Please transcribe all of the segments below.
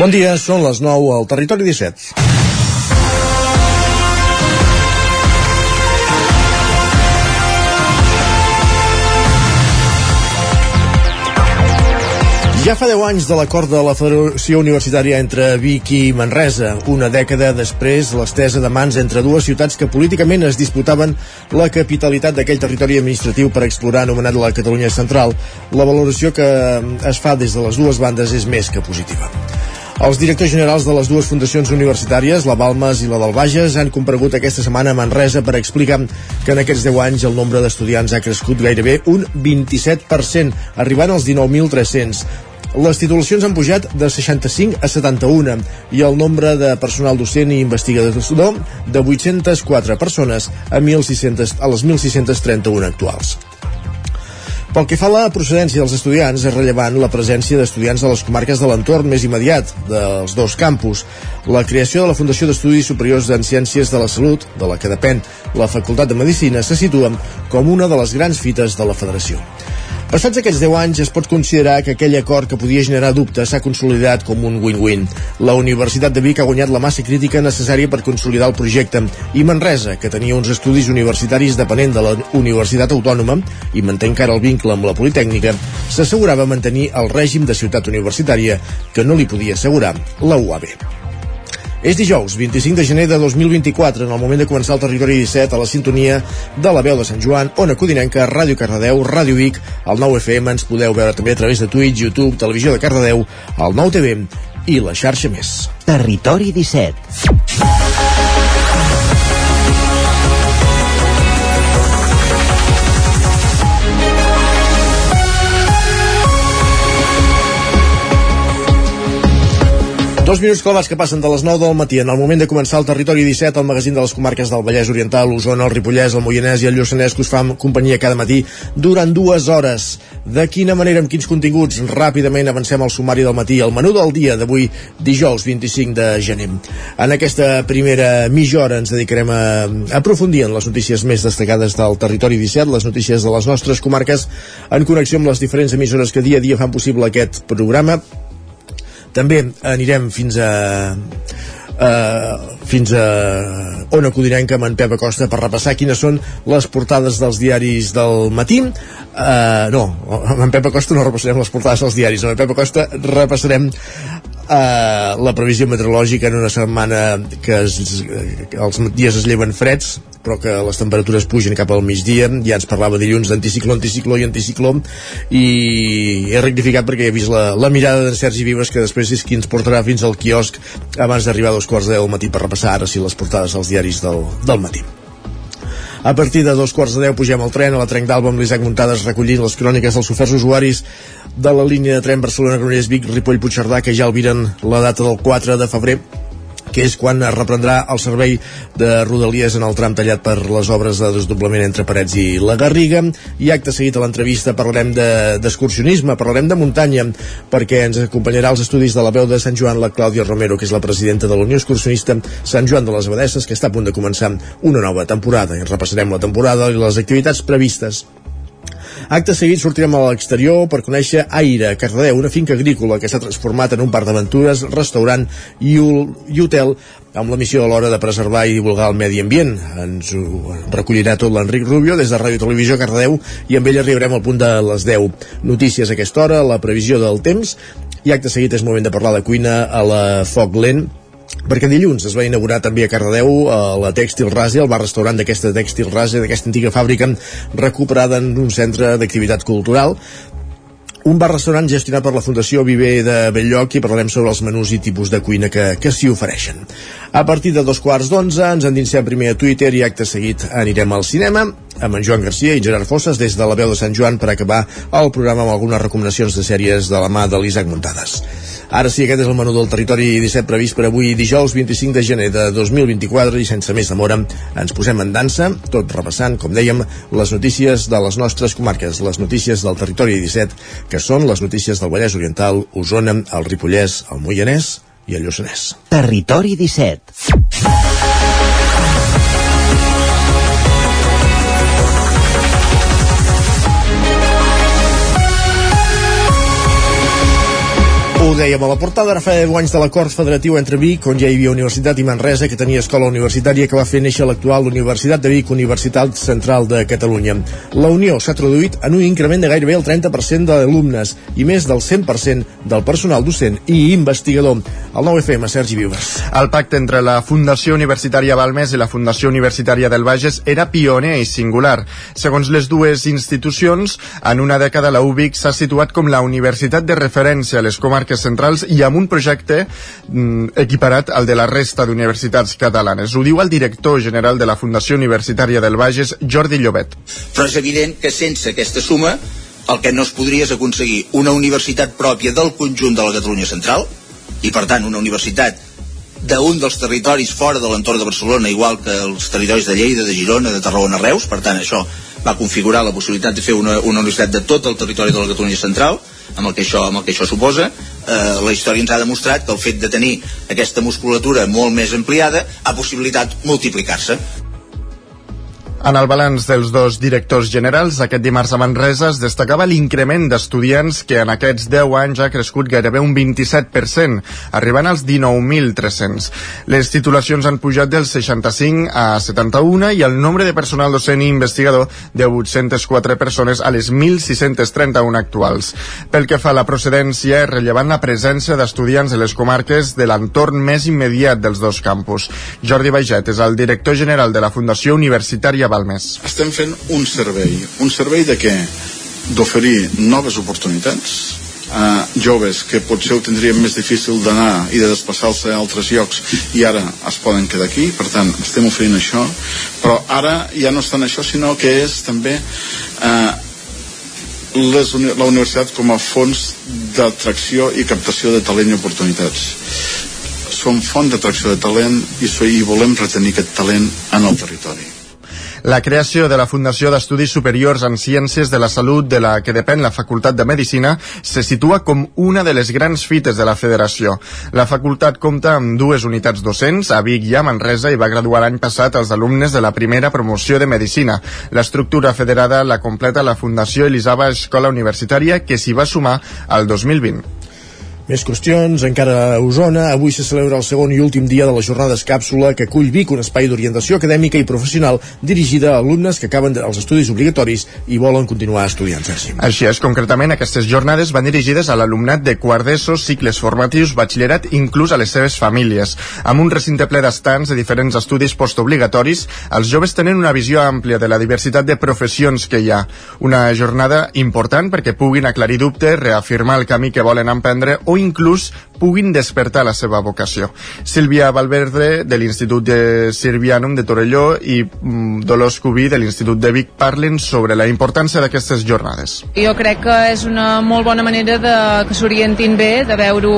Bon dia, són les 9 al Territori 17. Ja fa 10 anys de l'acord de la Federació Universitària entre Vic i Manresa. Una dècada després, l'estesa de mans entre dues ciutats que políticament es disputaven la capitalitat d'aquell territori administratiu per explorar anomenat la Catalunya Central. La valoració que es fa des de les dues bandes és més que positiva. Els directors generals de les dues fundacions universitàries, la Balmes i la del Bages, han comparegut aquesta setmana a Manresa per explicar que en aquests 10 anys el nombre d'estudiants ha crescut gairebé un 27%, arribant als 19.300. Les titulacions han pujat de 65 a 71 i el nombre de personal docent i investigador de 804 persones a, 1.600, a les 1.631 actuals. Pel que fa a la procedència dels estudiants, és rellevant la presència d'estudiants de les comarques de l'entorn més immediat dels dos campus. La creació de la Fundació d'Estudis Superiors en Ciències de la Salut, de la que depèn la Facultat de Medicina, se situa com una de les grans fites de la federació. Passats aquests 10 anys es pot considerar que aquell acord que podia generar dubtes s'ha consolidat com un win-win. La Universitat de Vic ha guanyat la massa crítica necessària per consolidar el projecte i Manresa, que tenia uns estudis universitaris depenent de la Universitat Autònoma i manté encara el vincle amb la Politècnica, s'assegurava mantenir el règim de ciutat universitària que no li podia assegurar la UAB. És dijous, 25 de gener de 2024, en el moment de començar el territori 17 a la sintonia de la veu de Sant Joan, Ona Codinenca, Ràdio Cardedeu, Ràdio Vic, el 9FM, ens podeu veure també a través de Twitch, YouTube, Televisió de Cardedeu, el 9TV i la xarxa més. Territori 17. Dos minuts clavats que passen de les 9 del matí en el moment de començar el Territori 17, el magazín de les comarques del Vallès Oriental, Osona, el Ripollès, el Moianès i el Lluçanès que us fan companyia cada matí durant dues hores. De quina manera, amb quins continguts? Ràpidament avancem al sumari del matí, el menú del dia d'avui, dijous 25 de gener. En aquesta primera mitja hora ens dedicarem a aprofundir en les notícies més destacades del Territori 17, les notícies de les nostres comarques, en connexió amb les diferents emissores que dia a dia fan possible aquest programa, també anirem fins a uh, fins a Ona Codinenca amb en Pep Acosta per repassar quines són les portades dels diaris del matí. Uh, no, amb en Pep Acosta no repassarem les portades dels diaris. Amb en Pep Acosta repassarem uh, la previsió meteorològica en una setmana que, es, que els dies es lleven freds però que les temperatures pugen cap al migdia. Ja ens parlava dilluns d'anticicló, anticicló i anticicló. I he rectificat perquè he vist la, la mirada de Sergi Vives que després és qui ens portarà fins al quiosc abans d'arribar a dos quarts de deu matí per repassar ara si les portades als diaris del, del matí. A partir de dos quarts de deu pugem al tren a la Trenc d'Alba amb l'Isaac Muntades recollint les cròniques dels oferts usuaris de la línia de tren Barcelona-Granollers Vic Ripoll-Puigcerdà que ja albiren la data del 4 de febrer que és quan es reprendrà el servei de Rodalies en el tram tallat per les obres de desdoblament entre Parets i la Garriga. I acte seguit a l'entrevista parlarem d'excursionisme, de, parlarem de muntanya perquè ens acompanyarà als estudis de la veu de Sant Joan la Clàudia Romero, que és la presidenta de la Unió Excursionista Sant Joan de les Abadesses, que està a punt de començar una nova temporada. I repassarem la temporada i les activitats previstes Acte seguit sortirem a l'exterior per conèixer Aire, Cardedeu, una finca agrícola que s'ha transformat en un parc d'aventures, restaurant i, i hotel amb la missió a l'hora de preservar i divulgar el medi ambient. Ens ho recollirà tot l'Enric Rubio des de Ràdio Televisió Cardedeu i amb ell arribarem al punt de les 10. Notícies a aquesta hora, la previsió del temps i acte seguit és moment de parlar de cuina a la Foc Lent perquè dilluns es va inaugurar també a Cardedeu a la Tèxtil Rase, el bar-restaurant d'aquesta Tèxtil Rase, d'aquesta antiga fàbrica recuperada en un centre d'activitat cultural un bar-restaurant gestionat per la Fundació Viver de Belllloc i parlarem sobre els menús i tipus de cuina que, que s'hi ofereixen. A partir de dos quarts d'onze ens endinsem primer a Twitter i acte seguit anirem al cinema amb en Joan Garcia i Gerard Fosses des de la veu de Sant Joan per acabar el programa amb algunes recomanacions de sèries de la mà de l'Isaac Muntades. Ara sí, aquest és el menú del territori 17 previst per avui dijous 25 de gener de 2024 i sense més demora ens posem en dansa, tot repassant, com dèiem, les notícies de les nostres comarques, les notícies del territori 17, que són les notícies del Vallès Oriental, Osona, el Ripollès, el Moianès i el Lluçanès. Territori 17. Ho dèiem a la portada, ara fa 10 anys de l'acord federatiu entre Vic, on ja hi havia Universitat i Manresa, que tenia escola universitària que va fer néixer l'actual Universitat de Vic, Universitat Central de Catalunya. La unió s'ha traduït en un increment de gairebé el 30% d'alumnes i més del 100% del personal docent i investigador. El 9FM, Sergi Vives. El pacte entre la Fundació Universitària Balmes i la Fundació Universitària del Bages era pioner i singular. Segons les dues institucions, en una dècada la UBIC s'ha situat com la universitat de referència a les comarques comarques centrals i amb un projecte mm, equiparat al de la resta d'universitats catalanes. Ho diu el director general de la Fundació Universitària del Bages, Jordi Llobet. Però és evident que sense aquesta suma el que no es podria és aconseguir una universitat pròpia del conjunt de la Catalunya central i per tant una universitat d'un dels territoris fora de l'entorn de Barcelona, igual que els territoris de Lleida, de Girona, de Tarragona, Reus, per tant això va configurar la possibilitat de fer una, una universitat de tot el territori de la Catalunya central, amb el que això, amb el que això suposa. Eh, la història ens ha demostrat que el fet de tenir aquesta musculatura molt més ampliada ha possibilitat multiplicar-se. En el balanç dels dos directors generals, aquest dimarts a Manresa es destacava l'increment d'estudiants que en aquests 10 anys ha crescut gairebé un 27%, arribant als 19.300. Les titulacions han pujat del 65 a 71 i el nombre de personal docent i investigador de 804 persones a les 1.631 actuals. Pel que fa a la procedència, és rellevant la presència d'estudiants de les comarques de l'entorn més immediat dels dos campus. Jordi Baiget és el director general de la Fundació Universitària Balmes. Estem fent un servei. Un servei de què? D'oferir noves oportunitats a joves que potser ho tindrien més difícil d'anar i de desplaçar-se a altres llocs i ara es poden quedar aquí, per tant estem oferint això, però ara ja no estan això, sinó que és també eh, les, la universitat com a fons d'atracció i captació de talent i oportunitats som font d'atracció de talent i, i volem retenir aquest talent en el territori la creació de la Fundació d'Estudis Superiors en Ciències de la Salut de la que depèn la Facultat de Medicina se situa com una de les grans fites de la federació. La facultat compta amb dues unitats docents, a Vic i a Manresa, i va graduar l'any passat els alumnes de la primera promoció de Medicina. L'estructura federada la completa la Fundació Elisava Escola Universitària, que s'hi va sumar al 2020. Més qüestions, encara a Osona, avui se celebra el segon i últim dia de les jornades càpsula que acull Vic, un espai d'orientació acadèmica i professional dirigida a alumnes que acaben els estudis obligatoris i volen continuar estudiant, Sergi. Així és, concretament aquestes jornades van dirigides a l'alumnat de quart d'ESO, cicles formatius, batxillerat, inclús a les seves famílies. Amb un recinte ple d'estants de diferents estudis postobligatoris, els joves tenen una visió àmplia de la diversitat de professions que hi ha. Una jornada important perquè puguin aclarir dubtes, reafirmar el camí que volen emprendre o inclús puguin despertar la seva vocació. Sílvia Valverde, de l'Institut de Sirvianum de Torelló i mm, Dolors Cubí, de l'Institut de Vic, parlen sobre la importància d'aquestes jornades. Jo crec que és una molt bona manera de que s'orientin bé, de veure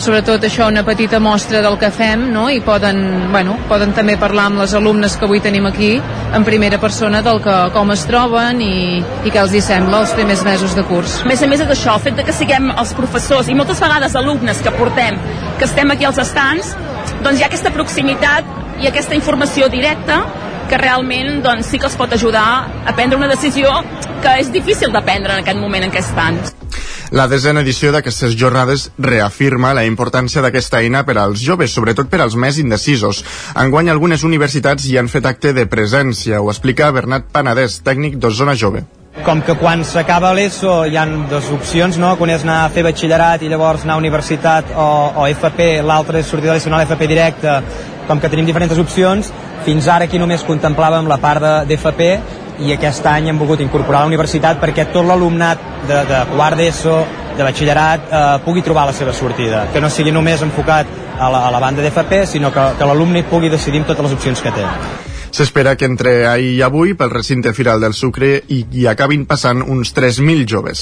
sobretot això, una petita mostra del que fem, no? i poden, bueno, poden també parlar amb les alumnes que avui tenim aquí en primera persona del que, com es troben i, i què els hi sembla els primers mesos de curs. A més a més és això, el fet de que siguem els professors i moltes vegades alumnes que portem, que estem aquí als estants, doncs hi ha aquesta proximitat i aquesta informació directa que realment doncs, sí que els pot ajudar a prendre una decisió que és difícil de prendre en aquest moment en què estan. La desena edició d'aquestes jornades reafirma la importància d'aquesta eina per als joves, sobretot per als més indecisos. Enguany algunes universitats hi han fet acte de presència, ho explica Bernat Panadès, tècnic d'Osona Jove com que quan s'acaba l'ESO hi han dues opcions, no? que és anar a fer batxillerat i llavors anar a universitat o, o FP, l'altre és sortir de l'ESO a l'FP directe, com que tenim diferents opcions, fins ara aquí només contemplàvem la part d'FP i aquest any hem volgut incorporar la universitat perquè tot l'alumnat de, de quart d'ESO, de batxillerat, eh, pugui trobar la seva sortida, que no sigui només enfocat a la, a la banda d'FP, sinó que, que l'alumne pugui decidir amb totes les opcions que té. S'espera que entre ahir i avui pel recinte firal del Sucre i hi acabin passant uns 3.000 joves.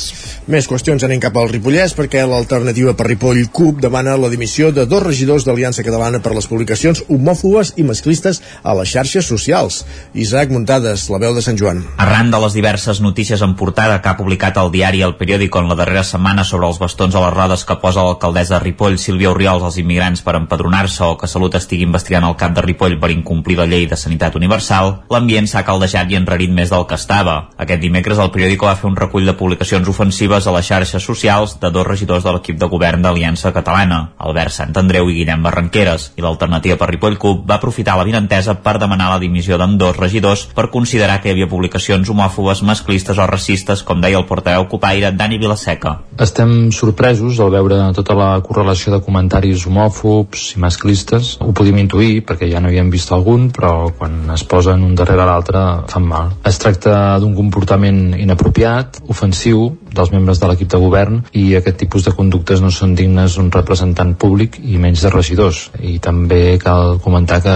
Més qüestions anem cap al Ripollès perquè l'alternativa per Ripoll CUP demana la dimissió de dos regidors d'Aliança Catalana per les publicacions homòfobes i masclistes a les xarxes socials. Isaac Muntades, la veu de Sant Joan. Arran de les diverses notícies en portada que ha publicat el diari El Periòdico en la darrera setmana sobre els bastons a les rodes que posa l'alcaldessa de Ripoll, Sílvia Oriols, als immigrants per empadronar-se o que Salut estigui investigant el cap de Ripoll per incomplir la llei de sanitat universal l'ambient s'ha caldejat i enrarit més del que estava. Aquest dimecres el periòdico va fer un recull de publicacions ofensives a les xarxes socials de dos regidors de l'equip de govern d'Aliança Catalana, Albert Sant Andreu i Guillem Barranqueres, i l'alternativa per Ripoll Cup va aprofitar la vinentesa per demanar la dimissió d'en dos regidors per considerar que hi havia publicacions homòfobes, masclistes o racistes, com deia el portaveu copaire Dani Vilaseca. Estem sorpresos al veure tota la correlació de comentaris homòfobs i masclistes. Ho podíem intuir perquè ja no havíem vist algun, però quan es posen un darrere l'altre fan mal. Es tracta d'un comportament inapropiat, ofensiu, dels membres de l'equip de govern i aquest tipus de conductes no són dignes d'un representant públic i menys de regidors. I també cal comentar que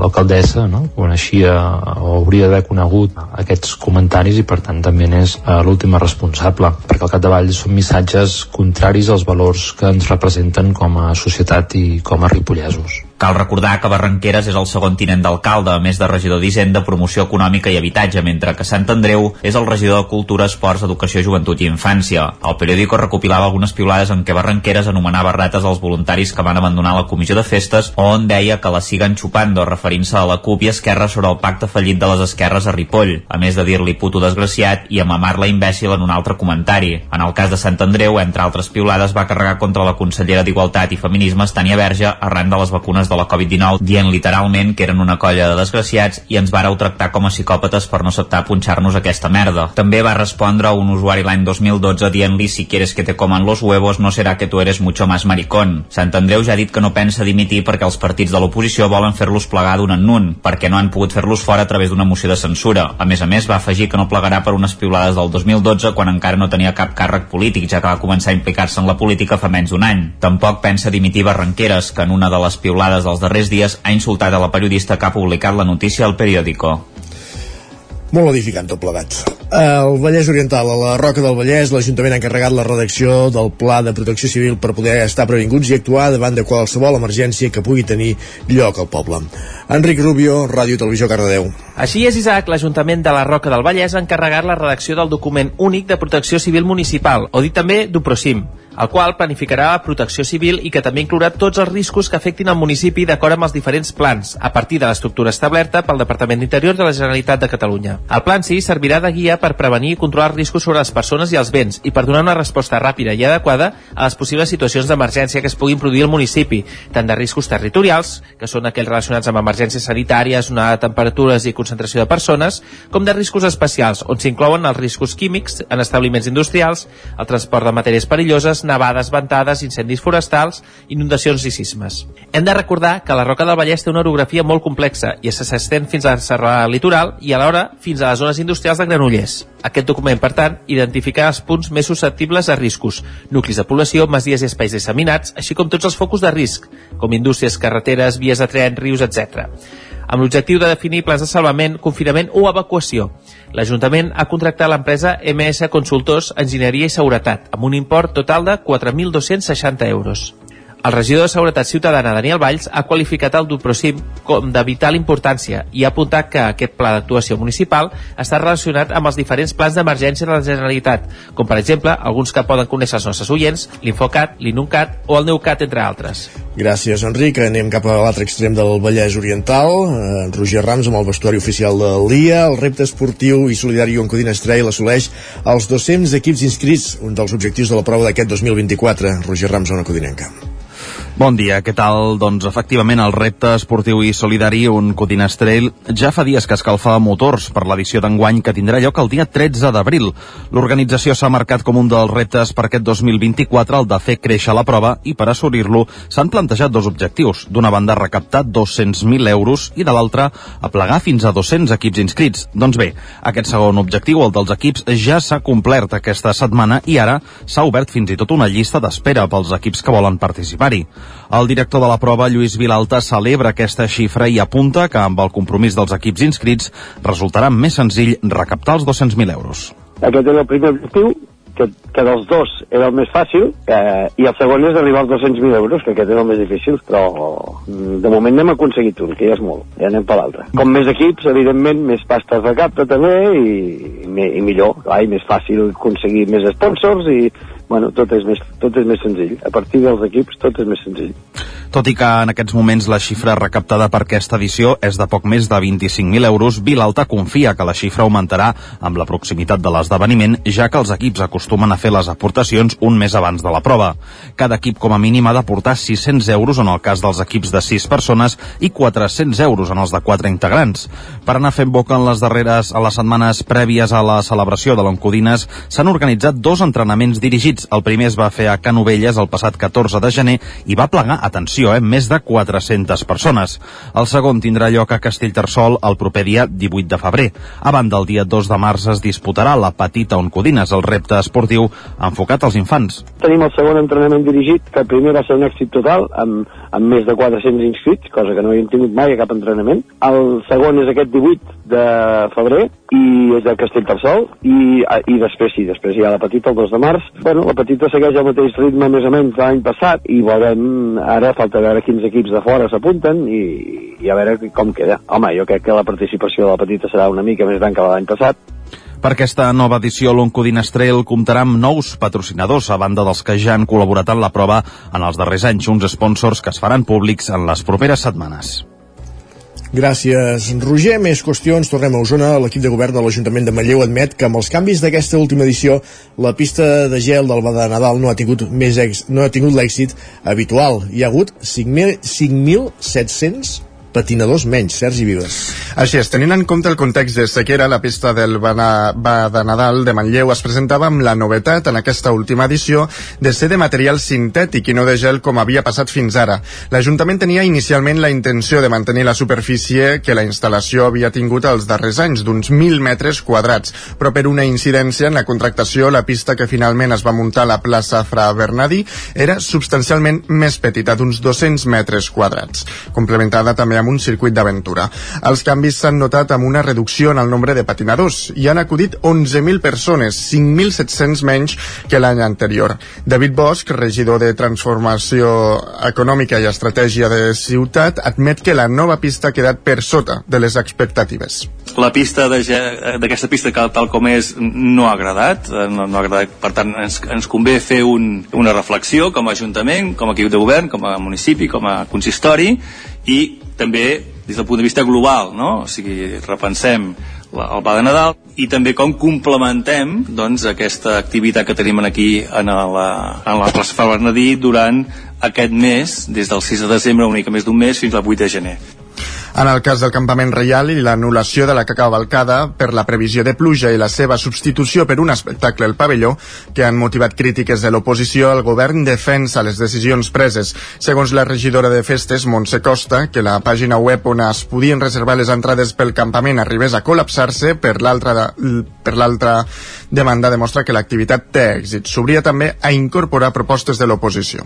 l'alcaldessa no, coneixia o hauria d'haver conegut aquests comentaris i per tant també n'és eh, l'última responsable, perquè al capdavall són missatges contraris als valors que ens representen com a societat i com a ripollesos. Cal recordar que Barranqueres és el segon tinent d'alcalde, a més de regidor d'Hisenda, Promoció Econòmica i Habitatge, mentre que Sant Andreu és el regidor de Cultura, Esports, Educació, Joventut i Infància. El periòdico recopilava algunes piulades en què Barranqueres anomenava rates als voluntaris que van abandonar la comissió de festes on deia que la siguen xupando, referint-se a la CUP i Esquerra sobre el pacte fallit de les esquerres a Ripoll, a més de dir-li puto desgraciat i amamar-la imbècil en un altre comentari. En el cas de Sant Andreu, entre altres piulades, va carregar contra la consellera d'Igualtat i Feminismes, Tania Verge, arran de les vacunes de la Covid-19 dient literalment que eren una colla de desgraciats i ens vareu tractar com a psicòpates per no acceptar punxar-nos aquesta merda. També va respondre un usuari l'any 2012 dient-li si quieres que te coman los huevos no será que tu eres mucho más maricón. Sant Andreu ja ha dit que no pensa dimitir perquè els partits de l'oposició volen fer-los plegar d'un en un, perquè no han pogut fer-los fora a través d'una moció de censura. A més a més, va afegir que no plegarà per unes piulades del 2012 quan encara no tenia cap càrrec polític, ja que va començar a implicar-se en la política fa menys d'un any. Tampoc pensa dimitir Barranqueres, que en una de les piulades dels darrers dies ha insultat a la periodista que ha publicat la notícia al periòdico. Molt edificant tot plegat. El Vallès Oriental, a la Roca del Vallès, l'Ajuntament ha encarregat la redacció del Pla de Protecció Civil per poder estar previnguts i actuar davant de qualsevol emergència que pugui tenir lloc al poble. Enric Rubio, Ràdio Televisió Cardedeu. Així és, Isaac, l'Ajuntament de la Roca del Vallès ha encarregat la redacció del document únic de protecció civil municipal, o dit també d'UPROCIM, el qual planificarà la protecció civil i que també inclourà tots els riscos que afectin el municipi d'acord amb els diferents plans, a partir de l'estructura establerta pel Departament d'Interior de la Generalitat de Catalunya. El plan sí servirà de guia per prevenir i controlar els riscos sobre les persones i els béns i per donar una resposta ràpida i adequada a les possibles situacions d'emergència que es puguin produir al municipi, tant de riscos territorials, que són aquells relacionats amb emergències sanitàries, onada de temperatures i concentració de persones, com de riscos especials, on s'inclouen els riscos químics en establiments industrials, el transport de matèries perilloses, nevades, ventades, incendis forestals, inundacions i sismes. Hem de recordar que la Roca del Vallès té una orografia molt complexa i s'estén fins a la serralada litoral i alhora fins a les zones industrials de Granollers. Aquest document, per tant, identifica els punts més susceptibles a riscos, nuclis de població, masies i espais disseminats, així com tots els focus de risc, com indústries, carreteres, vies de tren, rius, etc amb l'objectiu de definir plans de salvament, confinament o evacuació. L'Ajuntament ha contractat l'empresa MS Consultors Enginyeria i Seguretat amb un import total de 4.260 euros. El regidor de Seguretat Ciutadana, Daniel Valls, ha qualificat el Duprosim com de vital importància i ha apuntat que aquest pla d'actuació municipal està relacionat amb els diferents plans d'emergència de la Generalitat, com per exemple alguns que poden conèixer els nostres oients, l'Infocat, l'Inuncat o el Neucat, entre altres. Gràcies, Enric. Anem cap a l'altre extrem del Vallès Oriental. Eh, Roger Rams, amb el vestuari oficial de l'IA. El repte esportiu i solidari on Codina Estrella assoleix els 200 equips inscrits, un dels objectius de la prova d'aquest 2024. Roger Rams, una codinenca. Bon dia, què tal? Doncs efectivament el repte esportiu i solidari, un Codines Trail, ja fa dies que escalfa motors per l'edició d'enguany que tindrà lloc el dia 13 d'abril. L'organització s'ha marcat com un dels reptes per aquest 2024 el de fer créixer la prova i per assolir-lo s'han plantejat dos objectius. D'una banda recaptar 200.000 euros i de l'altra aplegar fins a 200 equips inscrits. Doncs bé, aquest segon objectiu, el dels equips, ja s'ha complert aquesta setmana i ara s'ha obert fins i tot una llista d'espera pels equips que volen participar-hi. El director de la prova, Lluís Vilalta, celebra aquesta xifra i apunta que amb el compromís dels equips inscrits resultarà més senzill recaptar els 200.000 euros. Aquest era el primer objectiu, que, que dels dos era el més fàcil, eh, i el segon és arribar als 200.000 euros, que aquest era el més difícil, però mm, de moment n'hem aconseguit un, que ja és molt, ja anem per l'altre. Com més equips, evidentment, més pasta es recapta també, i, i, i millor, clar, i més fàcil aconseguir més sponsors, i bueno, tot és, més, tot és més senzill. A partir dels equips tot és més senzill. Tot i que en aquests moments la xifra recaptada per aquesta edició és de poc més de 25.000 euros, Vilalta confia que la xifra augmentarà amb la proximitat de l'esdeveniment, ja que els equips acostumen a fer les aportacions un mes abans de la prova. Cada equip com a mínim ha d'aportar 600 euros en el cas dels equips de 6 persones i 400 euros en els de 4 integrants. Per anar fent boca en les darreres, a les setmanes prèvies a la celebració de l'Oncodines, s'han organitzat dos entrenaments dirigits. El primer es va fer a Canovelles el passat 14 de gener i va plegar, atenció, eh, més de 400 persones. El segon tindrà lloc a Castellterçol el proper dia 18 de febrer. A banda, el dia 2 de març es disputarà la Petita Oncodines, el repte esportiu enfocat als infants. Tenim el segon entrenament dirigit, que primer va ser un èxit total, amb, amb més de 400 inscrits, cosa que no havíem tingut mai a cap entrenament. El segon és aquest 18 de febrer, i és de Castellterçol, i, i després sí, després hi ha la petita el 2 de març. Bueno, la petita segueix el mateix ritme més o menys l'any passat, i veurem, ara falta veure quins equips de fora s'apunten i, i a veure com queda. Home, jo crec que la participació de la petita serà una mica més gran que l'any passat, per aquesta nova edició, l'Oncodines Trail comptarà amb nous patrocinadors, a banda dels que ja han col·laborat en la prova en els darrers anys, uns sponsors que es faran públics en les properes setmanes. Gràcies, Roger. Més qüestions. Tornem a Osona. L'equip de govern de l'Ajuntament de Manlleu admet que amb els canvis d'aquesta última edició la pista de gel del Bada Nadal no ha tingut més ex, no ha tingut l'èxit habitual. Hi ha hagut 5.700 patinadors menys, Sergi Vives. Així és, tenint en compte el context de sequera, la pista del Bana, ba de Nadal de Manlleu es presentava amb la novetat en aquesta última edició de ser de material sintètic i no de gel com havia passat fins ara. L'Ajuntament tenia inicialment la intenció de mantenir la superfície que la instal·lació havia tingut els darrers anys, d'uns 1.000 metres quadrats, però per una incidència en la contractació, la pista que finalment es va muntar a la plaça Fra Bernadí era substancialment més petita, d'uns 200 metres quadrats, complementada també amb un circuit d'aventura. Els canvis s'han notat amb una reducció en el nombre de patinadors. Hi han acudit 11.000 persones, 5.700 menys que l'any anterior. David Bosch, regidor de Transformació Econòmica i Estratègia de Ciutat, admet que la nova pista ha quedat per sota de les expectatives. La pista d'aquesta pista que tal com és no ha agradat, no, no ha agradat per tant ens, ens convé fer un, una reflexió com a Ajuntament, com a equip de govern, com a municipi, com a consistori i també des del punt de vista global, no? o sigui, repensem la, el Pla de Nadal i també com complementem doncs, aquesta activitat que tenim aquí en la, en la plaça Bernadí durant aquest mes, des del 6 de desembre, una mica més d'un mes, fins al 8 de gener. En el cas del campament reial i l'anul·lació de la cavalcada per la previsió de pluja i la seva substitució per un espectacle al pavelló que han motivat crítiques de l'oposició, el govern defensa les decisions preses. Segons la regidora de festes, Montse Costa, que la pàgina web on es podien reservar les entrades pel campament arribés a col·lapsar-se, per l'altra per l'altra demanda demostra que l'activitat té èxit. S'obria també a incorporar propostes de l'oposició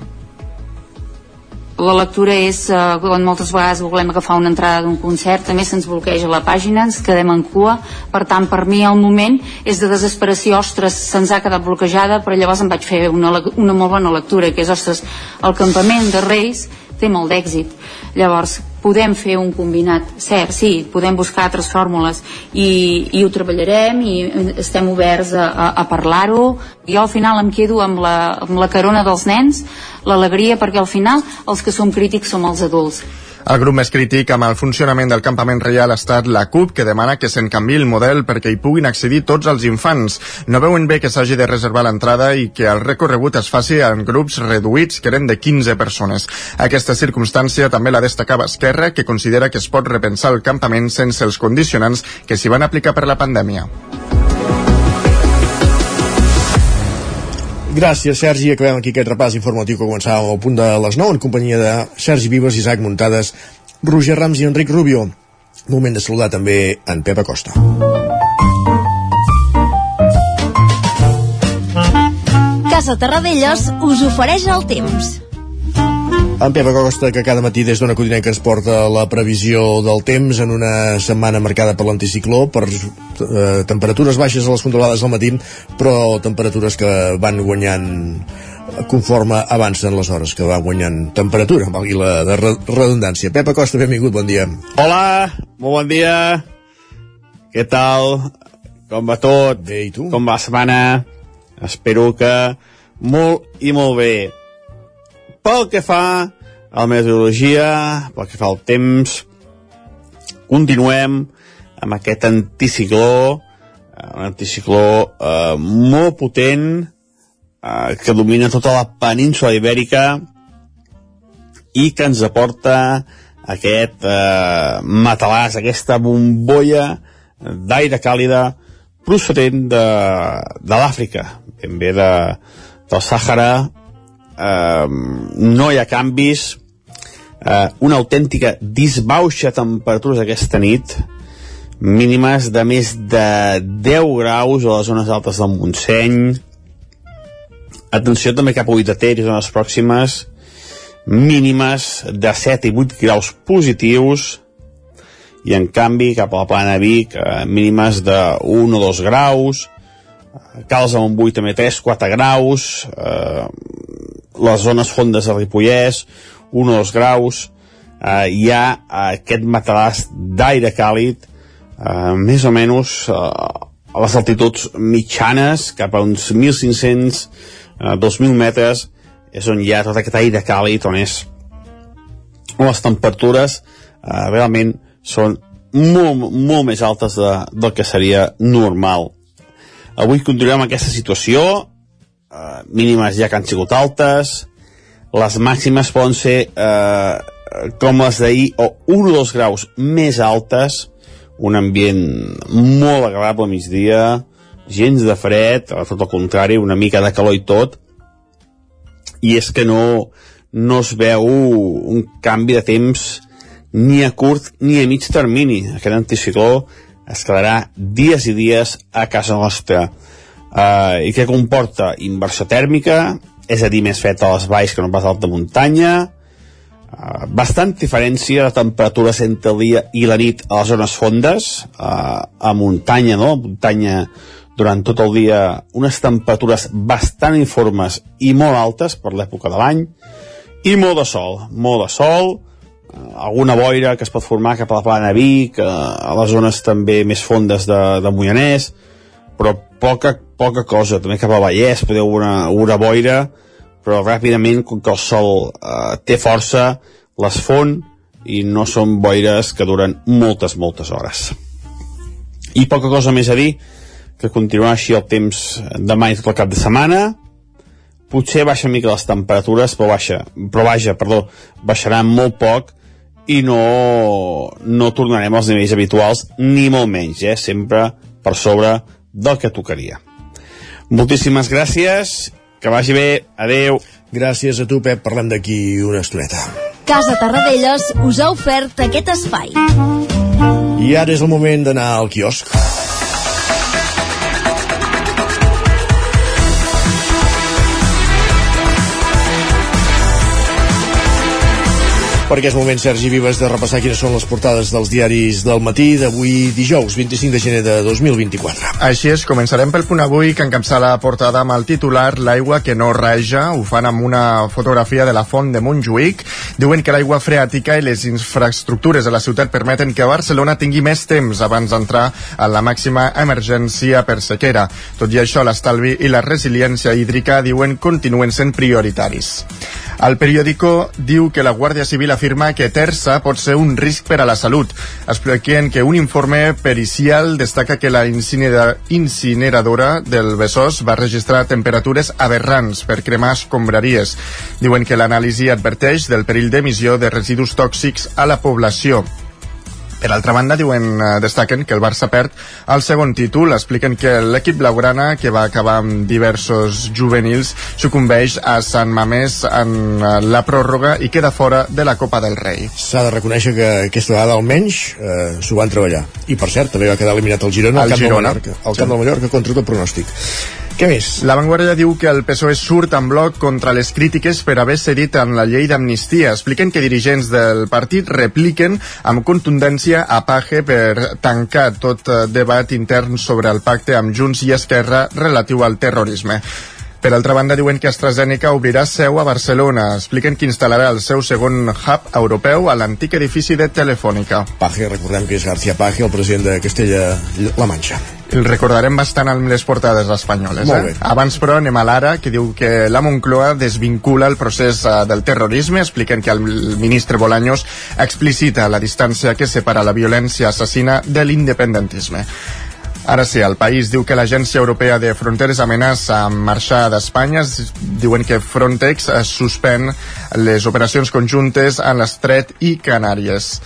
la lectura és, eh, quan moltes vegades volem agafar una entrada d'un concert, també se'ns bloqueja la pàgina, ens quedem en cua, per tant, per mi el moment és de desesperació, ostres, se'ns ha quedat bloquejada, però llavors em vaig fer una, una molt bona lectura, que és, ostres, el campament de Reis té molt d'èxit. Llavors, podem fer un combinat, cert, sí, podem buscar altres fórmules i, i ho treballarem i estem oberts a, a, a parlar-ho. Jo al final em quedo amb la, amb la carona dels nens, l'alegria, perquè al final els que som crítics som els adults. El grup més crític amb el funcionament del campament reial ha estat la CUP, que demana que se'n canvi el model perquè hi puguin accedir tots els infants. No veuen bé que s'hagi de reservar l'entrada i que el recorregut es faci en grups reduïts que eren de 15 persones. Aquesta circumstància també la destacava Esquerra, que considera que es pot repensar el campament sense els condicionants que s'hi van aplicar per la pandèmia. Gràcies, Sergi. Acabem aquí aquest repàs informatiu que començàvem al punt de les 9 en companyia de Sergi Vives, Isaac Muntades, Roger Rams i Enric Rubio. Moment de saludar també en Pep Acosta. Casa Terradellos us ofereix el temps. En Pep Acosta, que cada matí des d'una codinenca ens porta la previsió del temps en una setmana marcada per l'anticicló, per eh, temperatures baixes a les controlades al matí, però temperatures que van guanyant conforme avancen les hores, que van guanyant temperatura, valgui la de redundància. Pep Acosta, benvingut, bon dia. Hola, molt bon dia. Què tal? Com va tot? Bé, i tu? Com va la setmana? Espero que molt i molt bé pel que fa a la meteorologia, pel que fa al temps, continuem amb aquest anticicló, eh, un anticicló eh, molt potent eh, que domina tota la península ibèrica i que ens aporta aquest eh, matalàs, aquesta bombolla d'aire càlida procedent de, de l'Àfrica, ben bé de, del Sàhara, eh, no hi ha canvis, eh, una autèntica disbauxa de temperatures aquesta nit, mínimes de més de 10 graus a les zones altes del Montseny, atenció també cap a 8 de Ter i zones pròximes, mínimes de 7 i 8 graus positius, i en canvi cap a la plana Vic eh, mínimes de 1 o 2 graus. Calç amb 8 també 3, 4 graus. Eh, les zones fondes de Ripollès 1 o 2 graus eh, hi ha aquest matalàs d'aire càlid eh, més o menys eh, a les altituds mitjanes cap a uns 1.500 eh, 2.000 metres és on hi ha tot aquest aire càlid on és on les temperatures eh, realment són molt, molt més altes de, del que seria normal. Avui continuem aquesta situació, eh, mínimes ja que han sigut altes, les màximes poden ser eh, com les d'ahir o 1 o 2 graus més altes, un ambient molt agradable a migdia, gens de fred, a tot el contrari, una mica de calor i tot, i és que no, no es veu un canvi de temps ni a curt ni a mig termini. Aquest anticicló es quedarà dies i dies a casa nostra. Uh, I què comporta? Inversió tèrmica, és a dir, més fred a les valls que no pas a alta muntanya, uh, bastant diferència de temperatures entre el dia i la nit a les zones fondes, uh, a muntanya, no? Muntanya durant tot el dia unes temperatures bastant informes i molt altes per l'època de l'any, i molt de sol, molt de sol, alguna boira que es pot formar cap a la plana Vic, eh, a les zones també més fondes de, de Moianès, però poca, poca cosa, també cap a Vallès podeu una, una boira, però ràpidament, com que el sol eh, té força, les fon i no són boires que duren moltes, moltes hores. I poca cosa més a dir, que continuarà així el temps demà i tot el cap de setmana, potser baixa mica les temperatures, però baixa, però vaja, perdó, baixaran molt poc, i no, no tornarem als nivells habituals, ni molt menys, eh? sempre per sobre del que tocaria. Moltíssimes gràcies, que vagi bé, adeu. Gràcies a tu, Pep, parlem d'aquí una estoneta. Casa Tarradellas us ha ofert aquest espai. I ara és el moment d'anar al quiosc. Perquè és moment, Sergi Vives, de repassar quines són les portades dels diaris del matí d'avui dijous, 25 de gener de 2024. Així és, començarem pel punt avui que encapçala la portada amb el titular L'aigua que no raja, ho fan amb una fotografia de la font de Montjuïc. Diuen que l'aigua freàtica i les infraestructures de la ciutat permeten que Barcelona tingui més temps abans d'entrar a la màxima emergència per sequera. Tot i això, l'estalvi i la resiliència hídrica diuen continuen sent prioritaris. El periòdico diu que la Guàrdia Civil afirma que Terça pot ser un risc per a la salut. Expliquen que un informe pericial destaca que la incinera incineradora del Besòs va registrar temperatures aberrants per cremar escombraries. Diuen que l'anàlisi adverteix del perill d'emissió de residus tòxics a la població. Per altra banda, diuen, eh, destaquen que el Barça perd el segon títol, expliquen que l'equip blaugrana, que va acabar amb diversos juvenils, sucumbeix a Sant Mamés en eh, la pròrroga i queda fora de la Copa del Rei. S'ha de reconèixer que aquesta vegada almenys eh, s'ho van treballar. I per cert, també va quedar eliminat el Girona al camp Girona. del Mallorca, al camp del Mallorca contra tot pronòstic. Què més? La Vanguardia diu que el PSOE surt en bloc contra les crítiques per haver cedit en la llei d'amnistia. Expliquen que dirigents del partit repliquen amb contundència a Page per tancar tot eh, debat intern sobre el pacte amb Junts i Esquerra relatiu al terrorisme. Per altra banda, diuen que AstraZeneca obrirà seu a Barcelona. Expliquen que instal·larà el seu segon hub europeu a l'antic edifici de Telefònica. Paje, recordem que és García Paje, el president de Castella-La Manxa. El recordarem bastant amb les portades espanyoles. Molt bé. Eh? Abans, però, anem a l'ara, que diu que la Moncloa desvincula el procés eh, del terrorisme. Expliquen que el ministre Bolaños explicita la distància que separa la violència assassina de l'independentisme. Ara sí, el país diu que l'Agència Europea de Fronteres amenaça amb marxar d'Espanya. Es- Diuen que Frontex suspèn les operacions conjuntes a l'Estret i Canàries.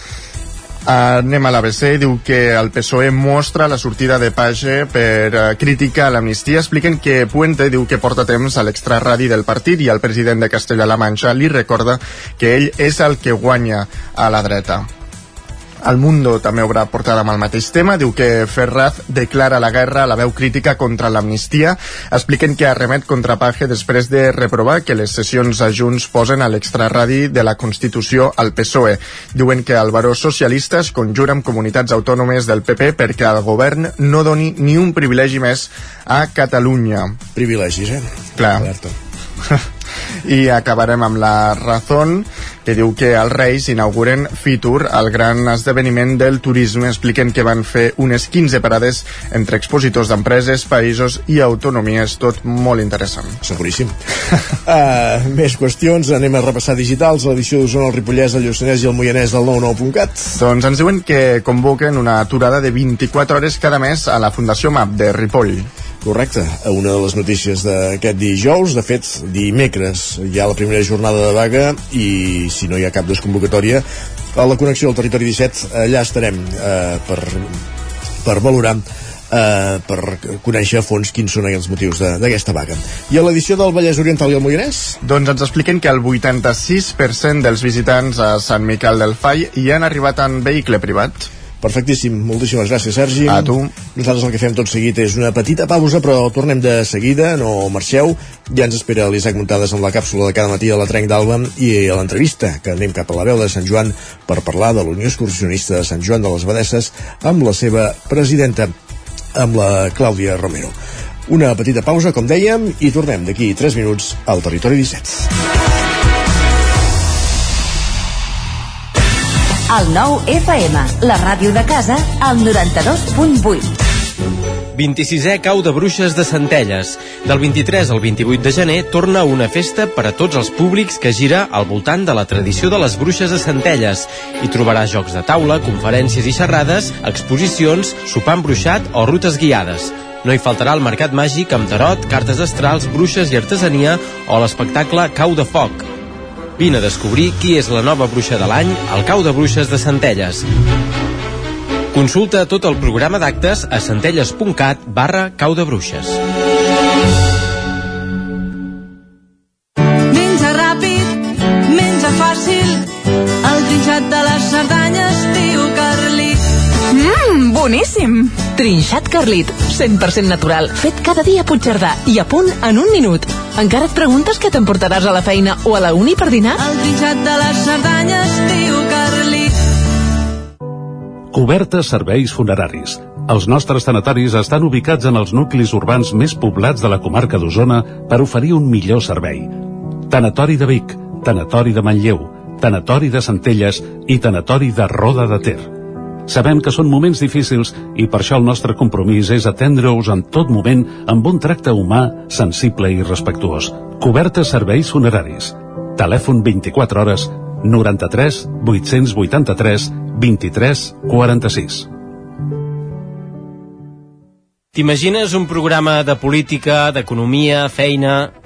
Anem a l'ABC, diu que el PSOE mostra la sortida de Page per uh, criticar l'amnistia. Expliquen que Puente diu que porta temps a l'extraradi del partit i el president de Castella-La Manxa li recorda que ell és el que guanya a la dreta. El Mundo també obre portada amb el mateix tema, diu que Ferraz declara la guerra a la veu crítica contra l'amnistia. Expliquen que arremet contra Page després de reprovar que les sessions a Junts posen a l'extraradi de la Constitució al PSOE. Diuen que el baró socialista es conjura amb comunitats autònomes del PP perquè el govern no doni ni un privilegi més a Catalunya. Privilegis, eh? Clar. I acabarem amb la Razón, que diu que els Reis inauguren Fitur, el gran esdeveniment del turisme. Expliquen que van fer unes 15 parades entre expositors d'empreses, països i autonomies, tot molt interessant. Seguríssim. Uh, més qüestions, anem a repassar digitals, l'edició d'Osona, el Ripollès, el Lluçanès i el Moianès del 99.cat. Doncs ens diuen que convoquen una aturada de 24 hores cada mes a la Fundació MAP de Ripoll. Correcte, una de les notícies d'aquest dijous, de fet, dimecres hi ha la primera jornada de vaga i si no hi ha cap desconvocatòria, a la connexió del territori 17 allà estarem eh, per, per valorar eh, per conèixer a fons quins són els motius d'aquesta vaga. I a l'edició del Vallès Oriental i el Moianès? Doncs ens expliquen que el 86% dels visitants a Sant Miquel del Fai hi han arribat en vehicle privat. Perfectíssim, moltíssimes gràcies Sergi. A tu. Nosaltres el que fem tot seguit és una petita pausa però tornem de seguida, no marxeu. Ja ens espera l'Isaac Muntades amb la càpsula de cada matí a la Trenc d'Alba i a l'entrevista que anem cap a la veu de Sant Joan per parlar de l'Unió Excursionista de Sant Joan de les Abadesses amb la seva presidenta amb la Clàudia Romero. Una petita pausa, com dèiem, i tornem d'aquí 3 minuts al Territori 17. El nou FM, la ràdio de casa, al 92.8. 26è Cau de Bruixes de Centelles. Del 23 al 28 de gener torna una festa per a tots els públics que gira al voltant de la tradició de les bruixes de Centelles. Hi trobaràs jocs de taula, conferències i xerrades, exposicions, sopar embruixat o rutes guiades. No hi faltarà el mercat màgic amb tarot, cartes astrals, bruixes i artesania o l'espectacle Cau de Foc. Vine a descobrir qui és la nova bruixa de l'any al Cau de Bruixes de Centelles. Consulta tot el programa d'actes a centelles.cat barra cau de bruixes. Menja ràpid, menja fàcil, el trinxat de les Cerdanyes, tio Carlit. Mmm, boníssim! Trinxat Carlit, 100% natural, fet cada dia a Puigcerdà i a punt en un minut. Encara et preguntes què t'emportaràs a la feina o a la uni per dinar? El trinxat de les Cerdanyes, tio Carlit. Cobertes serveis funeraris. Els nostres tanatoris estan ubicats en els nuclis urbans més poblats de la comarca d'Osona per oferir un millor servei. Tanatori de Vic, Tanatori de Manlleu, Tanatori de Centelles i Tanatori de Roda de Ter. Sabem que són moments difícils i per això el nostre compromís és atendre-us en tot moment amb un tracte humà, sensible i respectuós. Cobertes serveis funeraris. Telèfon 24 hores 93 883 23 46. T'imagines un programa de política, d'economia, feina...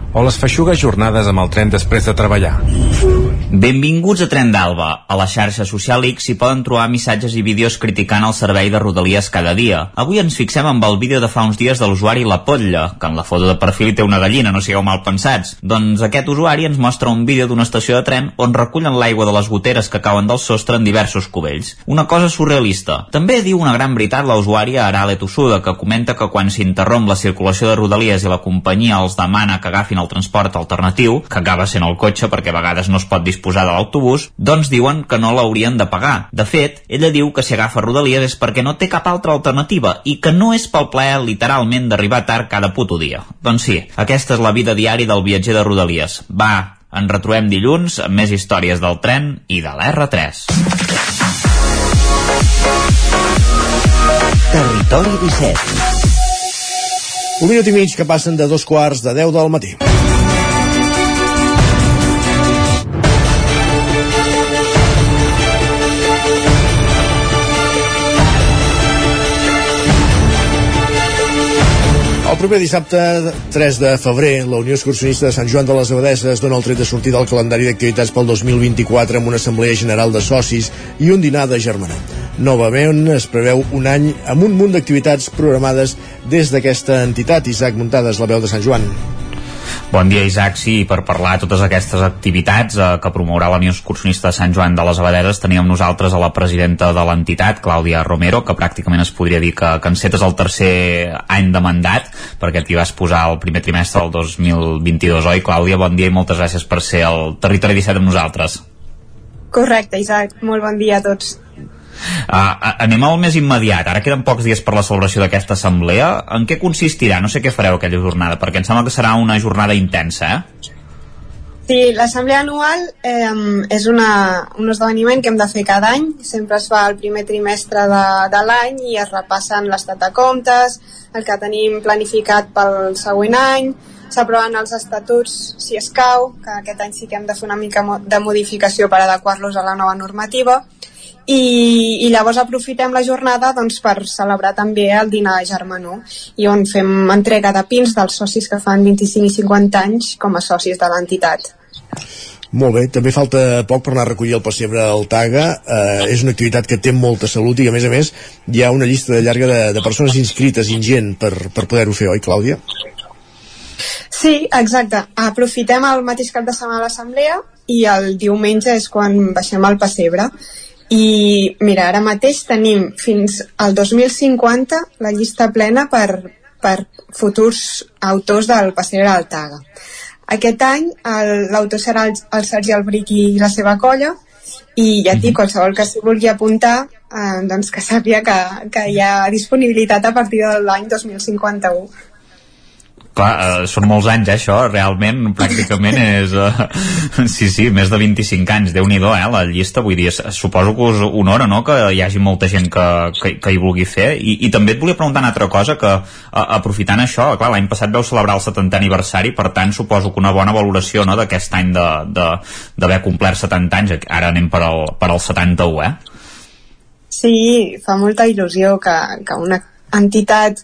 o les feixugues jornades amb el tren després de treballar. Benvinguts a Tren d'Alba. A la xarxa social X s'hi poden trobar missatges i vídeos criticant el servei de Rodalies cada dia. Avui ens fixem amb el vídeo de fa uns dies de l'usuari La Potlla, que en la foto de perfil té una gallina, no sigueu mal pensats. Doncs aquest usuari ens mostra un vídeo d'una estació de tren on recullen l'aigua de les goteres que cauen del sostre en diversos cubells. Una cosa surrealista. També diu una gran veritat la usuària Arale Tossuda, que comenta que quan s'interromp la circulació de Rodalies i la companyia els demana que agafin el transport alternatiu, que acaba sent el cotxe perquè a vegades no es pot disposar de l'autobús, doncs diuen que no l'haurien de pagar. De fet, ella diu que si agafa Rodalies és perquè no té cap altra alternativa i que no és pel plaer literalment d'arribar tard cada puto dia. Doncs sí, aquesta és la vida diària del viatger de Rodalies. Va, ens retrobem dilluns amb més històries del tren i de l'R3. Territori 17 Un minut i mig que passen de dos quarts de 10 del matí. El proper dissabte 3 de febrer, la Unió Excursionista de Sant Joan de les Abadeses dona el tret de sortida al calendari d'activitats pel 2024 amb una assemblea general de socis i un dinar de germanor. Novament es preveu un any amb un munt d'activitats programades des d'aquesta entitat. Isaac Muntades, la veu de Sant Joan. Bon dia, Isaac. Sí, per parlar de totes aquestes activitats eh, que promourà la Unió Excursionista de Sant Joan de les Abadeses, teníem nosaltres a la presidenta de l'entitat, Clàudia Romero, que pràcticament es podria dir que, que encetes el tercer any de mandat, perquè t'hi vas posar el primer trimestre del 2022, oi, Clàudia? Bon dia i moltes gràcies per ser al Territori 17 amb nosaltres. Correcte, Isaac. Molt bon dia a tots. Uh, anem al més immediat. Ara queden pocs dies per la celebració d'aquesta assemblea. En què consistirà? No sé què fareu aquella jornada, perquè em sembla que serà una jornada intensa, eh? Sí, l'assemblea anual eh, és una, un esdeveniment que hem de fer cada any. Sempre es fa el primer trimestre de, de l'any i es repassen l'estat de comptes, el que tenim planificat pel següent any, s'aproven els estatuts si escau, que aquest any sí que hem de fer una mica de modificació per adequar-los a la nova normativa, i, i llavors aprofitem la jornada doncs, per celebrar també el dinar de germanor i on fem entrega de pins dels socis que fan 25 i 50 anys com a socis de l'entitat. Molt bé, també falta poc per anar a recollir el pessebre al Taga. Eh, és una activitat que té molta salut i, a més a més, hi ha una llista de llarga de, de persones inscrites, ingent, per, per poder-ho fer, oi, Clàudia? Sí, exacte. Aprofitem el mateix cap de setmana a l'assemblea i el diumenge és quan baixem al pessebre. I mira, ara mateix tenim fins al 2050 la llista plena per, per futurs autors del Passeig del Taga. Aquest any l'autor serà el, el Sergi Albric i la seva colla i ja et dic, qualsevol que s'hi vulgui apuntar eh, doncs que sàpiga que, que hi ha disponibilitat a partir de l'any 2051 clar, eh, són molts anys eh, això, realment pràcticament és eh, sí, sí, més de 25 anys déu nhi eh, la llista, vull dir suposo que us honora, no?, que hi hagi molta gent que, que, que hi vulgui fer i, i també et volia preguntar una altra cosa que a, aprofitant això, clar, l'any passat veu celebrar el 70 aniversari, per tant suposo que una bona valoració, no?, d'aquest any d'haver complert 70 anys, ara anem per al, per al 71, eh? Sí, fa molta il·lusió que, que una entitat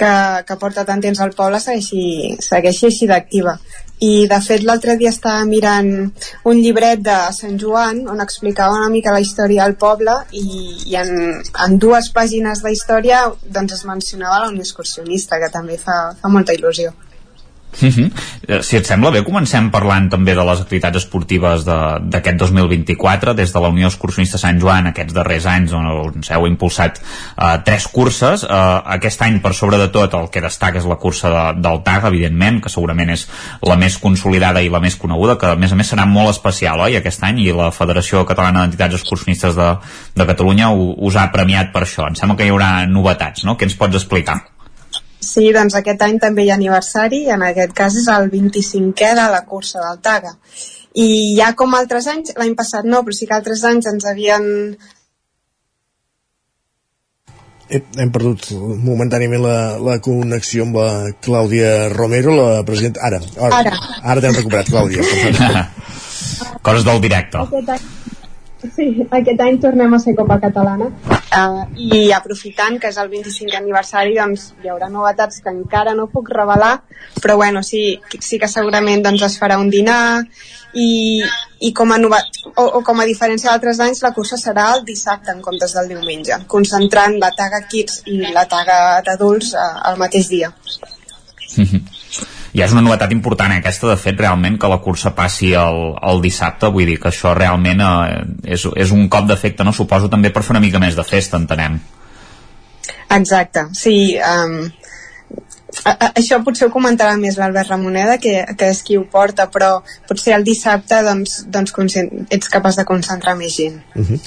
que, que porta tant temps al poble segueixi, segueixi així d'activa. I, de fet, l'altre dia estava mirant un llibret de Sant Joan on explicava una mica la història del poble i, i en, en dues pàgines de història doncs es mencionava la que també fa, fa molta il·lusió. Uh -huh. Si et sembla bé, comencem parlant també de les activitats esportives d'aquest 2024, des de la Unió Excursionista Sant Joan, aquests darrers anys on, on heu impulsat uh, tres curses. Uh, aquest any, per sobre de tot, el que destaca és la cursa de, del TAG, evidentment, que segurament és la més consolidada i la més coneguda, que a més a més serà molt especial, oi, aquest any, i la Federació Catalana d'Entitats Excursionistes de, de Catalunya us ha premiat per això. Em sembla que hi haurà novetats, no? Què ens pots explicar? Sí, doncs aquest any també hi ha aniversari, en aquest cas és el 25è de la cursa del Taga. I ja com altres anys, l'any passat no, però sí que altres anys ens havien hem perdut momentàniament la, la connexió amb la Clàudia Romero, la presidenta... Ara, ara, ara, ara t'hem recuperat, Clàudia. Coses del directe. Sí, aquest any tornem a ser Copa Catalana. Uh, i aprofitant que és el 25 aniversari doncs hi haurà novetats que encara no puc revelar però bueno, sí, sí que segurament doncs, es farà un dinar i, i com, a nova, o, o com a diferència d'altres anys la cursa serà el dissabte en comptes del diumenge concentrant la taga kids i la taga d'adults uh, al mateix dia ja és una novetat important eh, aquesta de fet realment que la cursa passi el, el dissabte. Vull dir que això realment eh, és, és un cop d'efecte no? Suposo també per fer una mica més de festa entenem. Exacte, sí um, a, a, això potser ho comentarà més l'Albert Ramoneda que, que és qui ho porta però potser el dissabte doncs, doncs ets capaç de concentrar més gent. Uh -huh.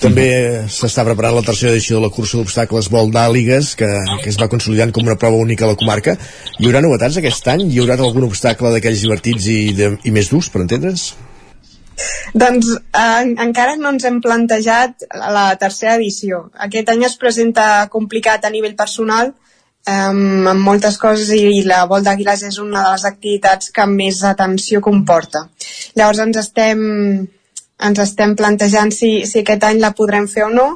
També s'està preparant la tercera edició de la cursa d'obstacles vol d'Àligues, que, que es va consolidant com una prova única a la comarca. Hi haurà novetats aquest any? Hi haurà algun obstacle d'aquells divertits i, de, i més durs, per entendre's? Doncs eh, encara no ens hem plantejat la tercera edició. Aquest any es presenta complicat a nivell personal, um, amb moltes coses i la Vol d'Àguiles és una de les activitats que més atenció comporta. Llavors ens estem ens estem plantejant si, si aquest any la podrem fer o no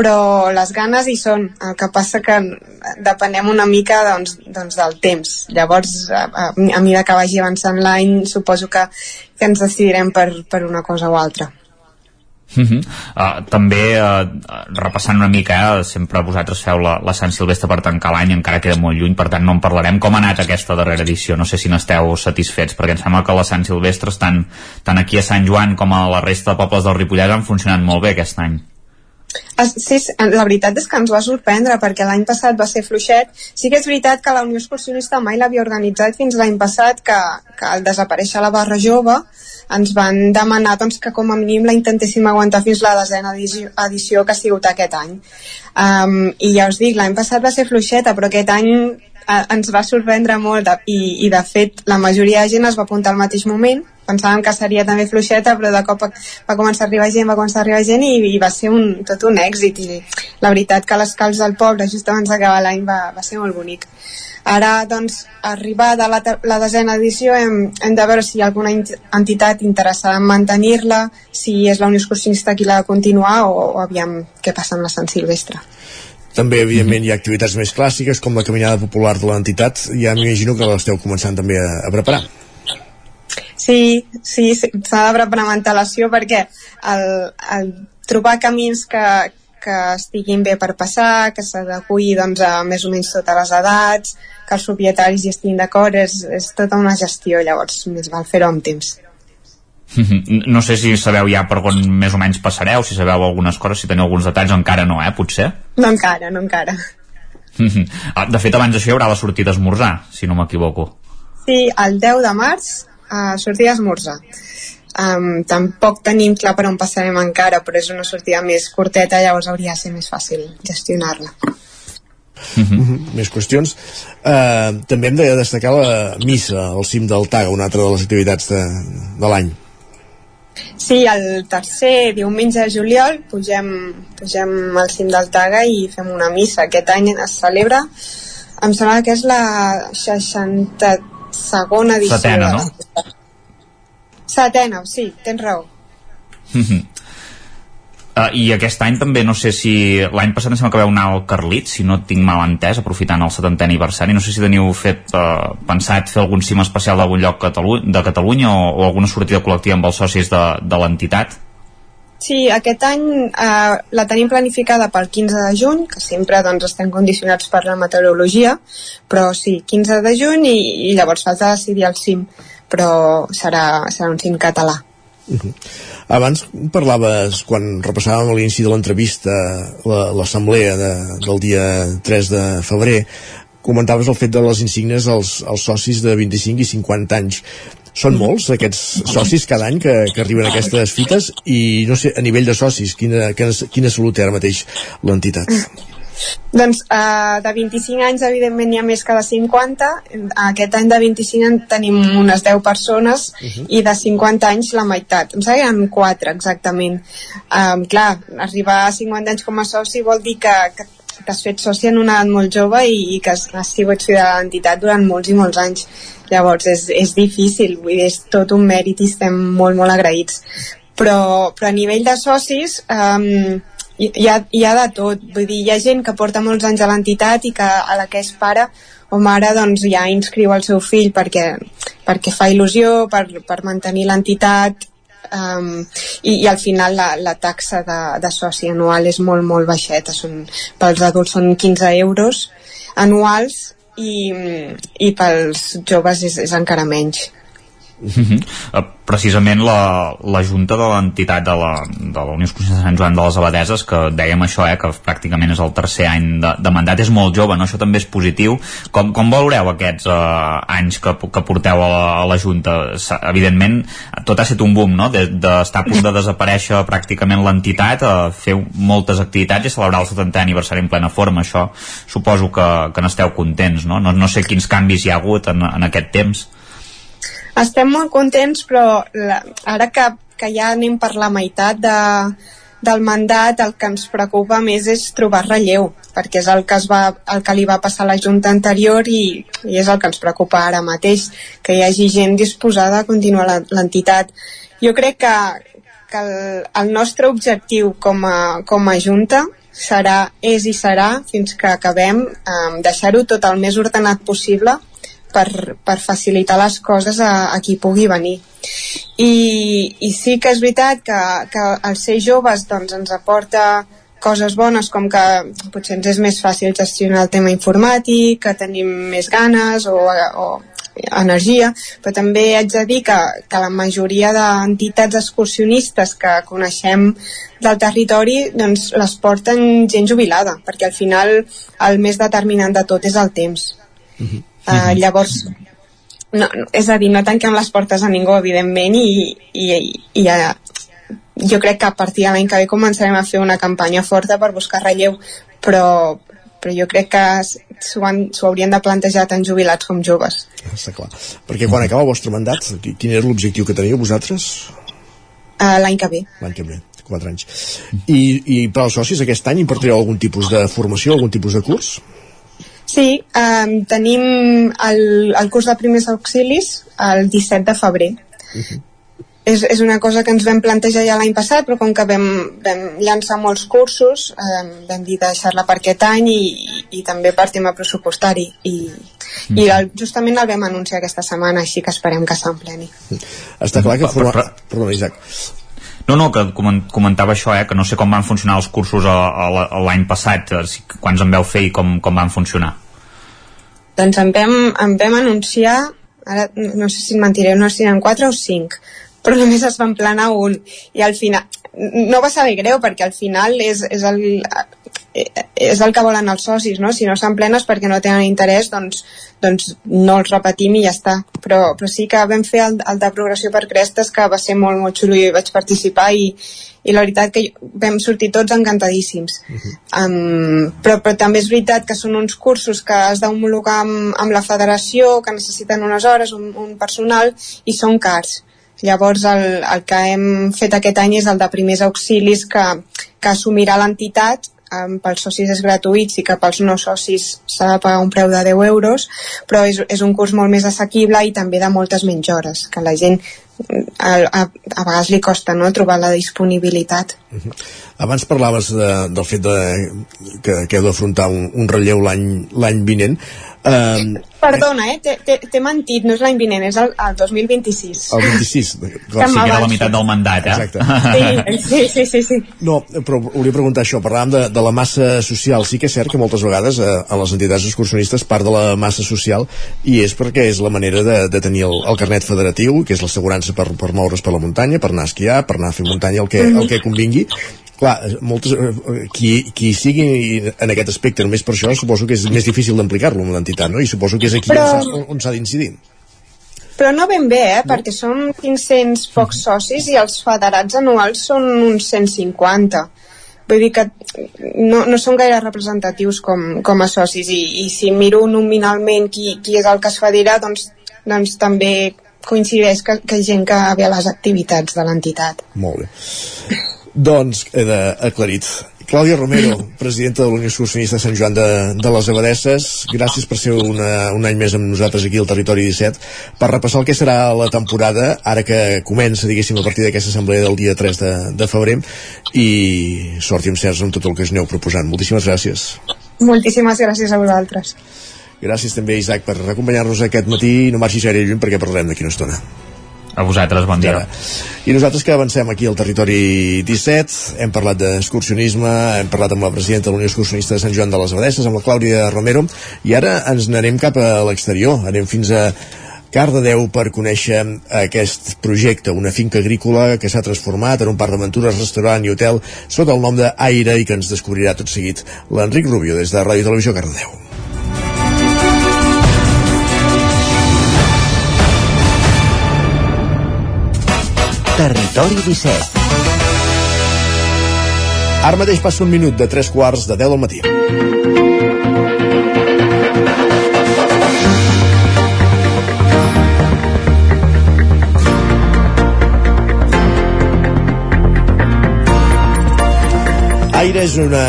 però les ganes hi són. El que passa que depenem una mica doncs, doncs del temps. Llavors a, a, a mesura que vagi avançant l'any suposo que, que ens decidirem per, per una cosa o altra Uh -huh. uh, també uh, repassant una mica eh, sempre vosaltres feu la, la Sant Silvestre per tancar l'any encara queda molt lluny, per tant no en parlarem. Com ha anat aquesta darrera edició, no sé si n'esteu satisfets perquè em sembla que les Sant Silvestres tant, tant aquí a Sant Joan com a la resta de pobles del Ripollès han funcionat molt bé aquest any Sí, la veritat és que ens va sorprendre perquè l'any passat va ser fluixet. Sí que és veritat que la Unió Excursionista mai l'havia organitzat fins l'any passat que, que al desaparèixer la barra jove ens van demanar doncs, que com a mínim la intentéssim aguantar fins la desena edició, edició que ha sigut aquest any. Um, I ja us dic, l'any passat va ser fluixeta, però aquest any uh, ens va sorprendre molt de, i, i de fet la majoria de gent es va apuntar al mateix moment. Pensàvem que seria també fluixeta però de cop va començar a arribar gent va començar a arribar gent i, i va ser un, tot un èxit. I la veritat que les calç del poble just abans d'acabar l'any va, va ser molt bonic. Ara, doncs, arribada la, la desena edició, hem, hem de veure si hi ha alguna entitat interessada en mantenir-la, si és la Unió Excursionista qui l'ha de continuar o, o aviam què passa amb la Sant Silvestre. També, evidentment, hi ha activitats més clàssiques, com la caminada popular de l'entitat. Ja m'imagino que l'esteu començant també a, a preparar. Sí, sí, s'ha de preparar amb antelació perquè el, el trobar camins que, que estiguin bé per passar, que s'adequi doncs, a més o menys totes les edats, que els propietaris hi estiguin d'acord, és, és tota una gestió, llavors més val fer-ho amb temps. No sé si sabeu ja per on més o menys passareu, si sabeu algunes coses, si teniu alguns detalls, encara no, eh, potser? No encara, no encara. Ah, de fet, abans d'això hi haurà la sortida a esmorzar, si no m'equivoco. Sí, el 10 de març, a sortir a esmorzar. Um, tampoc tenim clar per on passarem encara, però és una sortida més curteta, llavors hauria de ser més fàcil gestionar-la. Uh -huh. Més qüestions. Uh, també hem de destacar la missa al cim del Taga, una altra de les activitats de, de l'any. Sí, el tercer diumenge de juliol pugem, pugem al cim del Taga i fem una missa. Aquest any es celebra, em sembla que és la 60 segona edició. Setena, no? Setena, sí, tens raó. Uh, I aquest any també, no sé si... L'any passat em sembla que vau anar al Carlit, si no tinc mal entès, aprofitant el 70è aniversari. No sé si teniu fet, uh, pensat fer algun cim especial d'algun lloc Catalu de Catalunya o, o alguna sortida col·lectiva amb els socis de, de l'entitat. Sí, aquest any eh, la tenim planificada pel 15 de juny, que sempre doncs, estem condicionats per la meteorologia, però sí, 15 de juny i, i llavors falta decidir el cim, però serà, serà un cim català. Uh -huh. Abans parlaves, quan repassàvem a l'inici de l'entrevista l'assemblea de, del dia 3 de febrer, comentaves el fet de les insignes als, als socis de 25 i 50 anys. Són molts aquests socis cada any que, que arriben a aquestes fites i no sé, a nivell de socis, quina, quina, quina salut té ara mateix l'entitat? Doncs uh, de 25 anys evidentment n'hi ha més que de 50 aquest any de 25 en tenim unes 10 persones uh -huh. i de 50 anys la meitat, em sembla que hi ha 4 exactament. Um, clar, arribar a 50 anys com a soci vol dir que, que t'has fet soci en una edat molt jove i, i que has, sigut fi de l'entitat durant molts i molts anys. Llavors és, és difícil. Vull dir, és tot un mèrit i estem molt molt agraïts. Però, però a nivell de socis um, hi ha, hi ha de tot, vull dir, hi ha gent que porta molts anys a l'entitat i que a la que és pare o mare doncs ja inscriu el seu fill perquè, perquè fa il·lusió, per, per mantenir l'entitat um, i, i al final la, la taxa de, de soci anual és molt molt baixeta. Són, pels adults són 15 euros anuals i, i pels joves és, és encara menys Mm -hmm. uh, precisament la, la junta de l'entitat de la, de la Unió Exclusiva de Sant Joan de les Abadeses que dèiem això, eh, que pràcticament és el tercer any de, de mandat, és molt jove no? això també és positiu com, com valoreu aquests uh, anys que, que porteu a la, a la junta evidentment tot ha estat un boom no? d'estar de, a punt de desaparèixer pràcticament l'entitat, uh, fer moltes activitats i celebrar el 70è aniversari en plena forma això suposo que, que n'esteu contents no? no? no sé quins canvis hi ha hagut en, en aquest temps estem molt contents, però la, ara que, que ja anem per la meitat de, del mandat, el que ens preocupa més és trobar relleu, perquè és el que, es va, el que li va passar a la Junta anterior i, i és el que ens preocupa ara mateix, que hi hagi gent disposada a continuar l'entitat. Jo crec que, que el, el nostre objectiu com a, com a Junta serà, és i serà, fins que acabem, eh, deixar-ho tot el més ordenat possible per, per facilitar les coses a, a qui pugui venir. I, i sí que és veritat que, que el ser joves doncs, ens aporta coses bones com que potser ens és més fàcil gestionar el tema informàtic, que tenim més ganes o, o energia, però també haig de dir que, que la majoria d'entitats excursionistes que coneixem del territori doncs les porten gent jubilada, perquè al final el més determinant de tot és el temps. -huh. Uh, llavors, no, és a dir, no tanquem les portes a ningú, evidentment, i, i, i ja, jo crec que a partir de l'any que ve començarem a fer una campanya forta per buscar relleu, però, però jo crec que s'ho haurien de plantejar tant jubilats com joves. Està clar. Perquè quan acaba el vostre mandat, quin era l'objectiu que teniu vosaltres? Uh, l'any que ve. L'any que ve, 4 anys. I, I per als socis aquest any impartireu algun tipus de formació, algun tipus de curs? Sí, um, tenim el, el curs de primers auxilis el 17 de febrer. Uh -huh. és, és una cosa que ens vam plantejar ja l'any passat, però com que vam, vam llançar molts cursos, um, vam dir deixar-la per aquest any i, i, i també per tema pressupostari. I, uh -huh. i el, justament el vam anunciar aquesta setmana, així que esperem que s'empleni. Està clar que... Forma... Perdona, Isaac. No, no, que comentava això, eh, que no sé com van funcionar els cursos l'any passat, eh, quants en veu fer i com, com van funcionar. Doncs en vam, en vam anunciar, ara no sé si en mentiré, no sé si eren 4 o 5, però només es van planar un. I al final, no va saber greu, perquè al final és, és el, és el que volen els socis, no? Si no s'han plenes perquè no tenen interès, doncs, doncs no els repetim i ja està. Però, però sí que vam fer el, el de progressió per crestes, que va ser molt, molt xulo i vaig participar i, i la veritat que vam sortir tots encantadíssims. Uh -huh. um, però, però també és veritat que són uns cursos que has d'homologar amb, amb la federació, que necessiten unes hores, un, un personal, i són cars. Llavors el, el que hem fet aquest any és el de primers auxilis que, que assumirà l'entitat um, pels socis és gratuït, sí que pels no socis s'ha de pagar un preu de 10 euros, però és, és un curs molt més assequible i també de moltes menys hores, que la gent a, a, a vegades li costa no, trobar la disponibilitat. Abans parlaves de, del fet de, que, que heu d'afrontar un, un relleu l'any vinent. Uh, Perdona, eh? T'he mentit, no és l'any vinent, és el, el 2026. El 26. Clar, sí que era la meitat del mandat, eh? Exacte. Sí, sí, sí, sí. No, però volia preguntar això, parlàvem de, de la massa social. Sí que és cert que moltes vegades eh, a les entitats excursionistes part de la massa social i és perquè és la manera de, de tenir el, el carnet federatiu, que és l'assegurança per, per moure's per la muntanya, per anar a esquiar, per anar a fer muntanya, el que, el que convingui clar, moltes, eh, qui, qui sigui en aquest aspecte només per això, suposo que és més difícil d'implicar-lo en l'entitat, no? I suposo que és aquí Però... on, on s'ha d'incidir. Però no ben bé, eh? No? perquè són 500 pocs socis i els federats anuals són uns 150. Vull dir que no, no són gaire representatius com, com a socis i, i si miro nominalment qui, qui és el que es federa, doncs, doncs també coincideix que, que gent que ve a les activitats de l'entitat. Molt bé. Doncs queda aclarit. Clàudia Romero, presidenta de l'Unió Excursionista de Sant Joan de, de les Abadesses, gràcies per ser una, un any més amb nosaltres aquí al Territori 17, per repassar el que serà la temporada, ara que comença, diguéssim, a partir d'aquesta assemblea del dia 3 de, de febrer, i sort i encerts amb tot el que us aneu proposant. Moltíssimes gràcies. Moltíssimes gràcies a vosaltres. Gràcies també, Isaac, per acompanyar-nos aquest matí. No marxis gaire lluny perquè parlarem d'aquí una estona. A vosaltres, bon dia. I nosaltres que avancem aquí al territori 17, hem parlat d'excursionisme, hem parlat amb la presidenta de l'Unió Excursionista de Sant Joan de les Abadesses, amb la Clàudia Romero, i ara ens n'anem cap a l'exterior, anem fins a Cardedeu per conèixer aquest projecte, una finca agrícola que s'ha transformat en un parc d'aventures, restaurant i hotel sota el nom d'Aire i que ens descobrirà tot seguit l'Enric Rubio des de Ràdio Televisió Cardedeu. Territori 17. Ara mateix passa un minut de tres quarts de 10 del matí. Aire és una,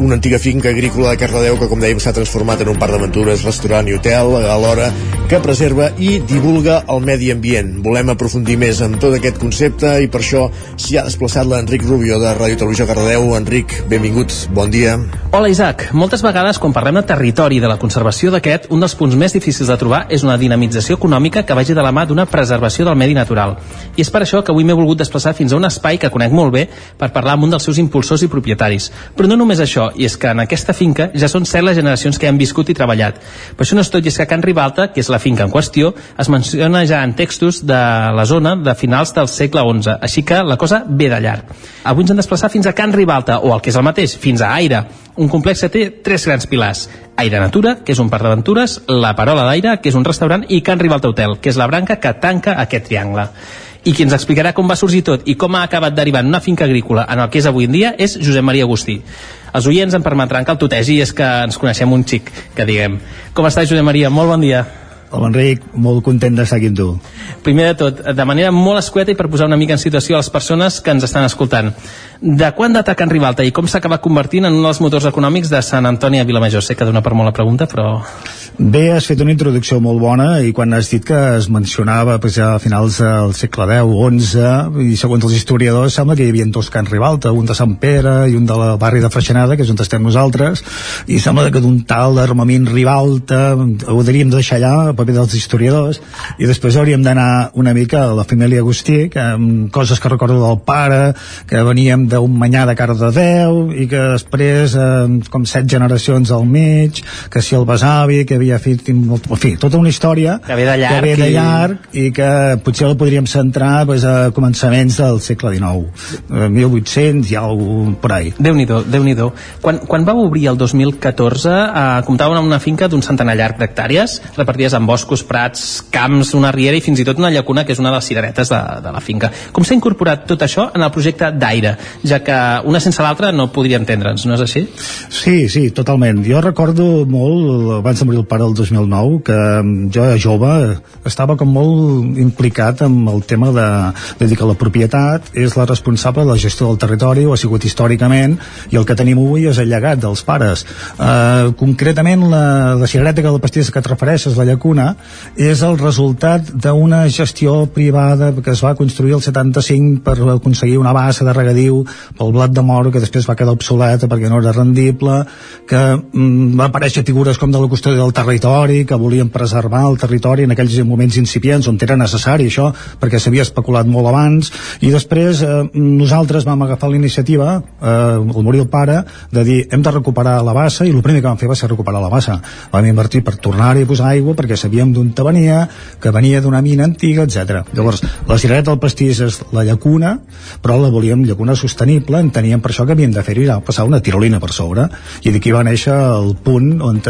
una antiga finca agrícola de Cardedeu que, com dèiem, s'ha transformat en un parc d'aventures, restaurant i hotel, alhora que preserva i divulga el medi ambient. Volem aprofundir més en tot aquest concepte i per això s'hi ha desplaçat l'Enric Rubio de Ràdio Televisió Cardedeu. Enric, benvingut, bon dia. Hola Isaac, moltes vegades quan parlem de territori i de la conservació d'aquest, un dels punts més difícils de trobar és una dinamització econòmica que vagi de la mà d'una preservació del medi natural. I és per això que avui m'he volgut desplaçar fins a un espai que conec molt bé per parlar amb un dels seus impulsors i propietaris. Però no només això, i és que en aquesta finca ja són set les generacions que han viscut i treballat. Però això no és tot, i és que Can Ribalta, que és la la finca en qüestió, es menciona ja en textos de la zona de finals del segle XI, així que la cosa ve de llarg. Avui ens hem desplaçat fins a Can Ribalta, o el que és el mateix, fins a Aire, un complex que té tres grans pilars. Aire Natura, que és un parc d'aventures, La Parola d'Aire, que és un restaurant, i Can Ribalta Hotel, que és la branca que tanca aquest triangle. I qui ens explicarà com va sorgir tot i com ha acabat derivant una finca agrícola en el que és avui en dia és Josep Maria Agustí. Els oients em permetran que el tutegi és que ens coneixem un xic, que diguem. Com estàs, Josep Maria? Molt bon dia. Hola Enric, molt content d'estar aquí amb tu. Primer de tot, de manera molt escueta i per posar una mica en situació a les persones que ens estan escoltant. De quan data Can Ribalta i com s'ha acabat convertint en un dels motors econòmics de Sant Antoni a Vilamajor? Sé que dona per molt la pregunta, però... Bé, has fet una introducció molt bona i quan has dit que es mencionava pues, a finals del segle X, XI, i segons els historiadors sembla que hi havia dos Can Ribalta, un de Sant Pere i un de la barri de Freixenada, que és on estem nosaltres, i sembla que d'un tal armament Ribalta ho de deixar allà, a paper dels historiadors, i després hauríem d'anar una mica a la família Agustí, que amb coses que recordo del pare, que veníem d'un manyà de Cardedeu, i que després, eh, com set generacions al mig, que si el besavi, que havia fet en fi, tota una història que ve de llarg, que ve de llarg i... i que potser la podríem centrar pues, a començaments del segle XIX 1800 i alguna per ahí. Déu-n'hi-do, déu nhi déu quan, quan va obrir el 2014 eh, comptaven amb una finca d'un centenar llarg d'hectàrees repartides en boscos, prats, camps una riera i fins i tot una llacuna que és una de les cireretes de, de la finca. Com s'ha incorporat tot això en el projecte d'Aire, ja que una sense l'altra no podria entendre'ns, no és així? Sí, sí, totalment. Jo recordo molt, abans de morir el pare el 2009 que mm, jo jove estava com molt implicat amb el tema de, de dir que la propietat és la responsable de la gestió del territori o ha sigut històricament i el que tenim avui és el llegat dels pares uh, concretament la, la cigareta que la pastissa que et refereixes la llacuna llacuna és el resultat d'una gestió privada que es va construir el 75 per aconseguir una bassa de regadiu pel blat de moro que després va quedar obsoleta perquè no era rendible que mm, va aparèixer figures com de la custòdia del territori que volien preservar el territori en aquells moments incipients on era necessari això perquè s'havia especulat molt abans. I després eh, nosaltres vam agafar la iniciativa eh, al morir el pare de dir hem de recuperar la bassa i el primer que vam fer va ser recuperar la bassa. Vam invertir per tornar-hi a posar aigua perquè sabíem d'on te venia que venia d'una mina antiga, etc. Llavors, la cirereta del pastís és la llacuna però la volíem llacuna sostenible enteníem per això que havíem de fer-hi passar una tirolina per sobre i d'aquí va néixer el punt on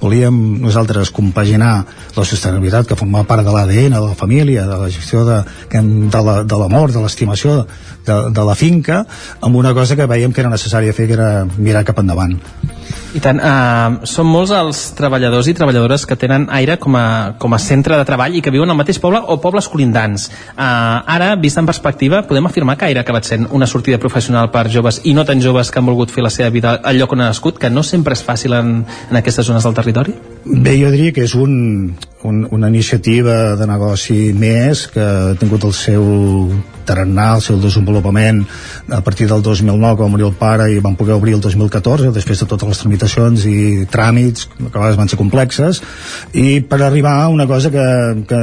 volíem nosaltres compaginar la sostenibilitat que formava part de l'ADN de la família, de la gestió de, de l'amor, de l'estimació de, de la finca amb una cosa que veiem que era necessària fer que era mirar cap endavant i tant, eh, són molts els treballadors i treballadores que tenen aire com a, com a centre de treball i que viuen al mateix poble o pobles colindants. Eh, ara, vist en perspectiva, podem afirmar que Aire ha acabat sent una sortida professional per joves i no tan joves que han volgut fer la seva vida al lloc on han nascut, que no sempre és fàcil en, en aquestes zones del territori? Bé, jo diria que és un, un, una iniciativa de negoci més que ha tingut el seu tarannà, el seu desenvolupament a partir del 2009 quan va morir el pare i van poder obrir el 2014 després de totes les tramitacions i tràmits que a vegades van ser complexes i per arribar a una cosa que, que,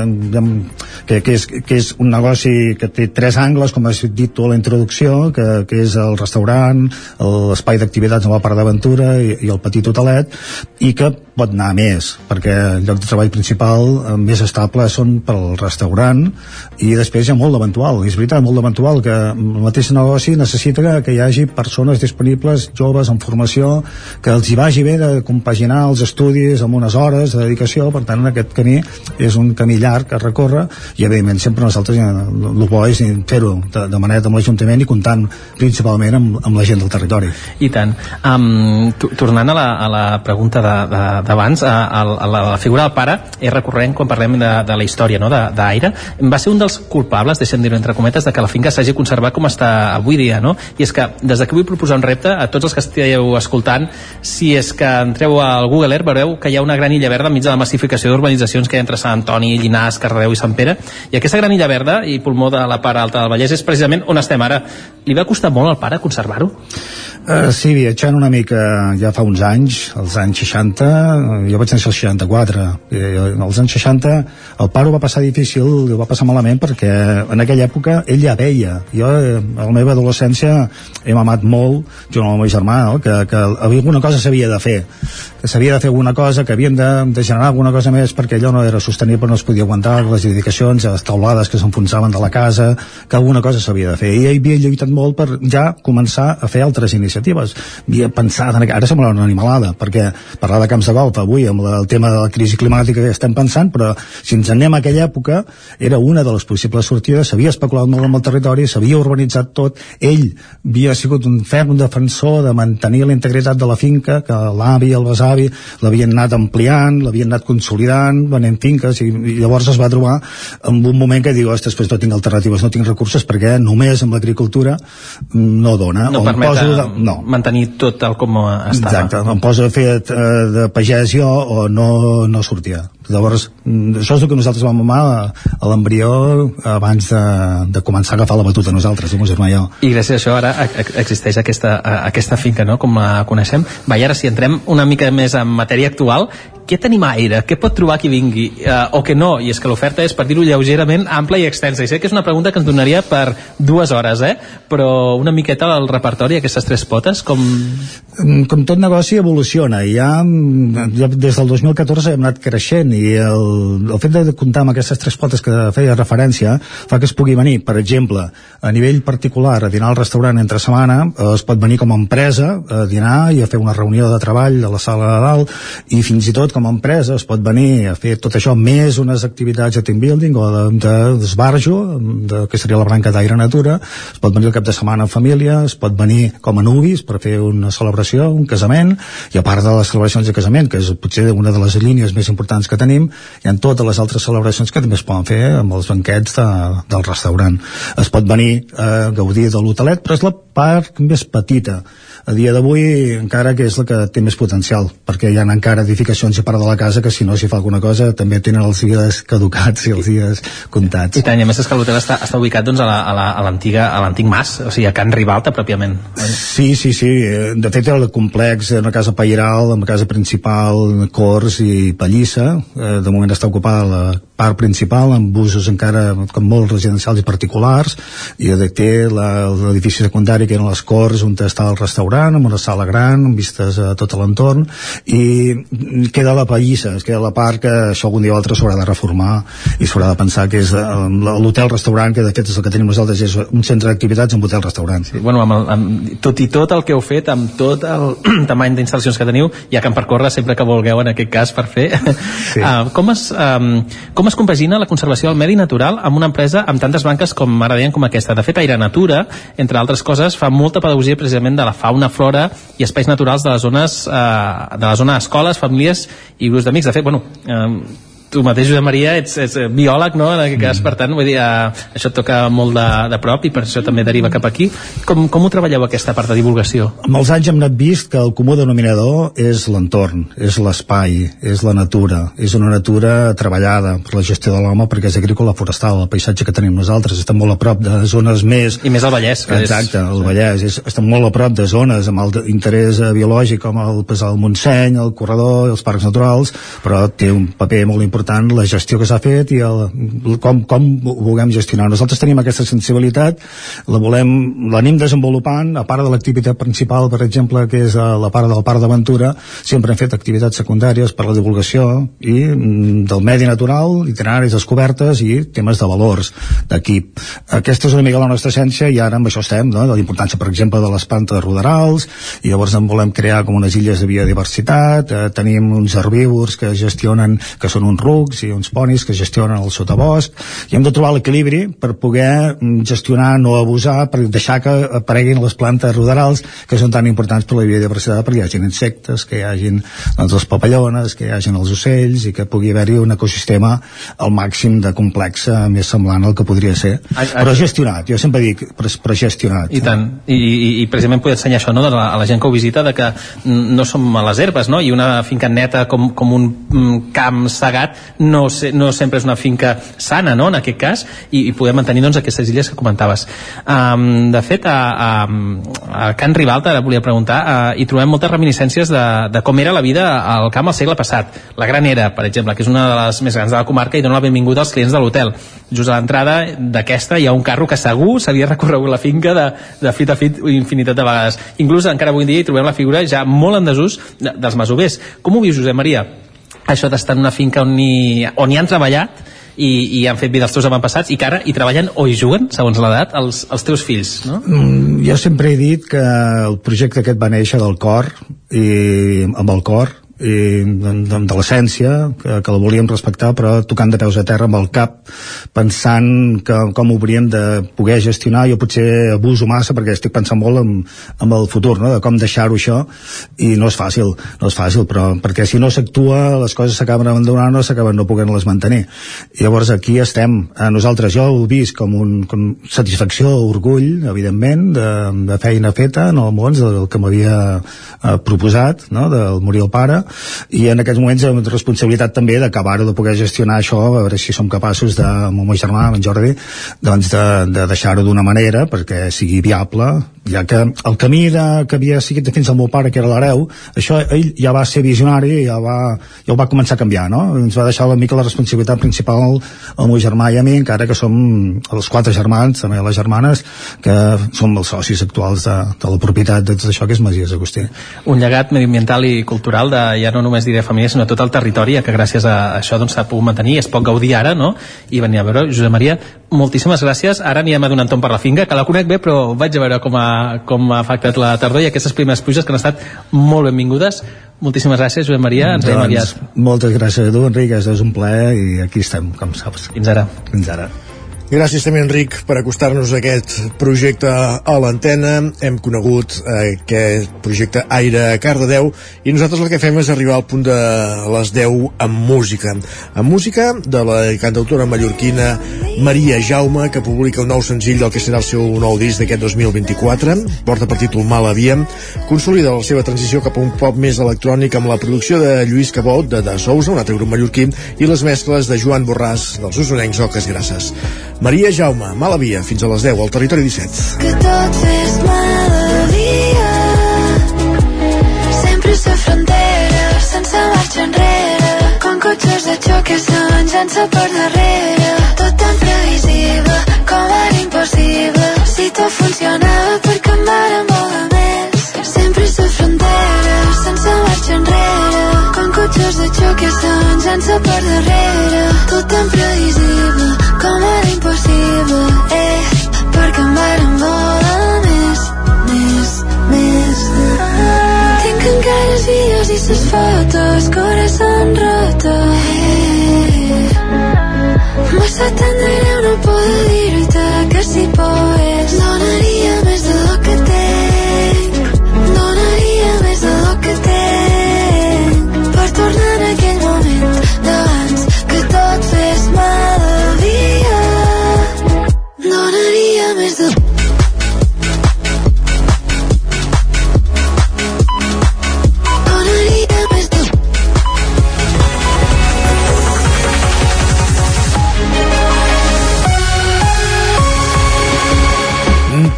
que, que, és, que és un negoci que té tres angles com has dit tu a la introducció que, que és el restaurant l'espai d'activitats amb la part d'aventura i, i el petit hotelet i que pot anar més perquè el lloc de treball principal eh, més estable són pel restaurant i després hi ha molt d'eventual és veritat molt d'eventual que el mateix negoci necessita que, que hi hagi persones disponibles, joves, en formació, que els hi vagi bé de compaginar els estudis amb unes hores de dedicació, per tant, en aquest camí és un camí llarg que recorre i, evidentment, sempre nosaltres el bo és fer-ho de, de manera amb l'Ajuntament i comptant principalment amb, amb la gent del territori. I tant. Um, tornant a la, a la pregunta d'abans, a, a, a, la, la figura del pare és recurrent quan parlem de, de la història no? d'Aire. Va ser un dels culpables, deixem dir-ho entre cometes, de que la finca s'hagi conservat com està avui dia, no? I és que des de que vull proposar un repte a tots els que estigueu escoltant, si és que entreu al Google Earth veureu que hi ha una gran illa verda enmig de la massificació d'urbanitzacions que hi ha entre Sant Antoni, Llinars, Cardedeu i Sant Pere, i aquesta gran illa verda i pulmó de la part alta del Vallès és precisament on estem ara. Li va costar molt al pare conservar-ho? Uh, sí, viatjant una mica ja fa uns anys, als anys 60, jo vaig néixer al 64, i als anys 60 el pare va passar difícil, ho va passar malament perquè en aquella època ell ja veia. Jo, eh, a la meva adolescència, he mamat molt, jo amb el meu germà, no? que, que alguna cosa s'havia de fer, que s'havia de fer alguna cosa, que havien de, de generar alguna cosa més perquè allò no era sostenible, no es podia aguantar, les edificacions, les taulades que s'enfonsaven de la casa, que alguna cosa s'havia de fer. I ell havia lluitat molt per ja començar a fer altres iniciatives. Havia pensat, en, ara sembla una animalada, perquè parlar de camps de avui amb el tema de la crisi climàtica que estem pensant, però si ens anem a aquella època, era una de les possibles sortides, s'havia especulat molt amb el territori, s'havia urbanitzat tot, ell havia sigut un ferm defensor de mantenir la integritat de la finca, que l'avi i el besavi l'havien anat ampliant, l'havien anat consolidant, venent finques, i, i llavors es va trobar en un moment que diu, doncs no tinc alternatives, no tinc recursos, perquè només amb l'agricultura no dona. No permet poso de, no. mantenir tot tal com estava. Exacte, em poso a fer eh, de pagès jo o no, no sortia. Llavors, mm, això és el que nosaltres vam amar a l'embrió abans de, de començar a agafar la batuta nosaltres, el meu germà i jo. I gràcies a això ara existeix aquesta, aquesta finca, no?, com la coneixem. Va, i ara si entrem una mica més en matèria actual, què tenim a Aire? Què pot trobar qui vingui? Uh, o que no? I és que l'oferta és, per dir-ho lleugerament, ampla i extensa. I sé que és una pregunta que ens donaria per dues hores, eh? Però una miqueta el repertori, aquestes tres potes, com... Mm, com tot negoci evoluciona. I ja, ja des del 2014 hem anat creixent i el, el fet de comptar amb aquestes tres potes que feia referència fa que es pugui venir, per exemple, a nivell particular, a dinar al restaurant entre setmana, eh, es pot venir com a empresa a dinar i a fer una reunió de treball a la sala de dalt i fins i tot com a empresa es pot venir a fer tot això més unes activitats de team building o d'esbarjo, de, de, que seria la branca d'aire natura, es pot venir el cap de setmana en família, es pot venir com a nuvis per fer una celebració, un casament, i a part de les celebracions de casament, que és potser una de les línies més importants que tenim, hi ha totes les altres celebracions que també es poden fer amb els banquets de, del restaurant. Es pot venir a gaudir de l'hotelet, però és la part més petita a dia d'avui encara que és la que té més potencial perquè hi ha encara edificacions a part de la casa que si no s'hi fa alguna cosa també tenen els dies caducats i els dies comptats I tant, i a més és que l'hotel està, està ubicat doncs, a la- a la- a l'antiga a l'antic mas, o sigui, a Can Ribalta pròpiament. Sí, sí, sí. De fet, era el complex, una casa pairal, amb casa principal, cors i pallissa. Eh, De moment està ocupada la part principal, amb usos encara com molt residencials i particulars, i té l'edifici secundari, que eren les cors, on està el restaurant, amb una sala gran, amb vistes a tot l'entorn, i queda la pallissa, queda la part que això algun dia o altre s'haurà de reformar i s'haurà de pensar que és eh, l'hotel-restaurant, que de fet és el que tenim nosaltres, és un centre d'activitats amb hotel-restaurant. Sí, bueno, amb, el, amb tot i tot el que heu fet, amb tot el tamany d'instal·lacions que teniu, hi ha camp per córrer sempre que vulgueu en aquest cas per fer. Sí. Uh, com, es, um, com es compagina la conservació del medi natural amb una empresa amb tantes banques com ara deien com aquesta? De fet, Aire Natura, entre altres coses, fa molta pedagogia precisament de la fauna, flora i espais naturals de les zones uh, de la zona escoles, famílies i grups d'amics. De fet, bueno, um, tu mateix, Josep Maria, ets, ets eh, biòleg, no?, en aquest cas, per tant, vull dir, eh, això et toca molt de, de prop i per això també deriva cap aquí. Com, com ho treballeu, aquesta part de divulgació? Amb els anys hem anat vist que el comú denominador és l'entorn, és l'espai, és la natura, és una natura treballada per la gestió de l'home perquè és agrícola forestal, el paisatge que tenim nosaltres està molt a prop de zones més... I més al Vallès. Que Exacte, el Vallès, és, està molt a prop de zones amb alt interès eh, biològic com el, el Montseny, el Corredor, els parcs naturals, però té un paper molt important la gestió que s'ha fet i el, com, com ho vulguem gestionar. Nosaltres tenim aquesta sensibilitat, la volem, l'anem desenvolupant, a part de l'activitat principal, per exemple, que és eh, la part del Parc d'Aventura, sempre hem fet activitats secundàries per la divulgació i mm, del medi natural, itineraris descobertes i temes de valors d'equip. Aquesta és una mica la nostra essència i ara amb això estem, no? de la importància, per exemple, de les plantes ruderals, i llavors en volem crear com unes illes de biodiversitat, eh, tenim uns herbívors que gestionen, que són uns rucs i uns ponis que gestionen el sotabosc, i hem de trobar l'equilibri per poder mm, gestionar, no abusar, per deixar que apareguin les plantes ruderals que són tan importants per la biodiversitat, perquè hi hagin insectes, que hi hagin doncs, les papallones, que hi hagin els ocells i que pugui haver-hi un ecosistema al màxim de complex eh, més semblant al que podria ser. Ai, ai. Però gestionat, jo sempre dic, però, però gestionat. I tant, I, i, i precisament poder ensenyar això no, de la, a la gent que ho visita, de que no som a les herbes, no? i una finca neta com, com un mm, camp segat no, se, no sempre és una finca sana, no?, en aquest cas, i, i poder mantenir doncs, aquestes illes que comentaves. Um, de fet, a, a, a Can Ribalta, ara volia preguntar, uh, hi trobem moltes reminiscències de, de com era la vida al camp al segle passat. La Granera, per exemple, que és una de les més grans de la comarca i dona la benvinguda als clients de l'hotel. Just a l'entrada d'aquesta hi ha un carro que segur s'havia recorregut la finca de, de fit a fit infinitat de vegades. Inclús encara avui dia hi trobem la figura ja molt en desús de, dels masovers. Com ho vius, Josep Maria? Això d'estar en una finca on hi, on hi han treballat i, i han fet vida els teus avantpassats i que ara hi treballen o hi juguen, segons l'edat, els, els teus fills, no? Mm, jo sempre he dit que el projecte aquest va néixer del cor i amb el cor i l'essència que, que la volíem respectar però tocant de peus a terra amb el cap pensant que, com ho hauríem de poder gestionar. Jo potser abuso massa perquè estic pensant molt en, en el futur no? de com deixar-ho això. I no és fàcil no és fàcil però perquè si no s'actua les coses s'acaben abandonant o s'acaben no podent les mantenir. I llavors aquí estem. Eh, nosaltres jo ho vist com un com satisfacció, orgull evidentment de, de feina feta en el món del que m'havia eh, proposat no? del morir el pare i en aquests moments amb responsabilitat també d'acabar de poder gestionar això, a veure si som capaços de, amb el meu germà, amb en Jordi doncs de, de deixar-ho d'una manera perquè sigui viable, ja que el camí de, que havia seguit fins al meu pare que era l'hereu, això ell ja va ser visionari ja, va, ja ho va començar a canviar no? ens va deixar una mica la responsabilitat principal al meu germà i a mi, encara que som els quatre germans, també les germanes que som els socis actuals de, de la propietat de tot això que és Masies Agustí un llegat mediambiental i cultural de ja no només diré família, sinó tot el territori que gràcies a això doncs, s'ha pogut mantenir es pot gaudir ara, no? I venir a veure Josep Maria, moltíssimes gràcies. Ara anirem a donar un tom per la finca, que la conec bé però vaig a veure com ha, com ha afectat la tardor i aquestes primeres pluges que han estat molt benvingudes. Moltíssimes gràcies Josep Maria, ens veiem aviat. moltes gràcies a tu Enric, és un plaer i aquí estem, com saps. Fins ara. Fins ara Gràcies també, Enric, per acostar-nos aquest projecte a l'antena. Hem conegut eh, aquest projecte Aire a Cardedeu i nosaltres el que fem és arribar al punt de les 10 amb música. Amb música de la cantautora mallorquina Maria Jaume, que publica un nou senzill del que serà el seu nou disc d'aquest 2024. Porta per títol Mal Havíem. Consolida la seva transició cap a un pop més electrònic amb la producció de Lluís Cabot, de De Sousa, un altre grup mallorquí, i les mescles de Joan Borràs, dels usonencs Oques Grasses. Maria Jaume, mala via, fins a les 10 al territori 17. Que tot és melodia Sempre sa frontera sense marxa enrere. Com cotxes de xoc que s'enganxant-se per darrere. Tot tan previsible com era impossible. Si tot funcionava perquè em varen voler més? Sempre sa frontera sense marxa enrere. Com cotxes de xoc que s'enganxant-se per darrere. Tot tan previsible com era impossible eh, perquè em varen voler més més, més tinc encara els vídeos i ses fotos corazón roto eh, massa greu no puedo dir-te que si pogués donaria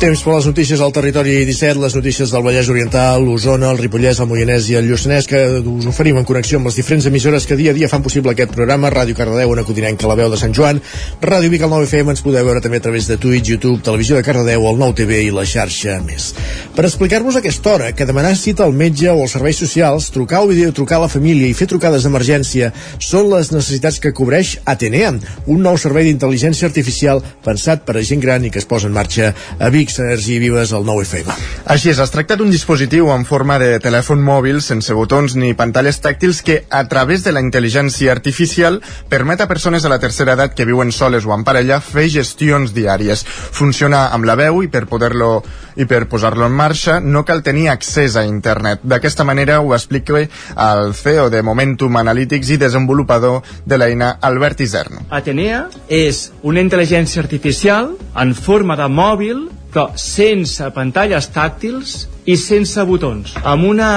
Temps per les notícies al territori 17, les notícies del Vallès Oriental, l'Osona, el Ripollès, el Moianès i el Lluçanès, que us oferim en connexió amb les diferents emissores que dia a dia fan possible aquest programa. Ràdio Cardedeu, una codinenca, la veu de Sant Joan, Ràdio Vic, el 9 FM, ens podeu veure també a través de Twitch, YouTube, Televisió de Cardedeu, el 9 TV i la xarxa més. Per explicar-vos aquesta hora que demanar cita al metge o als serveis socials, trucar o videotrucar a la família i fer trucades d'emergència són les necessitats que cobreix Atenea, un nou servei d'intel·ligència artificial pensat per a gent gran i que es posa en marxa a Vic, Energia Vives, al 9 FM. Així és, es tracta d'un dispositiu en forma de telèfon mòbil sense botons ni pantalles tàctils que, a través de la intel·ligència artificial, permet a persones de la tercera edat que viuen soles o en parella fer gestions diàries. Funciona amb la veu i per poder-lo i per posar-lo en marxa no cal tenir accés a internet. D'aquesta manera ho explica el CEO de Momentum Analytics i desenvolupador de l'eina Albert Iserno. Atenea és una intel·ligència artificial en forma de mòbil però sense pantalles tàctils i sense botons amb una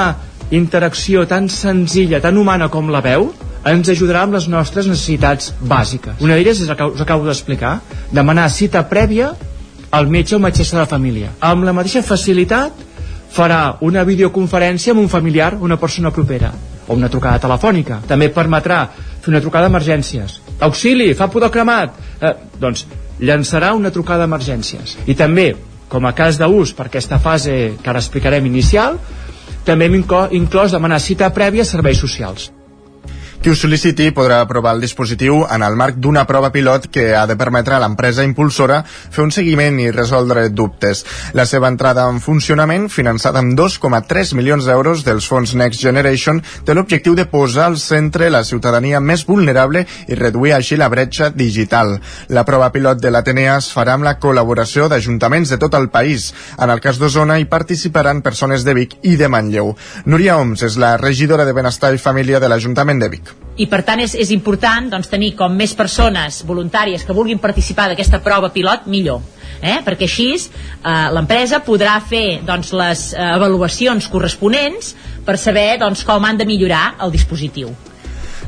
interacció tan senzilla, tan humana com la veu ens ajudarà amb les nostres necessitats bàsiques. Una d'elles és la que us acabo d'explicar demanar cita prèvia al metge o metgessa de família. Amb la mateixa facilitat farà una videoconferència amb un familiar una persona propera o una trucada telefònica. També permetrà fer una trucada d'emergències. Auxili, fa pudor cremat. Eh, doncs llançarà una trucada d'emergències. I també com a cas d'ús per aquesta fase que ara explicarem inicial també hem inclòs, demanar cita prèvia a serveis socials Qui ho sol·liciti podrà aprovar el dispositiu en el marc d'una prova pilot que ha de permetre a l'empresa impulsora fer un seguiment i resoldre dubtes. La seva entrada en funcionament, finançada amb 2,3 milions d'euros dels fons Next Generation, té l'objectiu de posar al centre la ciutadania més vulnerable i reduir així la bretxa digital. La prova pilot de l'Atenea es farà amb la col·laboració d'ajuntaments de tot el país. En el cas d'Osona hi participaran persones de Vic i de Manlleu. Núria Oms és la regidora de Benestar i Família de l'Ajuntament de Vic i per tant és, és important doncs, tenir com més persones voluntàries que vulguin participar d'aquesta prova pilot millor eh? perquè així eh, l'empresa podrà fer doncs, les eh, avaluacions corresponents per saber doncs, com han de millorar el dispositiu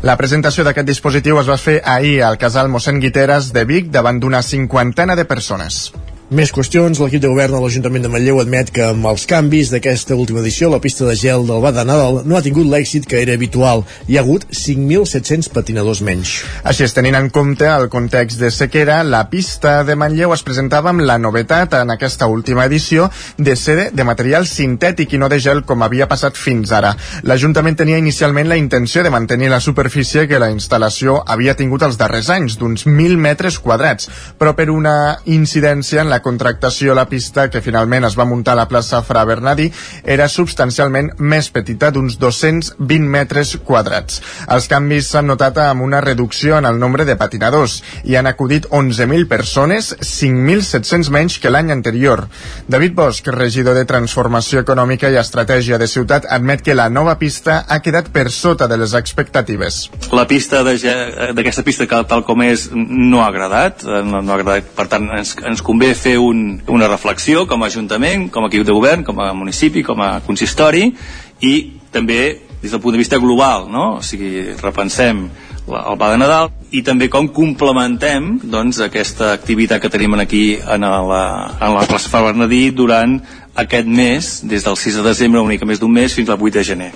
la presentació d'aquest dispositiu es va fer ahir al casal mossèn Guiteres de Vic davant d'una cinquantena de persones. Més qüestions, l'equip de govern de l'Ajuntament de Manlleu admet que amb els canvis d'aquesta última edició la pista de gel del Bada Nadal no ha tingut l'èxit que era habitual. Hi ha hagut 5.700 patinadors menys. Així és, tenint en compte el context de sequera, la pista de Manlleu es presentava amb la novetat en aquesta última edició de ser de material sintètic i no de gel com havia passat fins ara. L'Ajuntament tenia inicialment la intenció de mantenir la superfície que la instal·lació havia tingut els darrers anys, d'uns 1.000 metres quadrats, però per una incidència en la contractació, la pista que finalment es va muntar a la plaça Fra Bernadi era substancialment més petita, d'uns 220 metres quadrats. Els canvis s'han notat amb una reducció en el nombre de patinadors i han acudit 11.000 persones, 5.700 menys que l'any anterior. David Bosch, regidor de Transformació Econòmica i Estratègia de Ciutat, admet que la nova pista ha quedat per sota de les expectatives. La pista d'aquesta pista que tal com és no ha agradat, eh, no, no ha agradat per tant ens, ens convé fer un, una reflexió com a Ajuntament, com a equip de govern, com a municipi, com a consistori i també des del punt de vista global, no? o sigui, repensem la, el pa de Nadal i també com complementem doncs, aquesta activitat que tenim aquí en la, en la plaça Fa Bernadí durant aquest mes, des del 6 de desembre, una mica més d'un mes, fins al 8 de gener.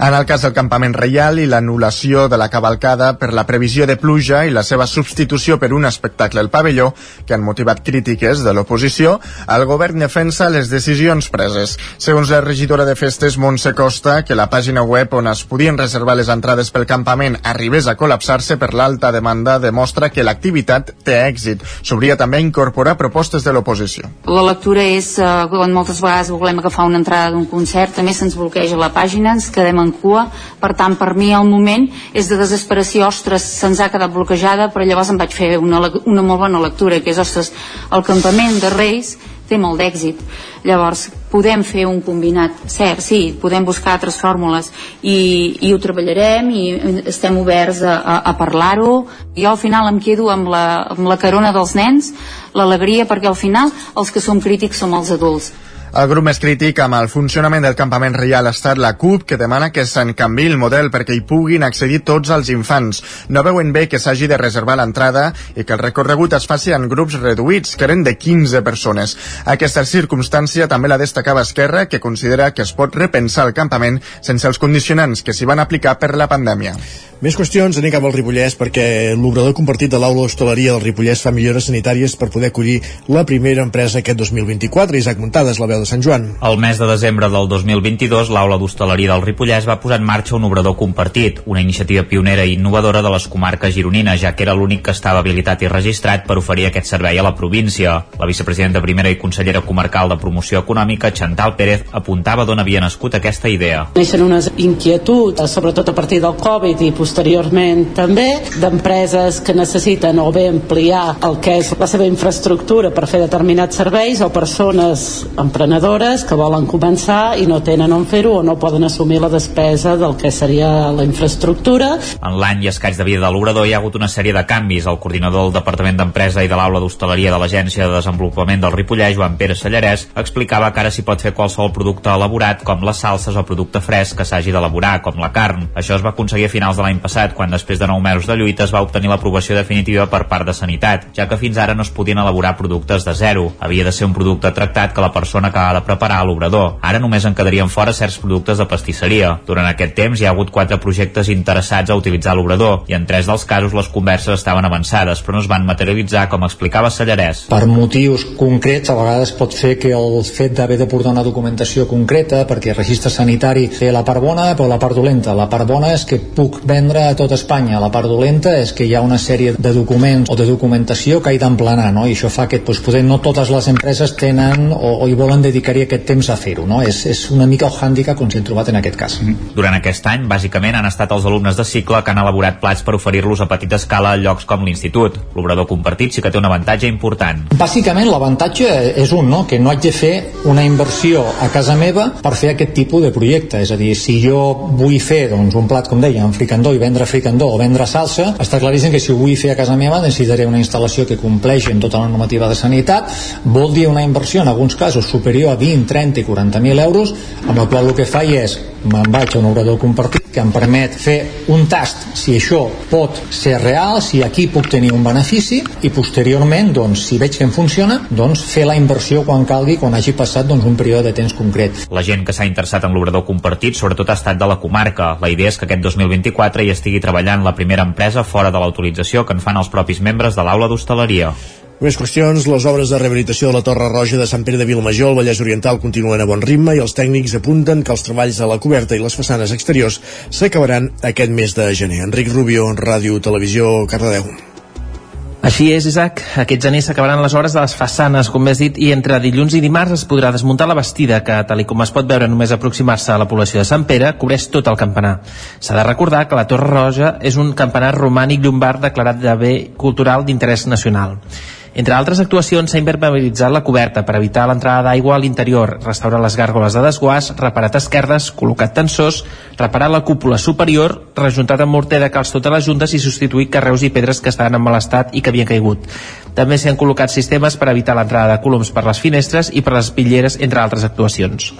En el cas del campament reial i l'anul·lació de la cavalcada per la previsió de pluja i la seva substitució per un espectacle al pavelló, que han motivat crítiques de l'oposició, el govern defensa les decisions preses. Segons la regidora de festes, Montse Costa, que la pàgina web on es podien reservar les entrades pel campament arribés a col·lapsar-se per l'alta demanda demostra que l'activitat té èxit. S'hauria també incorporar propostes de l'oposició. La lectura és, eh, quan moltes vegades volem agafar una entrada d'un concert, també se'ns bloqueja la pàgina, ens quedem en en cua, per tant per mi el moment és de desesperació, ostres, se'ns ha quedat bloquejada, però llavors em vaig fer una, una molt bona lectura, que és, ostres, el campament de Reis té molt d'èxit. Llavors, podem fer un combinat, cert, sí, podem buscar altres fórmules i, i ho treballarem i estem oberts a, a, a parlar-ho. Jo al final em quedo amb la, amb la carona dels nens, l'alegria, perquè al final els que som crítics som els adults. El grup més crític amb el funcionament del campament reial ha estat la CUP, que demana que se'n canvi el model perquè hi puguin accedir tots els infants. No veuen bé que s'hagi de reservar l'entrada i que el recorregut es faci en grups reduïts, que eren de 15 persones. Aquesta circumstància també la destacava Esquerra, que considera que es pot repensar el campament sense els condicionants que s'hi van aplicar per la pandèmia. Més qüestions, anem cap al Ripollès perquè l'obrador compartit de l'aula hostaleria del Ripollès fa millores sanitàries per poder acollir la primera empresa aquest 2024. Isaac Muntades, la veu de Sant Joan. El mes de desembre del 2022, l'aula d'hostaleria del Ripollès va posar en marxa un obrador compartit, una iniciativa pionera i innovadora de les comarques gironines, ja que era l'únic que estava habilitat i registrat per oferir aquest servei a la província. La vicepresidenta primera i consellera comarcal de promoció econòmica, Chantal Pérez, apuntava d'on havia nascut aquesta idea. Neixen unes inquietuds, sobretot a partir del Covid i posteriorment també d'empreses que necessiten o bé ampliar el que és la seva infraestructura per fer determinats serveis o persones emprenedores que volen començar i no tenen on fer-ho o no poden assumir la despesa del que seria la infraestructura. En l'any i escaig de vida de l'obrador hi ha hagut una sèrie de canvis. El coordinador del Departament d'Empresa i de l'Aula d'Hostaleria de l'Agència de Desenvolupament del Ripollès, Joan Pere Sallarès, explicava que ara s'hi pot fer qualsevol producte elaborat, com les salses o producte fresc que s'hagi d'elaborar, com la carn. Això es va aconseguir a finals de l'any passat, quan després de 9 mesos de lluita es va obtenir l'aprovació definitiva per part de Sanitat, ja que fins ara no es podien elaborar productes de zero. Havia de ser un producte tractat que la persona acaba de preparar l'obrador. Ara només en quedarien fora certs productes de pastisseria. Durant aquest temps hi ha hagut quatre projectes interessats a utilitzar l'obrador i en tres dels casos les converses estaven avançades però no es van materialitzar com explicava Sallarès. Per motius concrets a vegades pot fer que el fet d'haver de portar una documentació concreta perquè el registre sanitari té la part bona però la part dolenta. La part bona és que puc vendre a tot Espanya. La part dolenta és que hi ha una sèrie de documents o de documentació que he d'emplenar, no? i això fa que doncs, poder no totes les empreses tenen o, o hi volen dedicar-hi aquest temps a fer-ho. No? És, és una mica el hàndicap que ens hem trobat en aquest cas. Durant aquest any, bàsicament, han estat els alumnes de cicle que han elaborat plats per oferir-los a petita escala a llocs com l'Institut. L'obrador compartit sí que té un avantatge important. Bàsicament, l'avantatge és un, no? que no haig de fer una inversió a casa meva per fer aquest tipus de projecte. És a dir, si jo vull fer doncs, un plat, com deia, amb fricandó i vendre fricandó o vendre salsa, està claríssim que si ho vull fer a casa meva necessitaré una instal·lació que compleixi amb tota la normativa de sanitat, vol dir una inversió en alguns casos superior a 20, 30 i 40.000 euros, amb la qual el que faig és me'n vaig a un obrador compartit que em permet fer un tast si això pot ser real, si aquí puc tenir un benefici i posteriorment, doncs, si veig que em funciona, doncs fer la inversió quan calgui, quan hagi passat doncs, un període de temps concret. La gent que s'ha interessat en l'obrador compartit sobretot ha estat de la comarca. La idea és que aquest 2024 hi estigui treballant la primera empresa fora de l'autorització que en fan els propis membres de l'aula d'hostaleria. Més qüestions, les obres de rehabilitació de la Torre Roja de Sant Pere de Vilamajor al Vallès Oriental continuen a bon ritme i els tècnics apunten que els treballs a la coberta i les façanes exteriors s'acabaran aquest mes de gener. Enric Rubio, Ràdio Televisió, Cardedeu. Així és, Isaac. Aquest gener s'acabaran les hores de les façanes, com has dit, i entre dilluns i dimarts es podrà desmuntar la bastida, que, tal com es pot veure només aproximar-se a la població de Sant Pere, cobreix tot el campanar. S'ha de recordar que la Torre Roja és un campanar romànic llombard declarat de bé cultural d'interès nacional. Entre altres actuacions, s'ha impermeabilitzat la coberta per evitar l'entrada d'aigua a l'interior, restaurar les gàrgoles de desguàs, reparat esquerdes, col·locat tensors, reparar la cúpula superior, rejuntat amb morter de calç totes les juntes i substituït carreus i pedres que estaven en mal estat i que havien caigut. També s'hi han col·locat sistemes per evitar l'entrada de coloms per les finestres i per les pitlleres, entre altres actuacions.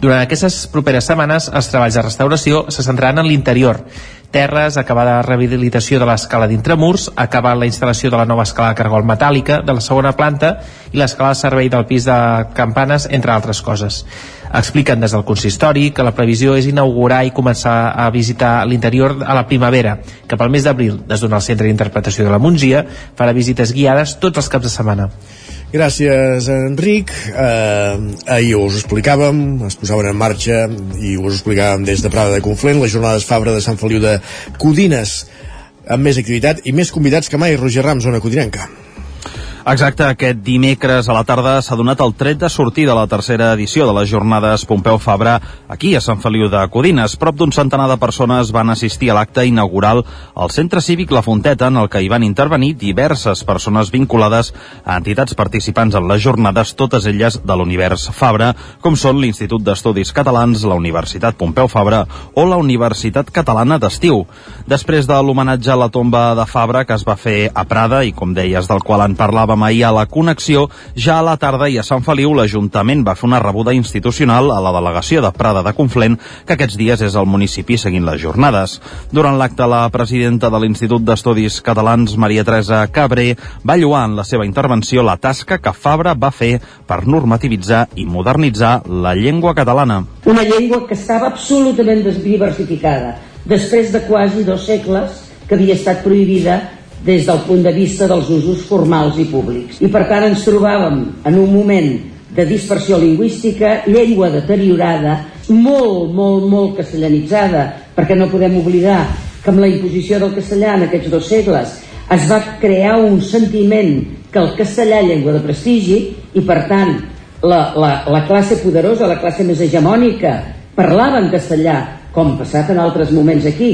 Durant aquestes properes setmanes, els treballs de restauració se centraran en l'interior, terres, acabar la rehabilitació de l'escala d'intramurs, acabar la instal·lació de la nova escala de cargol metàl·lica de la segona planta i l'escala de servei del pis de campanes, entre altres coses. Expliquen des del consistori que la previsió és inaugurar i començar a visitar l'interior a la primavera, que pel mes d'abril, des el Centre d'Interpretació de la Mongia, farà visites guiades tots els caps de setmana. Gràcies, Enric. Eh, ahir us explicàvem, es posaven en marxa i us explicàvem des de Prada de Conflent, les jornades Fabra de Sant Feliu de Codines, amb més activitat i més convidats que mai. Roger Rams, zona codinenca. Exacte, aquest dimecres a la tarda s'ha donat el tret de sortir de la tercera edició de les jornades Pompeu Fabra aquí a Sant Feliu de Codines. Prop d'un centenar de persones van assistir a l'acte inaugural al Centre Cívic La Fonteta en el que hi van intervenir diverses persones vinculades a entitats participants en les jornades, totes elles de l'univers Fabra, com són l'Institut d'Estudis Catalans, la Universitat Pompeu Fabra o la Universitat Catalana d'Estiu. Després de l'homenatge a la tomba de Fabra que es va fer a Prada i, com deies, del qual en parlava parlàvem ahir a la connexió, ja a la tarda i a Sant Feliu l'Ajuntament va fer una rebuda institucional a la delegació de Prada de Conflent, que aquests dies és el municipi seguint les jornades. Durant l'acte, la presidenta de l'Institut d'Estudis Catalans, Maria Teresa Cabré, va lluar en la seva intervenció la tasca que Fabra va fer per normativitzar i modernitzar la llengua catalana. Una llengua que estava absolutament desdiversificada, després de quasi dos segles que havia estat prohibida des del punt de vista dels usos formals i públics. I per tant ens trobàvem en un moment de dispersió lingüística, llengua deteriorada, molt, molt, molt castellanitzada, perquè no podem oblidar que amb la imposició del castellà en aquests dos segles es va crear un sentiment que el castellà llengua de prestigi i per tant la, la, la classe poderosa, la classe més hegemònica parlava en castellà, com passat en altres moments aquí.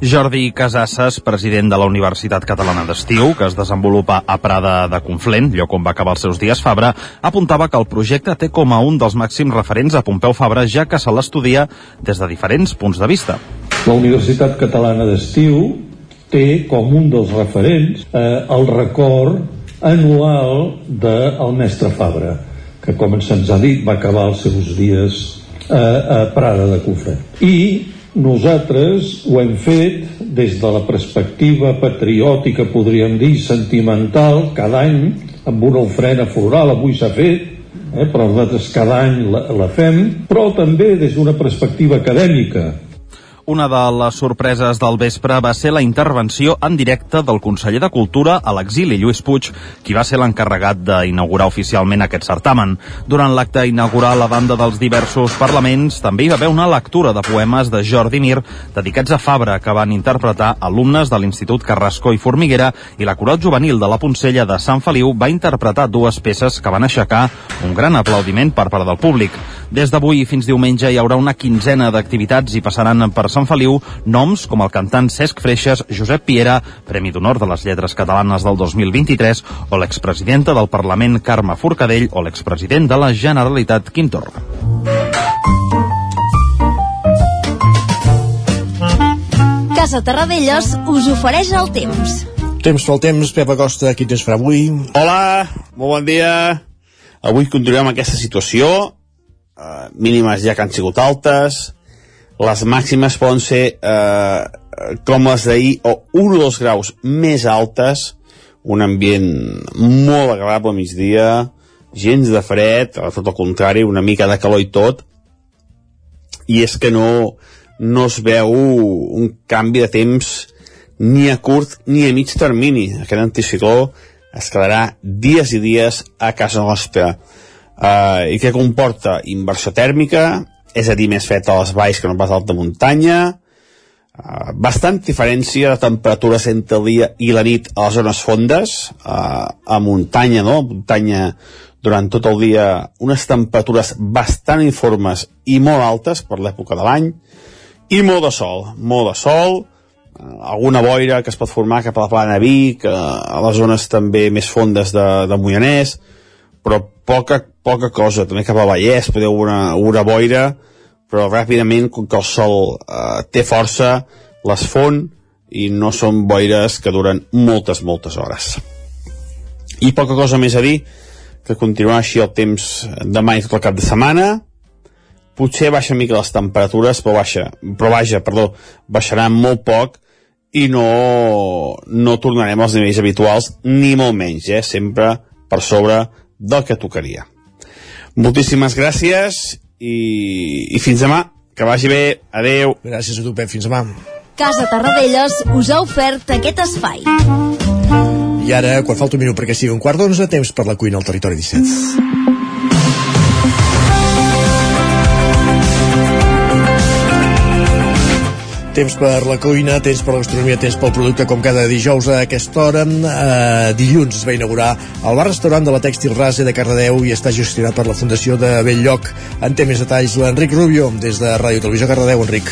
Jordi Casasses, president de la Universitat Catalana d'Estiu, que es desenvolupa a Prada de Conflent, lloc on va acabar els seus dies Fabra, apuntava que el projecte té com a un dels màxims referents a Pompeu Fabra, ja que se l'estudia des de diferents punts de vista. La Universitat Catalana d'Estiu té com un dels referents eh, el record anual del mestre Fabra, que com se'ns ha dit va acabar els seus dies eh, a Prada de Conflent. I nosaltres ho hem fet des de la perspectiva patriòtica, podríem dir, sentimental, cada any, amb una ofrena floral, avui s'ha fet, eh, però nosaltres cada any la, la fem, però també des d'una perspectiva acadèmica, una de les sorpreses del vespre va ser la intervenció en directe del conseller de Cultura a l'exili, Lluís Puig, qui va ser l'encarregat d'inaugurar oficialment aquest certamen. Durant l'acte inaugural a banda dels diversos parlaments també hi va haver una lectura de poemes de Jordi Mir dedicats a Fabra que van interpretar alumnes de l'Institut Carrasco i Formiguera i la Coral Juvenil de la Poncella de Sant Feliu va interpretar dues peces que van aixecar un gran aplaudiment per part del públic. Des d'avui fins diumenge hi haurà una quinzena d'activitats i passaran per Sant Feliu noms com el cantant Cesc Freixas, Josep Piera, Premi d'Honor de les Lletres Catalanes del 2023, o l'expresidenta del Parlament Carme Forcadell o l'expresident de la Generalitat Quim Torra. Casa Terradellos us ofereix el temps. Temps pel temps, Pep Acosta, qui tens farà avui? Hola, molt bon dia. Avui continuem aquesta situació. Uh, mínimes ja que han sigut altes. Les màximes poden ser uh, com les d'ahir o 1 o 2 graus més altes. Un ambient molt agradable a migdia, gens de fred, a tot el contrari, una mica de calor i tot. I és que no, no es veu un canvi de temps ni a curt ni a mig termini. Aquest anticicló es quedarà dies i dies a casa nostra. Uh, I què comporta? Inversió tèrmica, és a dir, més fred a les valls que no pas a alta muntanya, Uh, bastant diferència de temperatures entre el dia i la nit a les zones fondes, uh, a muntanya, no? Muntanya durant tot el dia unes temperatures bastant informes i molt altes per l'època de l'any. I molt de sol, molt de sol. Uh, alguna boira que es pot formar cap a la plana Vic, a les zones també més fondes de, de Moianès però poca, poca cosa també cap a Vallès podeu una, una boira però ràpidament, com que el sol eh, té força, les fon i no són boires que duren moltes, moltes hores. I poca cosa més a dir, que continuarà així el temps demà i tot el cap de setmana, potser baixa mica les temperatures, però baixa, però vaja, perdó, baixaran molt poc i no, no tornarem als nivells habituals, ni molt menys, eh? sempre per sobre del que tocaria. Moltíssimes gràcies i, i fins demà, que vagi bé, adeu. Gràcies a tu, Pep, fins demà. Casa Tarradellas us ha ofert aquest espai. I ara, quan falta un minut perquè sigui un quart d'onze, temps per la cuina al territori 17. Temps per la cuina, temps per la gastronomia, temps pel producte, com cada dijous a aquesta hora. Eh, dilluns es va inaugurar el bar-restaurant de la Tèxtil Rase de Cardedeu i està gestionat per la Fundació de Belllloc. En té més detalls l'Enric Rubio, des de Ràdio Televisió Cardedeu. Enric.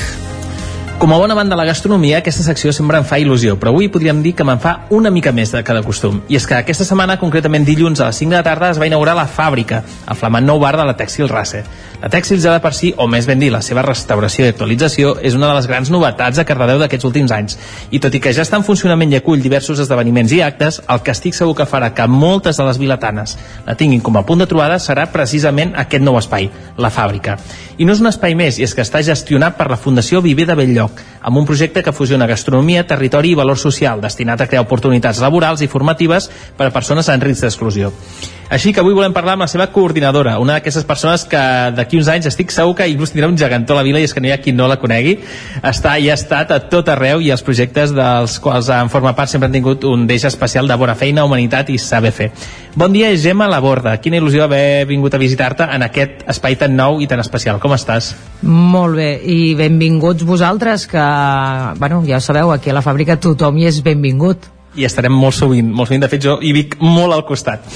Com a bona banda de la gastronomia, aquesta secció sempre em fa il·lusió, però avui podríem dir que me'n fa una mica més de cada costum. I és que aquesta setmana, concretament dilluns a les 5 de la tarda, es va inaugurar la fàbrica, el flamant nou bar de la Tèxtil Race. La Tèxtil ja de per si, o més ben dir, la seva restauració i actualització, és una de les grans novetats a Cardedeu d'aquests últims anys. I tot i que ja està en funcionament i acull diversos esdeveniments i actes, el que estic segur que farà que moltes de les vilatanes la tinguin com a punt de trobada serà precisament aquest nou espai, la fàbrica. I no és un espai més, i és que està gestionat per la Fundació Viver de Belllloc, amb un projecte que fusiona gastronomia, territori i valor social, destinat a crear oportunitats laborals i formatives per a persones en risc d'exclusió. Així que avui volem parlar amb la seva coordinadora, una d'aquestes persones que d'aquí uns anys estic segur que inclús tindrà un gegantó a la vila i és que no hi ha qui no la conegui. Està i ha estat a tot arreu i els projectes dels quals en forma part sempre han tingut un deix especial de bona feina, humanitat i saber fer. Bon dia, Gemma Laborda. Quina il·lusió haver vingut a visitar-te en aquest espai tan nou i tan especial. Com estàs? Molt bé, i benvinguts vosaltres, que, bueno, ja ho sabeu, aquí a la fàbrica tothom hi és benvingut. I estarem molt sovint, molt sovint. De fet, jo hi vic molt al costat.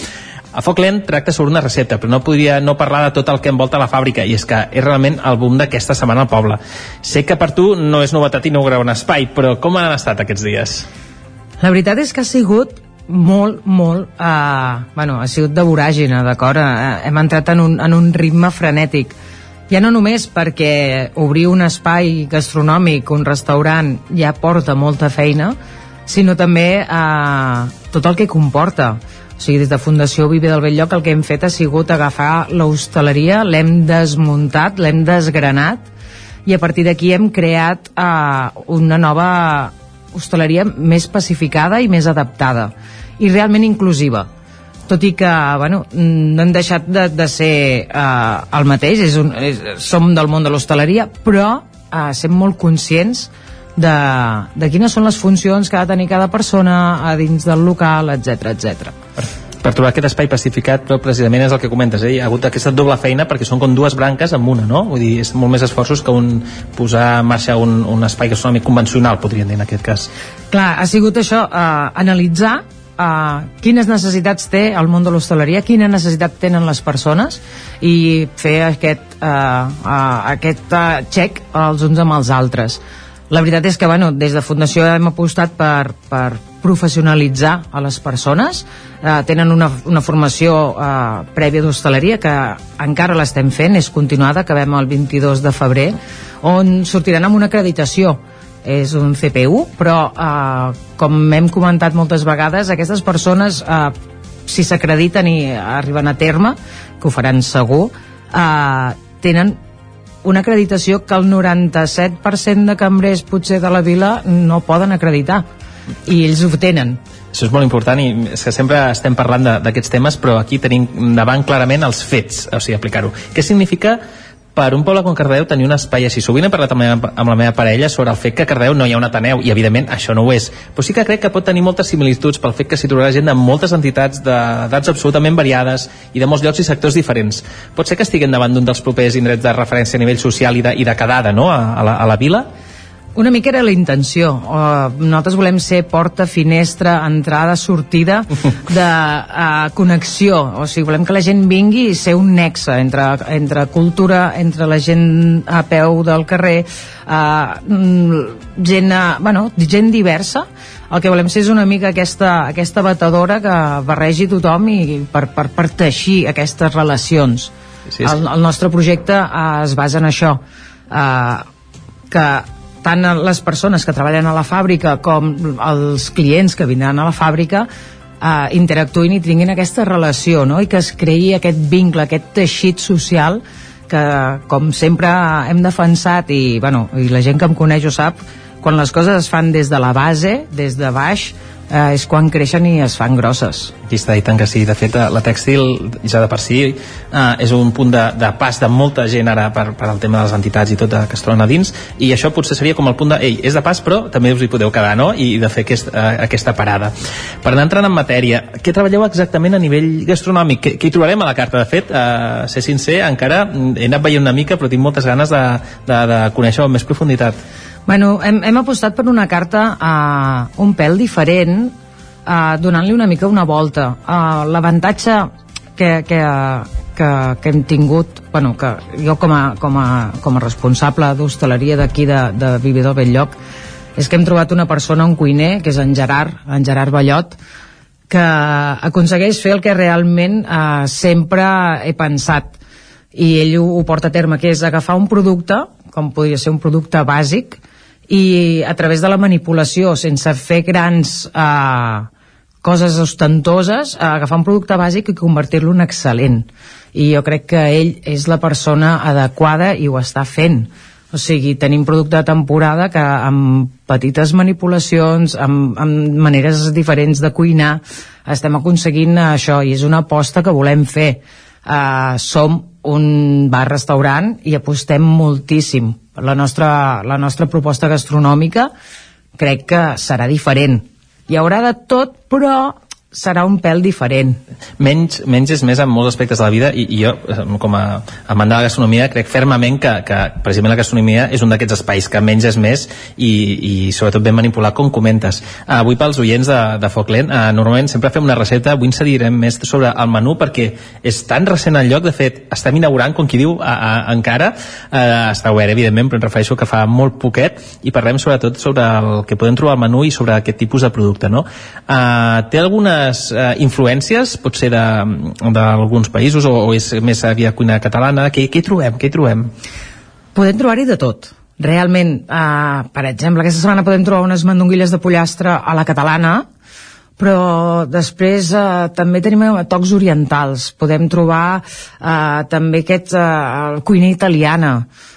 A foc lent tracta sobre una recepta, però no podria no parlar de tot el que envolta la fàbrica, i és que és realment el boom d'aquesta setmana al poble. Sé que per tu no és novetat inaugurar un espai, però com han estat aquests dies? La veritat és que ha sigut molt, molt... Uh, bueno, ha sigut de voràgina, d'acord? Uh, hem entrat en un, en un ritme frenètic. Ja no només perquè obrir un espai gastronòmic, un restaurant, ja porta molta feina, sinó també uh, tot el que comporta. O sigui, des de Fundació Vive del Belllloc el que hem fet ha sigut agafar l'hostaleria, l'hem desmuntat, l'hem desgranat i a partir d'aquí hem creat uh, una nova hostaleria més pacificada i més adaptada i realment inclusiva. Tot i que bueno, no hem deixat de, de ser uh, el mateix és un, és, som del món de l'hostaleria però uh, sem molt conscients de, de quines són les funcions que ha de tenir cada persona a dins del local, etc etc. Per, per trobar aquest espai pacificat però precisament és el que comentes, eh? hi ha hagut aquesta doble feina perquè són com dues branques amb una no? vull dir, és molt més esforços que un posar en marxa un, un espai gastronòmic convencional podríem dir en aquest cas Clar, ha sigut això, eh, analitzar Uh, quines necessitats té el món de l'hostaleria, quina necessitat tenen les persones i fer aquest, uh, uh, aquest uh, check els uns amb els altres la veritat és que bueno, des de Fundació hem apostat per, per professionalitzar a les persones. Eh, tenen una, una formació eh, prèvia d'hostaleria que encara l'estem fent, és continuada acabem el 22 de febrer on sortiran amb una acreditació. És un CPU, però eh, com hem comentat moltes vegades aquestes persones eh, si s'acrediten i arriben a terme que ho faran segur eh, tenen una acreditació que el 97% de cambrers potser de la vila no poden acreditar i ells ho tenen això és molt important i és que sempre estem parlant d'aquests temes però aquí tenim davant clarament els fets o sigui, aplicar-ho. Què significa per un poble com Cardeu tenir un espai així. Sovint he parlat amb la, meva, amb la meva parella sobre el fet que a Cardeu no hi ha un Ateneu, i evidentment això no ho és. Però sí que crec que pot tenir moltes similituds pel fet que s'hi trobarà gent de moltes entitats d'edats absolutament variades i de molts llocs i sectors diferents. Pot ser que estiguem davant d'un dels propers indrets de referència a nivell social i de, i de quedada no? a, a, la, a la vila? Una mica era la intenció. Uh, nosaltres volem ser porta, finestra, entrada, sortida de uh, connexió. O sigui, volem que la gent vingui i ser un nexe entre, entre cultura, entre la gent a peu del carrer, uh, gent, uh, bueno, gent diversa. El que volem ser és una mica aquesta, aquesta batedora que barregi tothom i per, per, per teixir aquestes relacions. Sí, sí. El, el nostre projecte uh, es basa en això. Uh, que tant les persones que treballen a la fàbrica com els clients que vindran a la fàbrica eh, interactuïn i tinguin aquesta relació no? i que es creï aquest vincle, aquest teixit social que com sempre hem defensat i, bueno, i la gent que em coneix ho sap quan les coses es fan des de la base, des de baix eh, és quan creixen i es fan grosses Aquí està dit que sí. De fet, la tèxtil ja de per si eh, és un punt de, de pas de molta gent ara per, per al tema de les entitats i tot que es troben a dins i això potser seria com el punt de, ei, és de pas però també us hi podeu quedar, no? I de fer aquest, eh, aquesta parada. Per anar entrant en matèria, què treballeu exactament a nivell gastronòmic? Què, què hi trobarem a la carta? De fet, eh, ser sincer, encara he anat veient una mica però tinc moltes ganes de, de, de conèixer-ho amb més profunditat. Bueno, hem, hem apostat per una carta uh, un pèl diferent, uh, donant-li una mica una volta. Uh, L'avantatge que, que, que, que hem tingut, bueno, que jo com a, com a, com a responsable d'hostaleria d'aquí de, de Vividor Belllloc, és que hem trobat una persona, un cuiner, que és en Gerard, en Gerard Ballot, que aconsegueix fer el que realment eh, sempre he pensat i ell ho, ho porta a terme, que és agafar un producte, com podria ser un producte bàsic, i a través de la manipulació, sense fer grans eh, coses ostentoses, eh, agafar un producte bàsic i convertir-lo en excel·lent. I jo crec que ell és la persona adequada i ho està fent. O sigui, tenim producte de temporada que amb petites manipulacions, amb, amb maneres diferents de cuinar, estem aconseguint això i és una aposta que volem fer. Uh, som un bar-restaurant i apostem moltíssim. La nostra, la nostra proposta gastronòmica crec que serà diferent. Hi haurà de tot, però serà un pèl diferent. Menys, menys és més en molts aspectes de la vida i, i jo, eh, com a amant de la gastronomia, crec fermament que, que precisament la gastronomia és un d'aquests espais que menys és més i, i sobretot ben manipulat, com comentes. Avui pels oients de, de Foc Lent, uh, normalment sempre fem una recepta, avui ens direm més sobre el menú perquè és tan recent el lloc, de fet, estem inaugurant, com qui diu, a, a, encara, uh, està obert, evidentment, però em refereixo que fa molt poquet i parlem sobretot sobre el que podem trobar al menú i sobre aquest tipus de producte, no? Uh, té alguna algunes eh, influències, potser d'alguns països, o, o és més aviat cuina catalana? Què, què hi trobem? Què hi trobem? Podem trobar-hi de tot. Realment, eh, per exemple, aquesta setmana podem trobar unes mandonguilles de pollastre a la catalana, però després eh, també tenim eh, tocs orientals podem trobar eh, també aquest eh, cuina italiana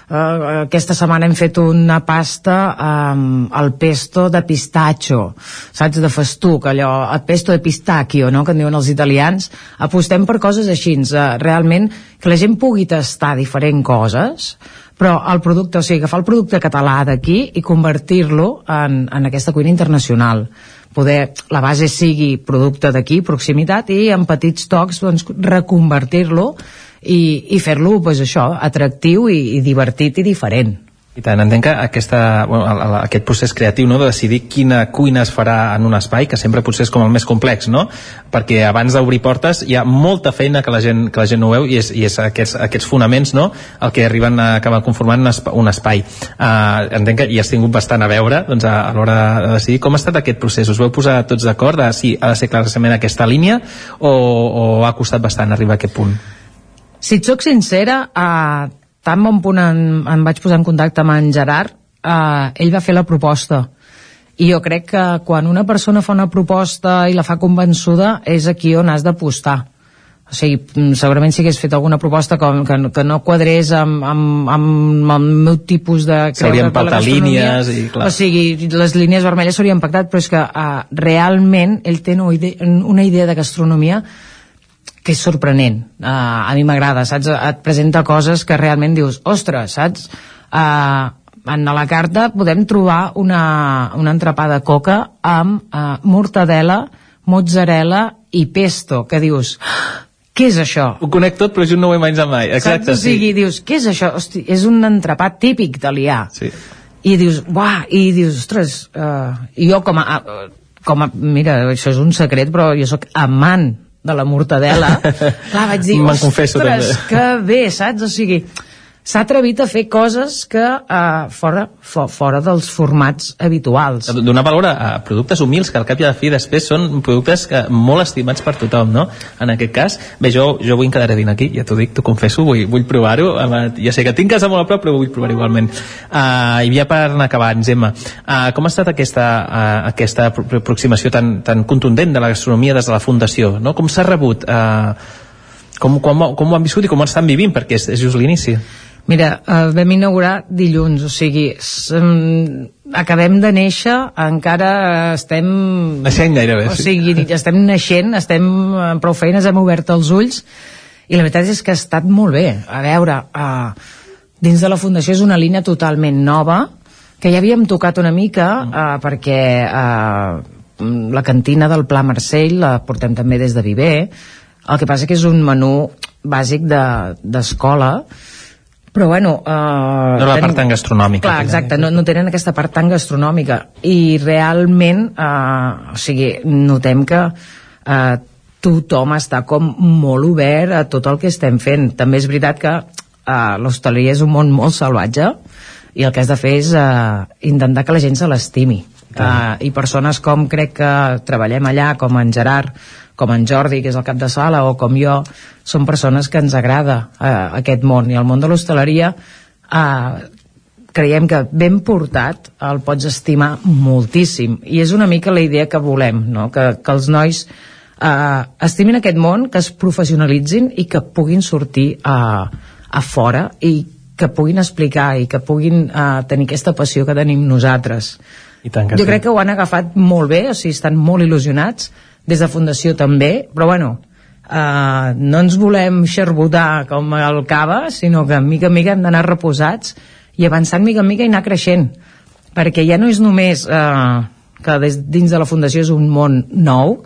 Uh, aquesta setmana hem fet una pasta um, al pesto de pistacho saps, de festuc allò, el pesto de pistacchio no? que en diuen els italians apostem per coses així uh, realment que la gent pugui tastar diferents coses però el producte, o sigui, agafar el producte català d'aquí i convertir-lo en, en aquesta cuina internacional poder la base sigui producte d'aquí, proximitat, i en petits tocs doncs, reconvertir-lo i, i fer-lo pues, això atractiu i, i divertit i diferent i tant, entenc que aquesta, bueno, aquest procés creatiu no, de decidir quina cuina es farà en un espai, que sempre potser és com el més complex, no? Perquè abans d'obrir portes hi ha molta feina que la gent, que la gent no veu i és, i és aquests, aquests fonaments no? el que arriben a acabar conformant un espai. Un espai. Uh, entenc que hi has tingut bastant a veure doncs, a, a l'hora de decidir. Com ha estat aquest procés? Us veu posar tots d'acord de si ha de ser clarament aquesta línia o, o ha costat bastant arribar a aquest punt? Si et soc sincera, eh, tan bon punt em, em vaig posar en contacte amb en Gerard, eh, ell va fer la proposta. I jo crec que quan una persona fa una proposta i la fa convençuda és aquí on has d'apostar. O sigui, mm, segurament si hagués fet alguna proposta com, que, que no quadrés amb, amb, amb el meu tipus de S'haurien pactat línies i clar. O sigui, les línies vermelles s'haurien pactat, però és que uh, realment ell té una idea, una idea de gastronomia que és sorprenent. Uh, a mi m'agrada, saps? Et presenta coses que realment dius, ostres, saps? Uh, en la carta podem trobar una, una entrepà de coca amb uh, mortadela, mozzarella i pesto, que dius, què és això? Ho conec tot, però jo no ho he menjat mai. Exacte, Saps? O sigui, sí. dius, què és això? Hosti, és un entrepà típic italià. Sí. i dius, uah, i dius, ostres, uh, jo com a, com a, mira, això és un secret, però jo sóc amant de la mortadela, clar, vaig dir, confesso, ostres, també." que bé, saps? O sigui, s'ha atrevit a fer coses que uh, fora, for, fora dels formats habituals. donar valor a, a productes humils que al cap i a la fi després són productes que, molt estimats per tothom no? en aquest cas, bé jo, jo vull quedar dint aquí, ja t'ho dic, t'ho confesso vull, vull provar-ho, Home, ja sé que tinc casa molt a prop però vull provar igualment uh, i ja per anar acabant, Gemma uh, com ha estat aquesta, uh, aquesta apro- aproximació tan, tan contundent de la gastronomia des de la Fundació, no? com s'ha rebut uh, com, com, com ho han viscut i com ho estan vivint perquè és, és just l'inici Mira, eh, vam inaugurar dilluns, o sigui, mm, acabem de néixer, encara estem... Naixent gairebé, O sí. sigui, estem naixent, estem amb prou feines, hem obert els ulls, i la veritat és que ha estat molt bé. A veure, uh, dins de la Fundació és una línia totalment nova, que ja havíem tocat una mica, uh, perquè uh, la cantina del Pla Marcell la portem també des de Viver, el que passa que és un menú bàsic de- d'escola, de, però bueno... Uh, no la part tan gastronòmica Clar, exacte, no, no tenen aquesta part tan gastronòmica. I realment uh, o sigui, notem que uh, tothom està com molt obert a tot el que estem fent. També és veritat que uh, l'hostaleria és un món molt salvatge i el que has de fer és uh, intentar que la gent se l'estimi. Uh, i persones com crec que treballem allà com en Gerard com en Jordi, que és el cap de sala, o com jo, són persones que ens agrada eh, aquest món. I el món de l'hostaleria eh, creiem que ben portat el pots estimar moltíssim. I és una mica la idea que volem, no? que, que els nois eh, estimin aquest món, que es professionalitzin i que puguin sortir a, a fora i que puguin explicar i que puguin eh, tenir aquesta passió que tenim nosaltres. I tant que jo sí. crec que ho han agafat molt bé, o sigui, estan molt il·lusionats, des de Fundació també, però bueno, uh, no ens volem xerbotar com el cava, sinó que mica en mica hem d'anar reposats i avançant mica en mica i anar creixent, perquè ja no és només uh, que des, dins de la Fundació és un món nou,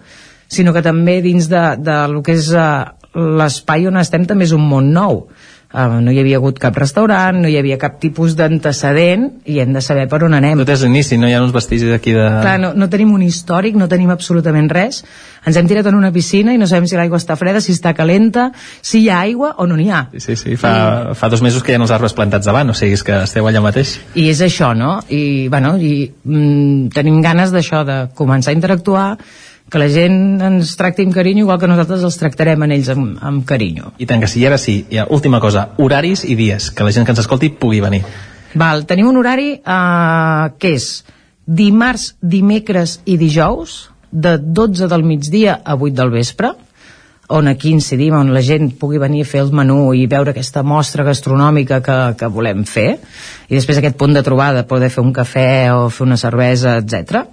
sinó que també dins de, de lo que és uh, l'espai on estem també és un món nou. Uh, no hi havia hagut cap restaurant, no hi havia cap tipus d'antecedent i hem de saber per on anem. tot és l'inici, no hi ha uns vestigis d'aquí de... Clar, no, no tenim un històric, no tenim absolutament res. Ens hem tirat en una piscina i no sabem si l'aigua està freda, si està calenta, si hi ha aigua o no n'hi ha. Sí, sí, fa, fa dos mesos que hi ha els arbres plantats davant, o sigui, és que esteu allà mateix. I és això, no? I, bueno, i mm, tenim ganes d'això, de començar a interactuar, que la gent ens tracti amb carinyo igual que nosaltres els tractarem en ells amb, amb carinyo. I tant que sí, i ara sí, ja, última cosa, horaris i dies, que la gent que ens escolti pugui venir. Val, tenim un horari eh, que és dimarts, dimecres i dijous, de 12 del migdia a 8 del vespre, on aquí incidim, on la gent pugui venir a fer el menú i veure aquesta mostra gastronòmica que, que volem fer, i després aquest punt de trobada, poder fer un cafè o fer una cervesa, etc.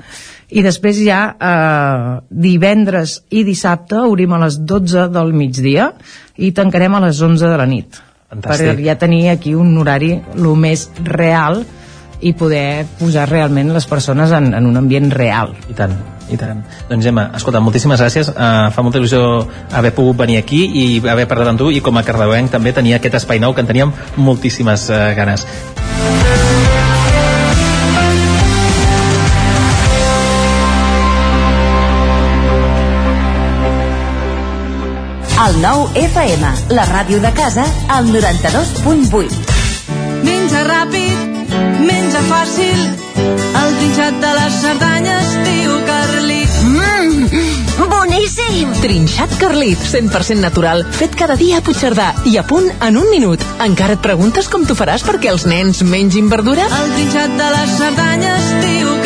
I després ja eh, divendres i dissabte obrim a les 12 del migdia i tancarem a les 11 de la nit. Fantàstic. Per ja tenir aquí un horari el més real i poder posar realment les persones en, en un ambient real. I tant, i tant. Doncs Gemma, escolta, moltíssimes gràcies. Uh, fa molta il·lusió haver pogut venir aquí i haver parlat amb tu i com a cardeuenc també tenia aquest espai nou que en teníem moltíssimes uh, ganes. El nou FM, la ràdio de casa, al 92.8. Menja ràpid, menja fàcil, el trinxat de les Cerdanyes, diu Carlit. Mmm, boníssim! Trinxat Carlit, 100% natural, fet cada dia a Puigcerdà i a punt en un minut. Encara et preguntes com t'ho faràs perquè els nens mengin verdura? El trinxat de les Cerdanyes, diu Carlit.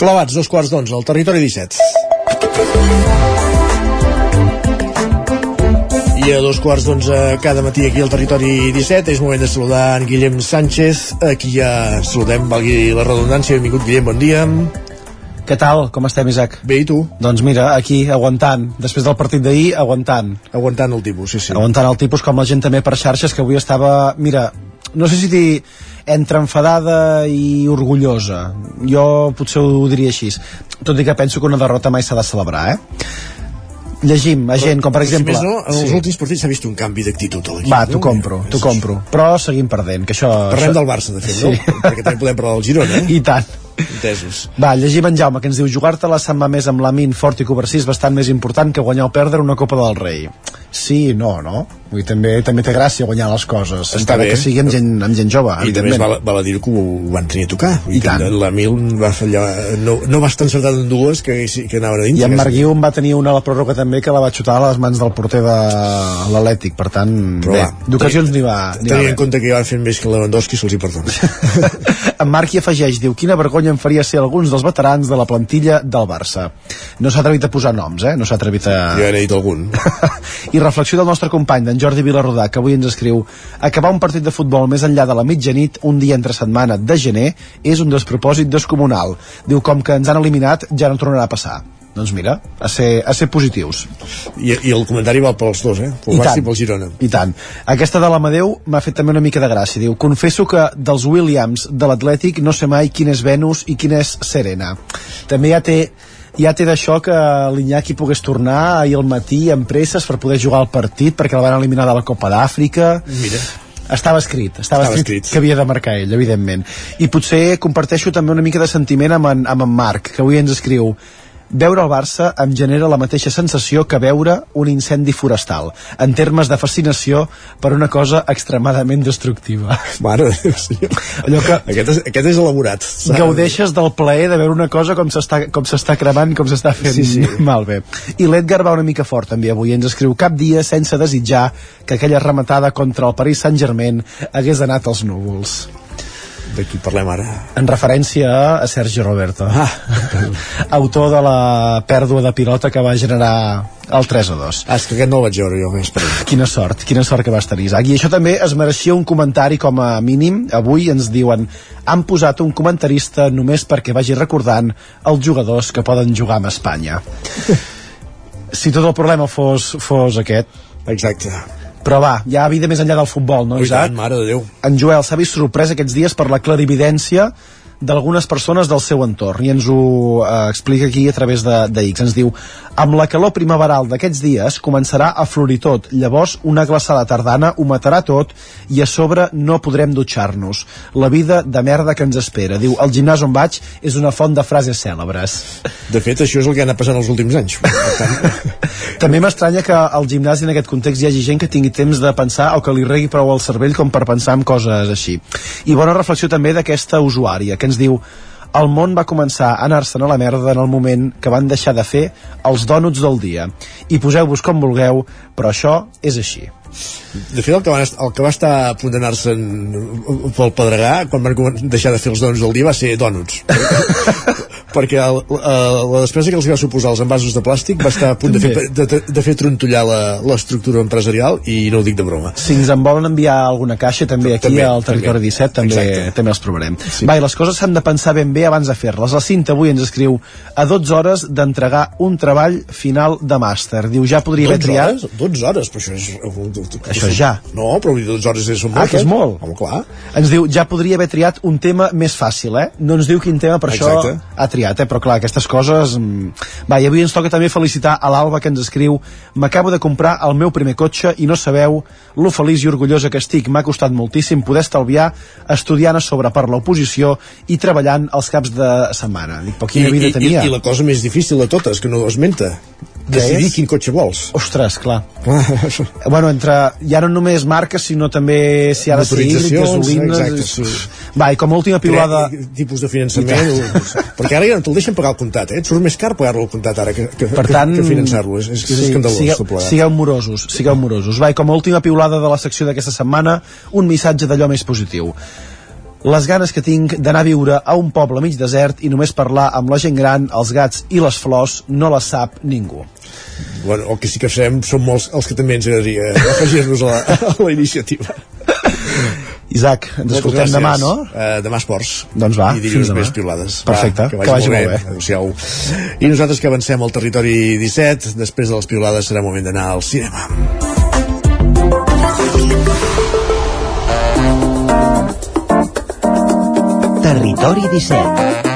Clavats, dos quarts d'onze, al territori 17. I a dos quarts d'onze cada matí aquí al territori 17 és moment de saludar en Guillem Sánchez aquí ja saludem, valgui la redundància benvingut Guillem, bon dia Què tal? Com estem, Isaac? Bé, i tu? Doncs mira, aquí, aguantant. Després del partit d'ahir, aguantant. Aguantant el tipus, sí, sí. Aguantant el tipus, com la gent també per xarxes, que avui estava... Mira, no sé si dir entre enfadada i orgullosa. Jo potser ho diria així. Tot i que penso que una derrota mai s'ha de celebrar, eh? Llegim a gent, com per exemple... Si més no, en els últims partits s'ha vist un canvi d'actitud a l'equip. Va, no? t'ho compro, t'ho compro. Però seguim perdent, que això... Parlem això... del Barça, de fet, no? Perquè també podem parlar del Girona, eh? I tant. Entesos. Va, llegim en Jaume, que ens diu jugar-te la va més amb la min fort i cobercís bastant més important que guanyar o perdre una Copa del Rei. Sí no, no? Vull dir, també, també té gràcia guanyar les coses, Està encara bé. que sigui amb gent, amb gent jove. I també val, val a dir que ho van tenir a tocar. I tant. La Mil va fallar... No, no va estar encertat en dues que, que anaven a dins. I en Marc Guiu en va tenir una a la pròrroga també que la va xutar a les mans del porter de l'Atlètic, per tant, Però bé, d'ocasions n'hi va, Tenint en compte que van fent més que Lewandowski se'ls hi perdona. En Marc hi afegeix, diu, quina vergonya em faria ser alguns dels veterans de la plantilla del Barça. No s'ha atrevit a posar noms, eh? No s'ha atrevit a... Jo n'he dit algun. I reflexió del nostre company, d'en Jordi Vilarrodà, que avui ens escriu acabar un partit de futbol més enllà de la mitjanit un dia entre setmana de gener és un despropòsit descomunal. Diu, com que ens han eliminat, ja no tornarà a passar. Doncs mira, a ser, a ser positius. I, I el comentari val pels dos, eh? Pel Barça i pel Girona. I tant. Aquesta de l'Amadeu m'ha fet també una mica de gràcia. Diu, confesso que dels Williams de l'Atlètic no sé mai quin és Venus i quin és Serena. També ja té ja té d'això que l'Iñaki pogués tornar ahir al matí amb presses per poder jugar al partit perquè el van eliminar de la Copa d'Àfrica Mira estava escrit, estava, Estava escrit, escrit. que havia de marcar ell, evidentment. I potser comparteixo també una mica de sentiment amb en, amb en Marc, que avui ens escriu Veure el Barça em genera la mateixa sensació que veure un incendi forestal, en termes de fascinació per una cosa extremadament destructiva. Mare de Déu, senyor. Allò que Aquest és, aquest és elaborat. saps? gaudeixes del plaer de veure una cosa com s'està com s'està cremant, com s'està fent Sí, sí. malbé. I l'Edgar va una mica fort també avui, ens escriu cap dia sense desitjar que aquella rematada contra el Paris Saint-Germain hagués anat als núvols. De qui parlem ara? En referència a Sergio Roberto, ah. autor de la pèrdua de pilota que va generar el 3 a 2. Ah, és que aquest no el vaig veure jo, més per Quina sort, quina sort que vas tenir, Isaac. I això també es mereixia un comentari com a mínim. Avui ens diuen han posat un comentarista només perquè vagi recordant els jugadors que poden jugar amb Espanya. si tot el problema fos, fos aquest. Exacte. Però va, hi ha vida més enllà del futbol, no, Ui, Isaac? tant, mare de Déu. En Joel s'ha vist sorprès aquests dies per la clarividència d'algunes persones del seu entorn i ens ho eh, explica aquí a través de, de X. Ens diu, amb la calor primaveral d'aquests dies començarà a florir tot, llavors una glaçada tardana ho matarà tot i a sobre no podrem dutxar-nos. La vida de merda que ens espera. Diu, el gimnàs on vaig és una font de frases cèlebres. De fet, això és el que ha anat passant els últims anys. Tant, També m'estranya que al gimnàs en aquest context hi hagi gent que tingui temps de pensar o que li regui prou al cervell com per pensar en coses així. I bona reflexió també d'aquesta usuària, que ens diu el món va començar a anar-se'n a la merda en el moment que van deixar de fer els dònuts del dia. I poseu-vos com vulgueu, però això és així. De fet, el que, va, el que va estar a punt d'anar-se'n pel Pedregà, quan van deixar de fer els donuts del dia, va ser dònuts. perquè el, la, la despesa que els va suposar els envasos de plàstic va estar a punt de fer, de, de, de fer trontollar la- l'estructura empresarial i no ho dic de broma. Si ens en volen enviar alguna caixa també aquí També, al Territori també. 17 també, Exacte. també els provarem. Sí. Va, i les coses s'han de pensar ben bé abans de fer-les. La Cinta avui ens escriu a 12 hores d'entregar un treball final de màster. Diu, ja podria haver 12 triat... hores? 12 hores, però això és... Això ja. No, però 12 hores és, són Ah, que és molt. Home, clar. Ens diu, ja podria haver triat un tema més fàcil, eh? No ens diu quin tema per Exacte. això ha triat, eh? Però clar, aquestes coses... mm, Va, i avui ens toca també felicitar a l'Alba que ens escriu M'acabo de comprar el meu primer cotxe i no sabeu lo feliç i orgullosa que estic. M'ha costat moltíssim poder estalviar estudiant a sobre per l'oposició i treballant els caps de setmana. Dic, però quina I, vida i, tenia. I, I la cosa més difícil de totes, que no esmenta, decidir quin cotxe vols. Ostres, clar. bueno, entre ja no només marques, sinó també si ha de ser gasolines... exacte, sí. Va, i com a última piulada... Cre- tipus de finançament o, perquè ara ja no te'l deixen pagar al comptat eh? et surt més car pagar-lo al comptat ara que, que, per tant, que, que finançar-lo és, és, és escandalós sigueu, tot plegat. sigueu morosos, sigueu morosos. Va, i com a última piulada de la secció d'aquesta setmana, un missatge d'allò més positiu. Les ganes que tinc d'anar a viure a un poble mig desert i només parlar amb la gent gran, els gats i les flors no les sap ningú. bueno, el que sí que fem són molts els que també ens agradaria afegir-nos a, la, a la iniciativa Isaac, ens escoltem Moltes demà, gràcies. no? Uh, demà esports. Doncs va, I fins dilluns demà. més piulades. Perfecte, va, que, que vagi molt bé. Adéu-siau. I nosaltres que avancem al territori 17, després de les piulades serà moment d'anar al cinema. Territori 17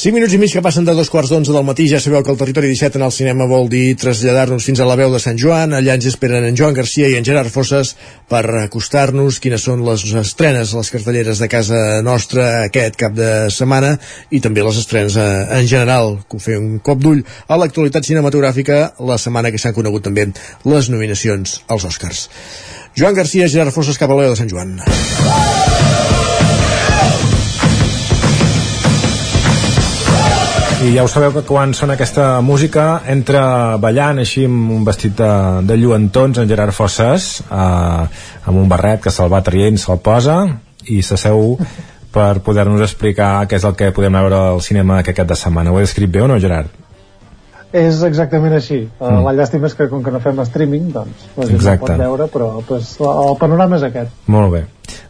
5 minuts i mig que passen de dos quarts d'onze del matí, ja sabeu que el territori 17 en el cinema vol dir traslladar-nos fins a la veu de Sant Joan, allà ens esperen en Joan Garcia i en Gerard Fosses per acostar-nos quines són les estrenes, les cartelleres de casa nostra aquest cap de setmana i també les estrenes eh, en general, que ho un cop d'ull a l'actualitat cinematogràfica la setmana que s'han conegut també les nominacions als Oscars. Joan Garcia, Gerard Fosses, cap a la veu de Sant Joan. I ja ho sabeu que quan sona aquesta música entra ballant així amb un vestit de, de lluentons en Gerard Fosses eh, amb un barret que se'l va traient, se'l posa i s'asseu per poder-nos explicar què és el que podem veure al cinema aquest cap de setmana. Ho he descrit bé o no, Gerard? És exactament així. Mm. Mm. La llàstima és que com que no fem streaming, doncs la gent no Exacte. pot veure, però pues, el panorama és aquest. Molt bé.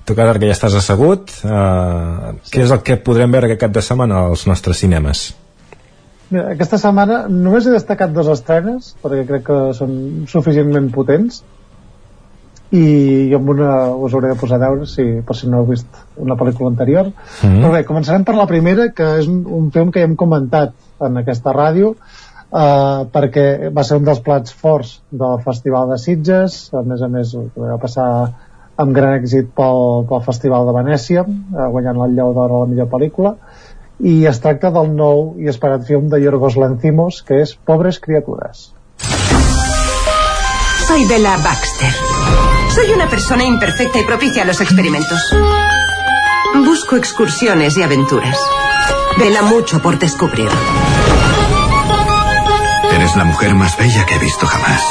Tu, ara que ja estàs assegut, eh, què és el que podrem veure aquest cap de setmana als nostres cinemes? Mira, aquesta setmana només he destacat dos estrenes, perquè crec que són suficientment potents, i amb una us hauré de posar a veure si, per si no heu vist una pel·lícula anterior. Mhm. Però bé, començarem per la primera, que és un, un film que ja hem comentat en aquesta ràdio, eh, perquè va ser un dels plats forts del Festival de Sitges, a més a més va passar amb gran èxit pel, pel Festival de Venècia, eh, guanyant el Lleó d'Or a la millor pel·lícula, i es tracta del nou i esperat film de Yorgos Lanthimos, que és Pobres criatures. Soy Bella Baxter. Soy una persona imperfecta y propicia a los experimentos. Busco excursiones y aventuras. Vela mucho por descubrir. Eres la mujer más bella que he visto jamás.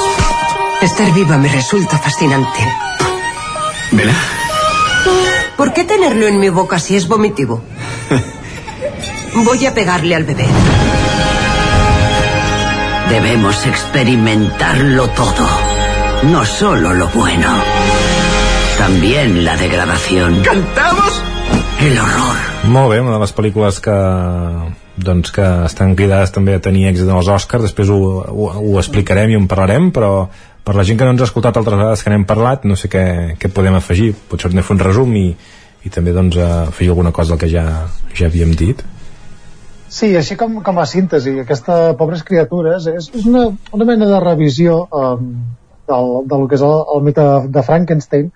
Estar viva me resulta fascinante. ¿Vela? ¿Por qué tenerlo en mi boca si es vomitivo? Voy a pegarle al bebé. Debemos experimentarlo todo. No solo lo bueno. También la degradación. ¿Cantamos? el horror. Molt bé, una de les pel·lícules que doncs que estan cridades també a tenir èxit en els Oscars, després ho, ho, ho explicarem i en parlarem, però per la gent que no ens ha escoltat altres vegades que n'hem parlat, no sé què, què podem afegir, potser anem a fer un resum i, i també doncs afegir alguna cosa del que ja, ja havíem dit. Sí, així com, com a síntesi, aquesta Pobres Criatures és, és una, una mena de revisió um, del, del que és el, el mite de Frankenstein,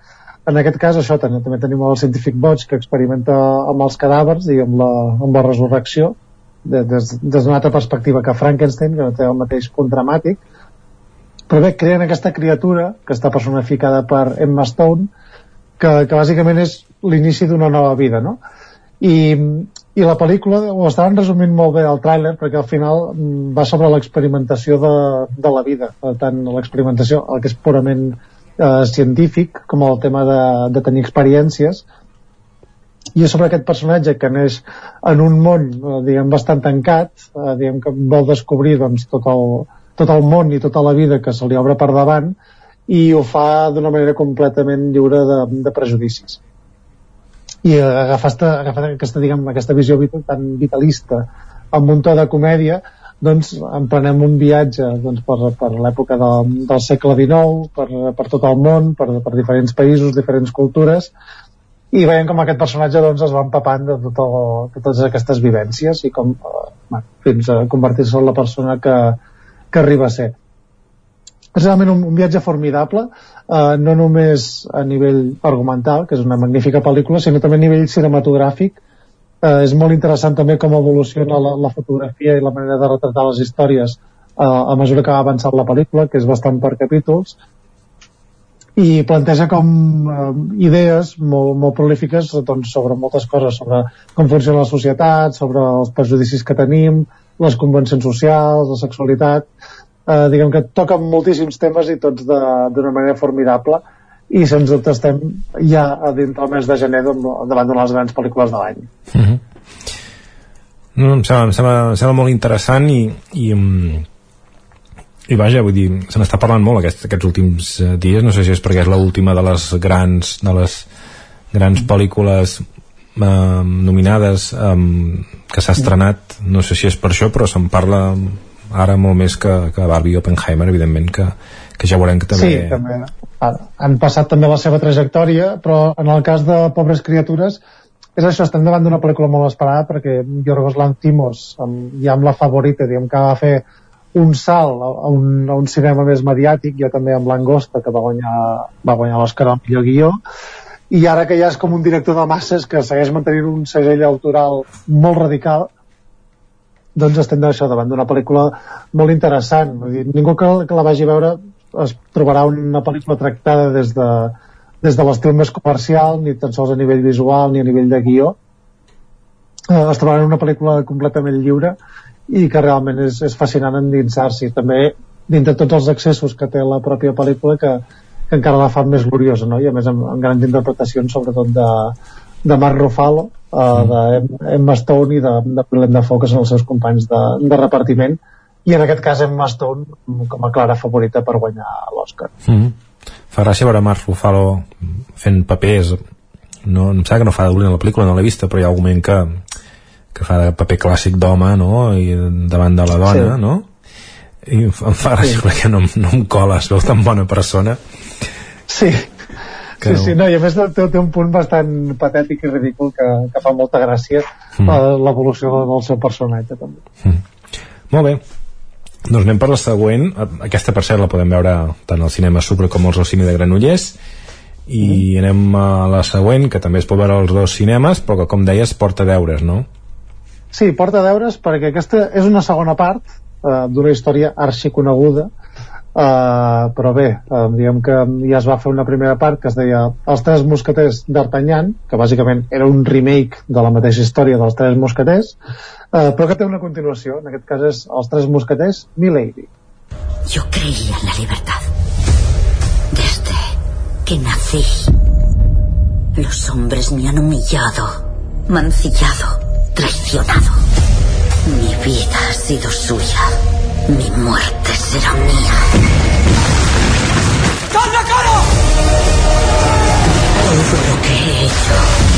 en aquest cas això també, també tenim el científic boig que experimenta amb els cadàvers i amb la, amb la resurrecció de, des, des d'una altra perspectiva que Frankenstein que no té el mateix punt dramàtic però bé, creen aquesta criatura que està personificada per Emma Stone que, que bàsicament és l'inici d'una nova vida no? I, i la pel·lícula ho estaven resumint molt bé al tràiler perquè al final mm, va sobre l'experimentació de, de la vida tant l'experimentació, el que és purament eh, científic com el tema de, de tenir experiències. I és sobre aquest personatge que neix en un món eh, diguem bastant tancat eh, diguem que vol descobrir doncs, tot, el, tot el món i tota la vida que se li obre per davant i ho fa d'una manera completament lliure de, de prejudicis i agafar, esta, aquesta, diguem, aquesta visió tan vitalista amb un to de comèdia doncs emprenem un viatge doncs, per, per l'època de, del segle XIX, per, per tot el món, per, per diferents països, diferents cultures, i veiem com aquest personatge doncs, es va empapant de, tot el, de totes aquestes vivències i com, eh, fins a convertir-se en la persona que, que arriba a ser. És realment un, un viatge formidable, eh, no només a nivell argumental, que és una magnífica pel·lícula, sinó també a nivell cinematogràfic, eh, és molt interessant també com evoluciona la, la fotografia i la manera de retratar les històries eh, a mesura que va avançant la pel·lícula, que és bastant per capítols, i planteja com eh, idees molt, molt prolífiques doncs, sobre moltes coses, sobre com funciona la societat, sobre els prejudicis que tenim, les convencions socials, la sexualitat, eh, diguem que toquen moltíssims temes i tots d'una manera formidable i sens dubte estem ja a dintre del mes de gener davant de les grans pel·lícules de l'any uh mhm. -huh. no, em, sembla, em, sembla, em sembla molt interessant i, i, mm, i vaja, vull dir, se n'està parlant molt aquests, aquests últims eh, dies, no sé si és perquè és l'última de les grans de les grans pel·lícules eh, nominades eh, que s'ha estrenat no sé si és per això però se'n parla ara molt més que, que Barbie i Oppenheimer evidentment que, que ja veurem que també... Sí, també. Han passat també la seva trajectòria, però en el cas de Pobres Criatures és això, estem davant d'una pel·lícula molt esperada perquè Yorgos Lanthimos amb, ja amb la favorita, diguem que va fer un salt a un, a un cinema més mediàtic, ja també amb Langosta que va guanyar, va guanyar l'Òscar al millor guió i ara que ja és com un director de masses que segueix mantenint un segell autoral molt radical doncs estem d'això davant d'una pel·lícula molt interessant dir, ningú que, que la vagi a veure es trobarà una pel·lícula tractada des de, des de l'estil més comercial, ni tan sols a nivell visual ni a nivell de guió. Eh, es trobarà una pel·lícula completament lliure i que realment és, és fascinant endinsar-s'hi. També dintre tots els accessos que té la pròpia pel·lícula que, que encara la fa més gloriosa, no? i a més amb, amb grans interpretacions sobretot de, de Mark Ruffalo, uh, mm. d'Emma Stone i de, de Willem Dafoe, que són els seus companys de, de repartiment, i en aquest cas Emma Stone com a clara favorita per guanyar l'Oscar mm -hmm. fa gràcia veure Mark Ruffalo fent papers no, em sembla que no fa de dolent la pel·lícula, no l'he vista però hi ha un moment que, que fa de paper clàssic d'home no? i davant de la dona sí. no? i em fa gràcia sí. perquè no, no em cola es veu tan bona persona sí que sí, no. sí, no, i a més té, té un punt bastant patètic i ridícul que, que fa molta gràcia mm. l'evolució del seu personatge també. Mm. Molt bé, doncs anem per la següent. Aquesta, per cert, la podem veure tant al cinema Supra com al cine de Granollers. I mm. anem a la següent, que també es pot veure als dos cinemes, però que, com deies, porta deures, no? Sí, porta deures perquè aquesta és una segona part eh, d'una història arxiconeguda, eh, però bé, eh, diguem que ja es va fer una primera part que es deia Els tres mosqueters d'Artagnan, que bàsicament era un remake de la mateixa història dels tres mosqueters, Uh, però que té una continuació, en aquest cas és Els Tres Mosqueters, Milady. Yo creía en la libertad. Desde que nací. Los hombres me han humillado, mancillado, traicionado. Mi vida ha sido suya. Mi muerte será mía. ¡Calla, cara! Todo lo que he hecho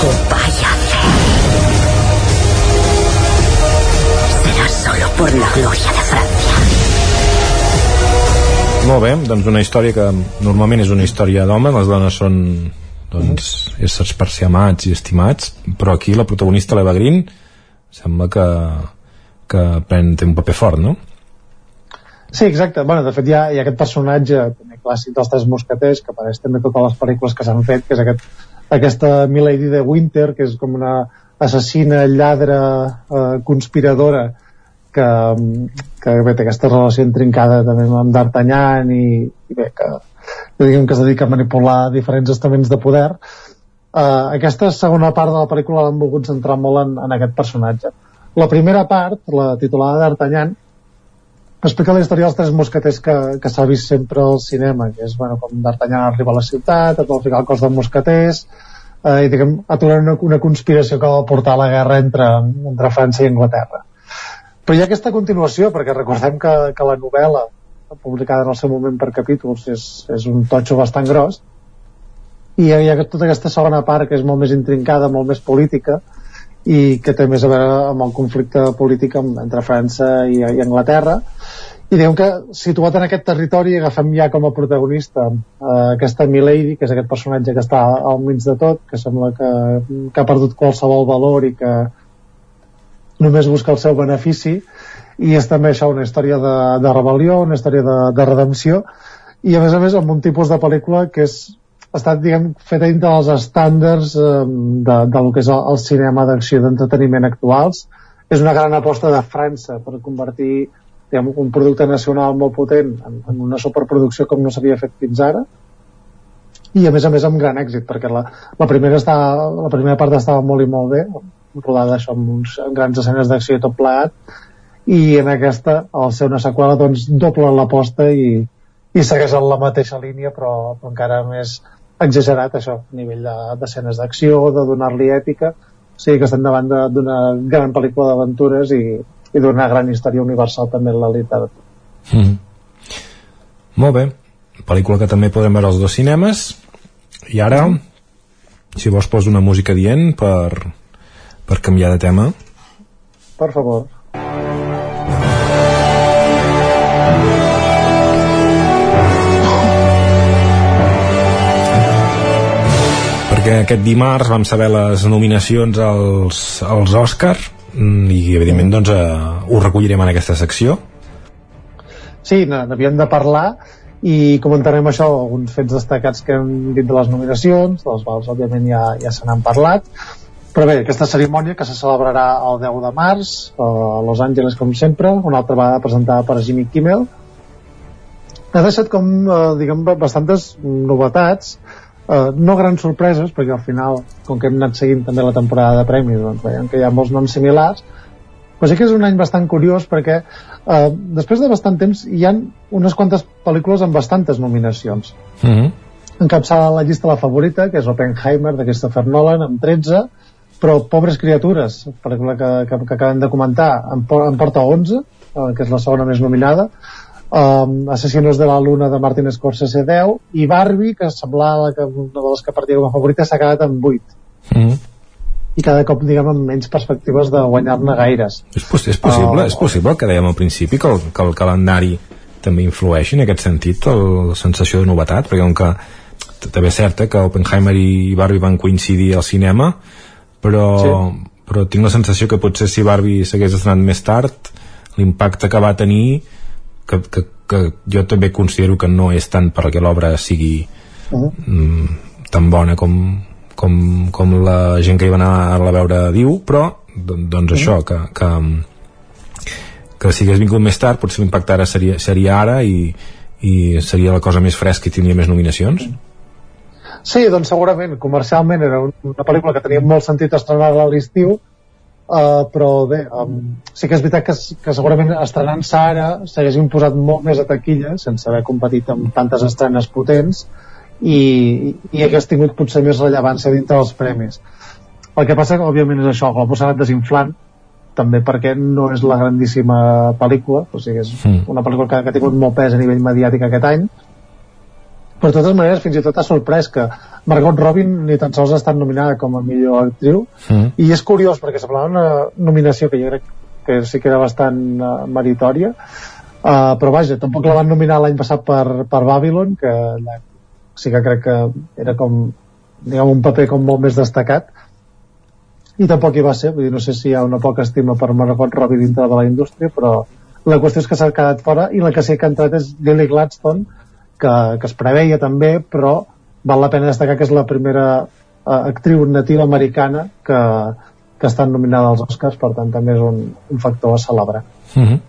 Algo vaya a hacer. Será solo por la gloria de Francia. Molt bé, doncs una història que normalment és una història d'home, les dones són doncs, éssers per ser amats i estimats, però aquí la protagonista, l'Eva Green, sembla que, que pren, té un paper fort, no? Sí, exacte. Bueno, de fet, hi ha, hi ha aquest personatge també clàssic dels Tres Mosqueters, que apareix també totes les pel·lícules que s'han fet, que és aquest, aquesta Milady de Winter, que és com una assassina, lladra, eh, conspiradora, que, que bé, té aquesta relació intrincada també amb D'Artagnan i, i bé, que, diguem que es dedica a manipular diferents estaments de poder uh, aquesta segona part de la pel·lícula l'han volgut centrar molt en, en aquest personatge la primera part, la titulada D'Artagnan explica la història dels tres mosqueters que, que s'ha vist sempre al cinema, que és bueno, com D'Artagnan arriba a la ciutat, a tot el cos de mosqueters eh, i diguem, aturar una, una conspiració que va portar a la guerra entre, entre França i Anglaterra. Però hi ha aquesta continuació, perquè recordem que, que la novel·la, publicada en el seu moment per capítols, és, és un totxo bastant gros, i hi ha tota aquesta segona part que és molt més intrincada, molt més política, i que té més a veure amb el conflicte polític entre França i, i Anglaterra, i diguem que situat en aquest territori agafem ja com a protagonista eh, aquesta Milady, que és aquest personatge que està al mig de tot, que sembla que, que ha perdut qualsevol valor i que només busca el seu benefici. I és també això una història de, de rebel·lió, una història de, de redempció. I a més a més amb un tipus de pel·lícula que és, estat diguem, feta dintre dels estàndards eh, de, de lo que és el, el cinema d'acció d'entreteniment actuals. És una gran aposta de França per convertir diguem, un producte nacional molt potent en, en una superproducció com no s'havia fet fins ara. I a més a més amb gran èxit perquè la, la, primera, està, la primera part estava molt i molt bé rodada això amb uns grans escenes d'acció tot plegat. I en aquesta, al ser una seqüela doncs doble l'aposta i, i segueix en la mateixa línia però, però encara més exagerat això, a nivell d'escenes de, d'acció, de donar-li èpica o sigui que estem davant d'una gran pel·lícula d'aventures i, i d'una gran història universal també en la literatura mm. Molt bé pel·lícula que també podem veure als dos cinemes i ara si vols poso una música dient per, per canviar de tema? Per favor. Perquè aquest dimarts vam saber les nominacions als, als Òscar mm, i evidentment doncs, eh, ho recollirem en aquesta secció. Sí, n'havíem de parlar i comentarem això, alguns fets destacats que hem dit de les nominacions, dels quals òbviament ja, ja se n'han parlat. Però bé, aquesta cerimònia que se celebrarà el 10 de març a Los Angeles com sempre, una altra vegada presentada per Jimmy Kimmel ha deixat com, eh, diguem, bastantes novetats eh, no grans sorpreses perquè al final, com que hem anat seguint també la temporada de premis, doncs veiem que hi ha molts noms similars però sí que és un any bastant curiós perquè eh, després de bastant temps hi han unes quantes pel·lícules amb bastantes nominacions mm -hmm. encapçada la llista la favorita que és Oppenheimer de Christopher Nolan amb 13 però Pobres criatures, pel·lícula que, que, que acabem de comentar, en, en porta 11, eh, que és la segona més nominada, um, Assassinos de la Luna de Martin Scorsese 10, i Barbie, que semblava que una de les que partia com a favorita, s'ha quedat en 8. Mm -hmm. I cada cop, diguem, amb menys perspectives de guanyar-ne gaires. És, poss és possible, uh, és possible que dèiem al principi que el, que el calendari també influeix en aquest sentit, el, la sensació de novetat, perquè com que també és cert eh, que Oppenheimer i Barbie van coincidir al cinema, però, sí. però tinc la sensació que potser si Barbie s'hagués estrenat més tard l'impacte que va tenir que, que, que jo també considero que no és tant perquè l'obra sigui uh -huh. mm, tan bona com, com, com la gent que hi va anar a la veure diu, però doncs uh -huh. això, que, que, que si hagués vingut més tard potser l'impacte ara seria, seria ara i, i seria la cosa més fresca i tindria més nominacions uh -huh Sí, doncs segurament, comercialment era una pel·lícula que tenia molt sentit estrenar-la a l'estiu, uh, però bé, um, sí que és veritat que, que segurament estrenant-se ara s'haguessin posat molt més a taquilla, sense haver competit amb tantes estrenes potents, i, i hagués tingut potser més rellevància dintre dels premis. El que passa, òbviament, és això, el Globus s'ha anat desinflant, també perquè no és la grandíssima pel·lícula, o sigui, és mm. una pel·lícula que, que ha tingut molt pes a nivell mediàtic aquest any, però de totes maneres fins i tot ha sorprès que Margot Robin ni tan sols ha estat nominada com a millor actriu. Mm. i és curiós perquè semblava una nominació que jo crec que sí que era bastant uh, meritòria. Uh, però vaja, tampoc la van nominar l'any passat per, per Babylon que allà sí que crec que era com diguem, un paper com molt més destacat. I tampoc hi va ser, vull dir, no sé si hi ha una poca estima per Margot Robbie dintre de la indústria però la qüestió és que s'ha quedat fora i la que sí que ha entrat és Lily Gladstone que, que es preveia també però val la pena destacar que és la primera uh, actriu nativa americana que, que està nominada als Oscars per tant també és un, un factor a celebrar Mm -hmm.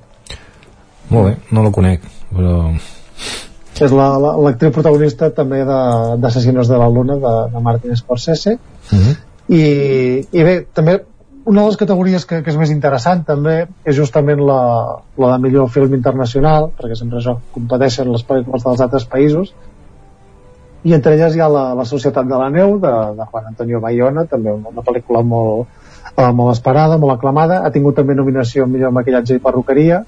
Molt bé, no la conec, però... és la- la- l'actriu la, protagonista també de- d'Assassinos de, la Luna de, de Martin Scorsese Mm -hmm. i, i bé, també una de les categories que, que és més interessant també és justament la, la de millor film internacional perquè sempre això competeixen les pel·lícules dels altres països. I entre elles hi ha la, la Societat de la Neu de, de Juan Antonio Bayona també una, una pel·lícula molt, eh, molt esperada, molt aclamada. Ha tingut també nominació millor maquillatge i perruqueria.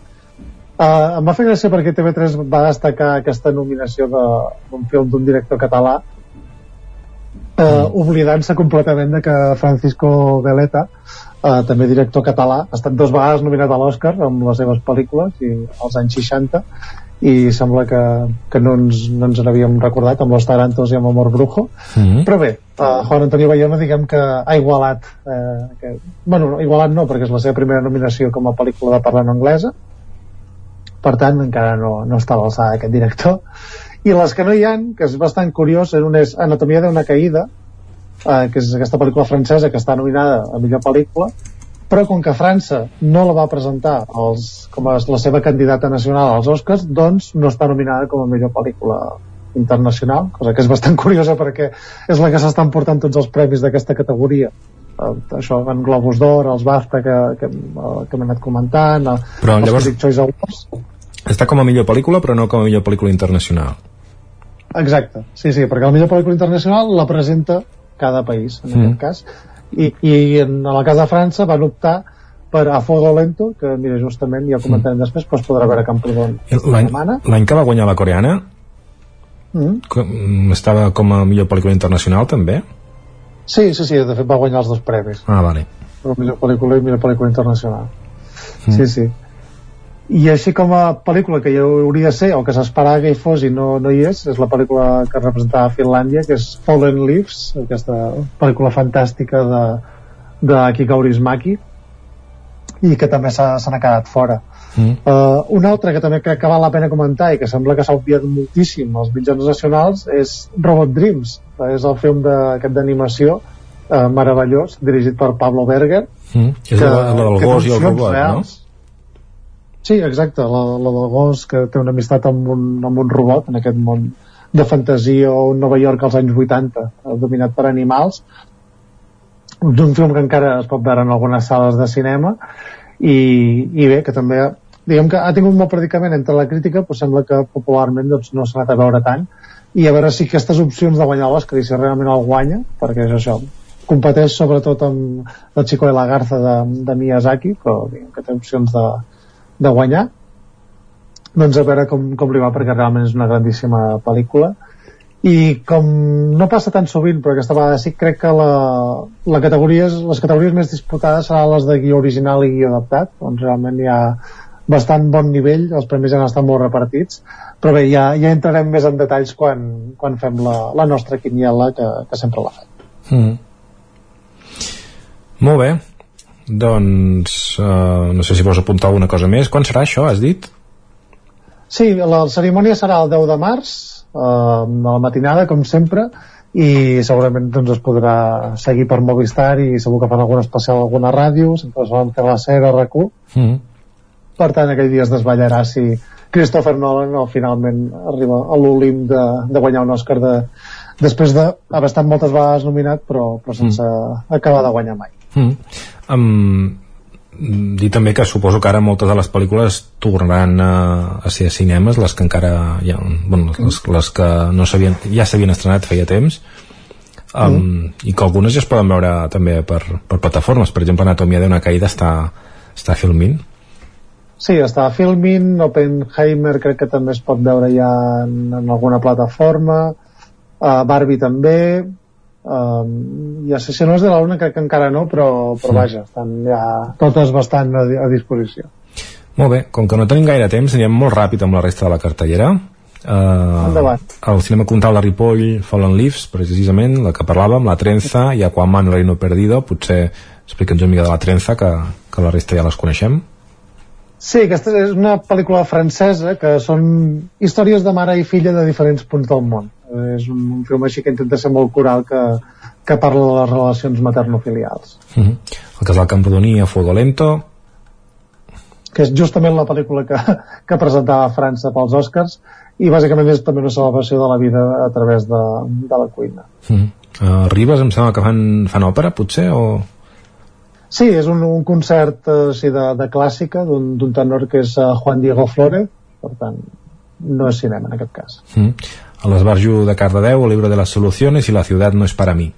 Uh, em va fer gràcia perquè TV3 va destacar aquesta nominació d'un film d'un director català uh, oblidant-se completament de que Francisco Veleta uh, també director català ha estat dos vegades nominat a l'Oscar amb les seves pel·lícules i, als anys 60 i sembla que, que no, ens, no ens n'havíem recordat amb Los Tarantos i amb Amor Brujo. Mm -hmm. però bé, uh, Juan Antonio Bayona diguem que ha igualat eh, que, bueno, no, igualat no, perquè és la seva primera nominació com a pel·lícula de parlant anglesa. Per tant encara no, no està a l'alçada aquest director i les que no hi han, que és bastant curiós una és Anatomia d'una caïda eh, que és aquesta pel·lícula francesa que està nominada a millor pel·lícula però com que França no la va presentar als, com a la seva candidata nacional als Oscars, doncs no està nominada com a millor pel·lícula internacional, cosa que és bastant curiosa perquè és la que s'estan portant tots els premis d'aquesta categoria eh, això en Globus d'Or, els BAFTA que, que, eh, que m'he anat comentant eh, Però els llavors- Critics' Choice Awards Està com a millor pel·lícula, però no com a millor pel·lícula internacional. Exacte, sí, sí, perquè la millor pel·lícula internacional la presenta cada país, en Mm. aquest cas, i, i en el cas de França van optar per A Fuego Lento, que mira, justament ja ho comentarem després, però es podrà veure a Camprodon L'any que va guanyar la coreana mm. mm, estava com a millor pel·lícula internacional també? Sí, sí, sí, de fet va guanyar els dos premis, Ah, vale. la millor pel·lícula i millor pel·lícula internacional. Mm. Sí, sí. I així com a pel·lícula que ja hauria de ser, o que s'esperava que hi fos i no, no hi és, és la pel·lícula que representava Finlàndia, que és Fallen Leaves, aquesta pel·lícula fantàstica de, de Kiko Kaurismäki, i que també se n'ha quedat fora. Mm. Uh, una altra que també crec que val la pena comentar i que sembla que s'ha obviat moltíssim als mitjans nacionals és Robot Dreams, que és el film de- aquest d'animació uh, meravellós, dirigit per Pablo Berger, Mm. És la, la del que gos i el robot, reals. Sí, exacte, la, la del gos que té una amistat amb un, amb un robot en aquest món de fantasia o un Nova York als anys 80, eh, dominat per animals, d'un film que encara es pot veure en algunes sales de cinema. I, i bé, que també diguem que ha tingut molt predicament entre la crítica però sembla que popularment doncs, no s'ha anat a veure tant. I a veure si aquestes opcions de guanyar l'Oscar i si realment el guanya perquè és això, competeix sobretot amb el Chico de la Garza de, de Miyazaki però diguem que té opcions de, de guanyar doncs a veure com, com li va perquè realment és una grandíssima pel·lícula i com no passa tan sovint però aquesta vegada sí crec que la, la categories, les categories més disputades seran les de guió original i guió adaptat on realment hi ha bastant bon nivell, els premis han estat molt repartits però bé, ja, ja entrarem més en detalls quan, quan fem la, la nostra quiniela que, que sempre la fem Mm. Molt bé. Doncs uh, no sé si vols apuntar alguna cosa més. Quan serà això, has dit? Sí, la cerimònia serà el 10 de març eh, a la matinada, com sempre i segurament doncs, es podrà seguir per Movistar i segur que fan algun especial a alguna ràdio, sempre es van fer la SER a RAC1 Mm. per tant aquell dia es desvetllarà si Christopher Nolan no, finalment arriba a l'Olim de, de guanyar un Oscar de, després d'haver estat moltes vegades nominat però, però sense acabar de guanyar mai Mm. Um, dir també que suposo que ara moltes de les pel·lícules tornaran a, a ser a cinemes les que encara ja, bueno, les, les que no s'havien ja s'havien estrenat feia temps. Um, mm. i que algunes ja es poden veure també per, per plataformes. Per exemple Anatomia d'una caïda està, està filmint. Sí, està a Filmin, Oppenheimer crec que també es pot veure ja en, en alguna plataforma, uh, Barbie també, uh, i Assassinos de la Luna crec que encara no, però, però Sí. vaja, estan ja totes bastant a, a disposició. Molt bé, com que no tenim gaire temps, anirem molt ràpid amb la resta de la cartellera. Uh, Endavant. el cinema comptable Ripoll, Fallen Leaves, precisament, la que parlàvem, La Trenza i Aquaman, Reino Perdido. Potser explica'ns una mica de La Trenza, que, que la resta ja les coneixem. Sí, aquesta és una pel·lícula francesa que són històries de mare i filla de diferents punts del món. Eh, És un, un film així que intenta ser molt coral que, que parla de les relacions materno-filials. Uh -huh. El casal Camprodoní a Fuego Lento. que és justament la pel·lícula que, que presentava França pels Oscars i bàsicament és també una celebració de la vida a través de, de la cuina. Uh -huh. uh, Ribes em sembla que fan, fan òpera, potser, o... Sí, és un, un concert eh, així de, de clàssica d'un tenor que és uh, Juan Diego Flórez, per tant, no és cinema en aquest cas. Uh -huh. A l'Esbarjo de Cardedeu, el libro de las soluciones y la ciudad no es para mí.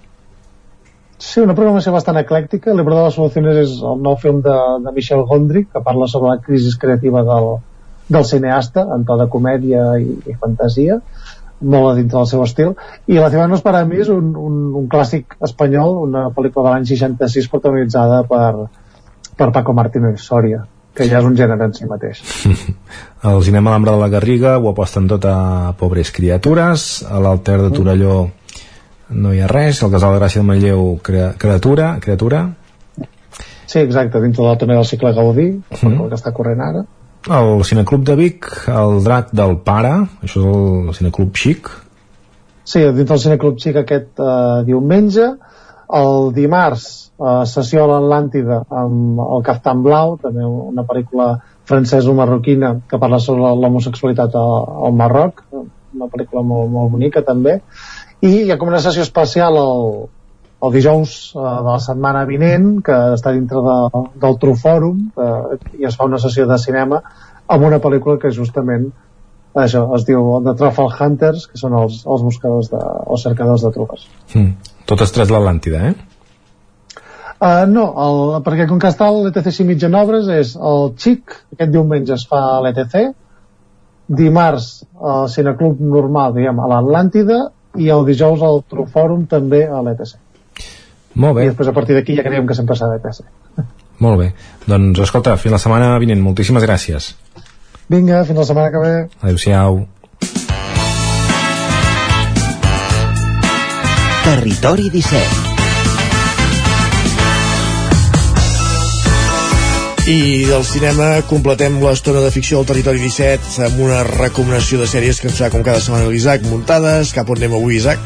Sí, una programació bastant eclèctica. El Libro de les Solucions és el nou film de, de Michel Gondry, que parla sobre la crisi creativa del, del cineasta, en to de comèdia i, i fantasia, molt a dintre del seu estil. I La ciutat no és per a mi és un, un, un clàssic espanyol, una pel·lícula de l'any 66 protagonitzada per, per Paco Martínez Soria, que ja és un gènere en si mateix. El cinema L'Ambra de la Garriga ho aposten tot a pobres criatures, a l'Alter de Torelló no hi ha res, el casal de Gràcia de Manlleu criatura, criatura Sí, exacte, dintre del també del cicle Gaudí, mm. el que està corrent ara. el Cineclub de Vic, el Drac del Pare, això és el Cineclub Xic, Sí, dintre del Cineclub Xic aquest eh, diumenge. El dimarts, eh, sessió a l'Atlàntida amb el Caftan Blau, també una pel·lícula francesa-marroquina que parla sobre l'homosexualitat al, Marroc, una pel·lícula molt, molt bonica també. I hi ha com una sessió especial el, el dijous eh, de la setmana vinent, que està dintre de, del True Forum, eh, i es fa una sessió de cinema amb una pel·lícula que justament això, es diu The Truffle Hunters, que són els, els buscadors de, els cercadors de trufes. mm. Totes tres l'Atlàntida, eh? Uh, no, el, perquè com que està l'ETC 5 mitja en obres és el Xic, aquest diumenge es fa a l'ETC, dimarts al Cineclub normal, diguem, a l'Atlàntida, i el dijous al Trufòrum també a l'ETC. Molt bé. I després a partir d'aquí ja creiem que sempre s'ha d'ETC. Molt bé. Doncs escolta, fins la setmana vinent. Moltíssimes gràcies. Vinga, fins la setmana que ve. Adéu-siau. Territori 17 I del cinema completem l'estona de ficció del Territori 17 amb una recomanació de sèries que ens fa com cada setmana l'Isaac muntades. Cap on anem avui, Isaac?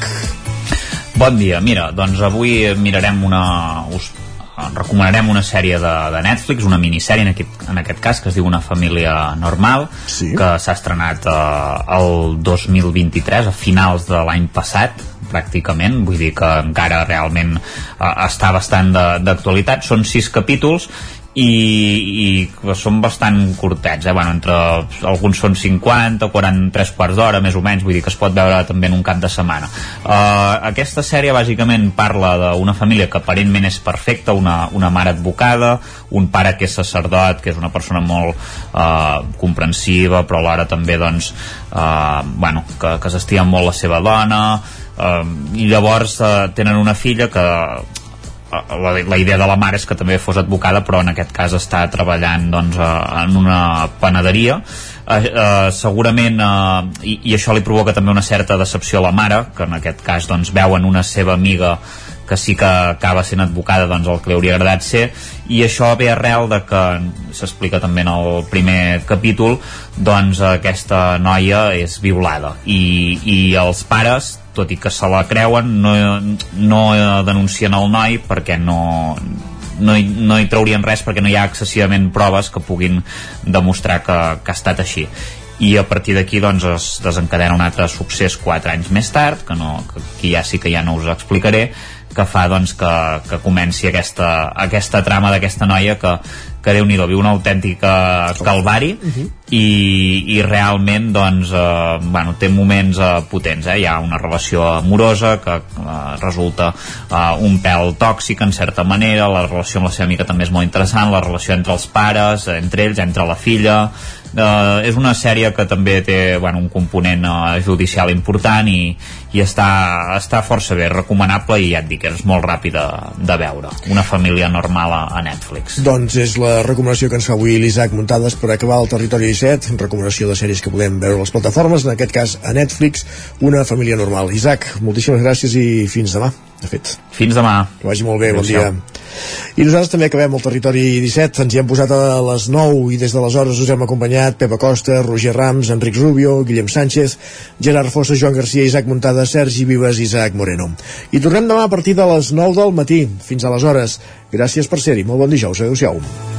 Bon dia, mira, doncs avui mirarem una... Us recomanarem una sèrie de, de Netflix, una minissèrie en aquest, en aquest cas, que es diu Una família normal, sí. que s'ha estrenat eh, el 2023, a finals de l'any passat, pràcticament, vull dir que encara realment eh, està bastant d'actualitat. Són sis capítols i, i són bastant curtets eh? bueno, entre, alguns són 50 43 quarts d'hora més o menys vull dir que es pot veure també en un cap de setmana uh, aquesta sèrie bàsicament parla d'una família que aparentment és perfecta una, una mare advocada un pare que és sacerdot que és una persona molt uh, comprensiva però alhora també doncs, uh, bueno, que, que s'estima molt la seva dona uh, i llavors uh, tenen una filla que la, la idea de la mare és que també fos advocada però en aquest cas està treballant doncs, eh, en una panaderia. Eh, eh, segurament eh, i, i això li provoca també una certa decepció a la mare que en aquest cas doncs, veuen una seva amiga que sí que acaba sent advocada doncs el que li hauria agradat ser. I això ve arrel de que s'explica també en el primer capítol doncs aquesta noia és violada. I, i els pares tot i que se la creuen no, no denuncien el noi perquè no, no hi, no hi traurien res perquè no hi ha excessivament proves que puguin demostrar que, que ha estat així i a partir d'aquí doncs es desencadena un altre succés 4 anys més tard que, no, que aquí ja sí que ja no us explicaré que fa doncs que, que comenci aquesta, aquesta trama d'aquesta noia que, que déu nhi viu una autèntica calvari i, i realment doncs, eh, bueno, té moments eh, potents eh? hi ha una relació amorosa que eh, resulta eh, un pèl tòxic en certa manera la relació amb la seva amiga també és molt interessant la relació entre els pares, entre ells, entre la filla eh, és una sèrie que també té bueno, un component eh, judicial important i, i està, està força bé, recomanable i ja et dic, és molt ràpid de, de veure una família normal a, a Netflix doncs és la recomanació que ens fa avui l'Isaac Muntades per acabar el territori 17 recomanació de sèries que podem veure a les plataformes en aquest cas a Netflix, una família normal Isaac, moltíssimes gràcies i fins demà de fet. Fins demà. Que vagi molt bé, bon dia. I nosaltres també acabem el territori 17, ens hi hem posat a les 9 i des d'aleshores us hem acompanyat Pepa Costa, Roger Rams, Enric Rubio, Guillem Sánchez, Gerard Fossa, Joan Garcia, Isaac Montada, Sergi Vives i Isaac Moreno. I tornem demà a partir de les 9 del matí. Fins aleshores. Gràcies per ser-hi. Molt bon dijous. Adéu-siau.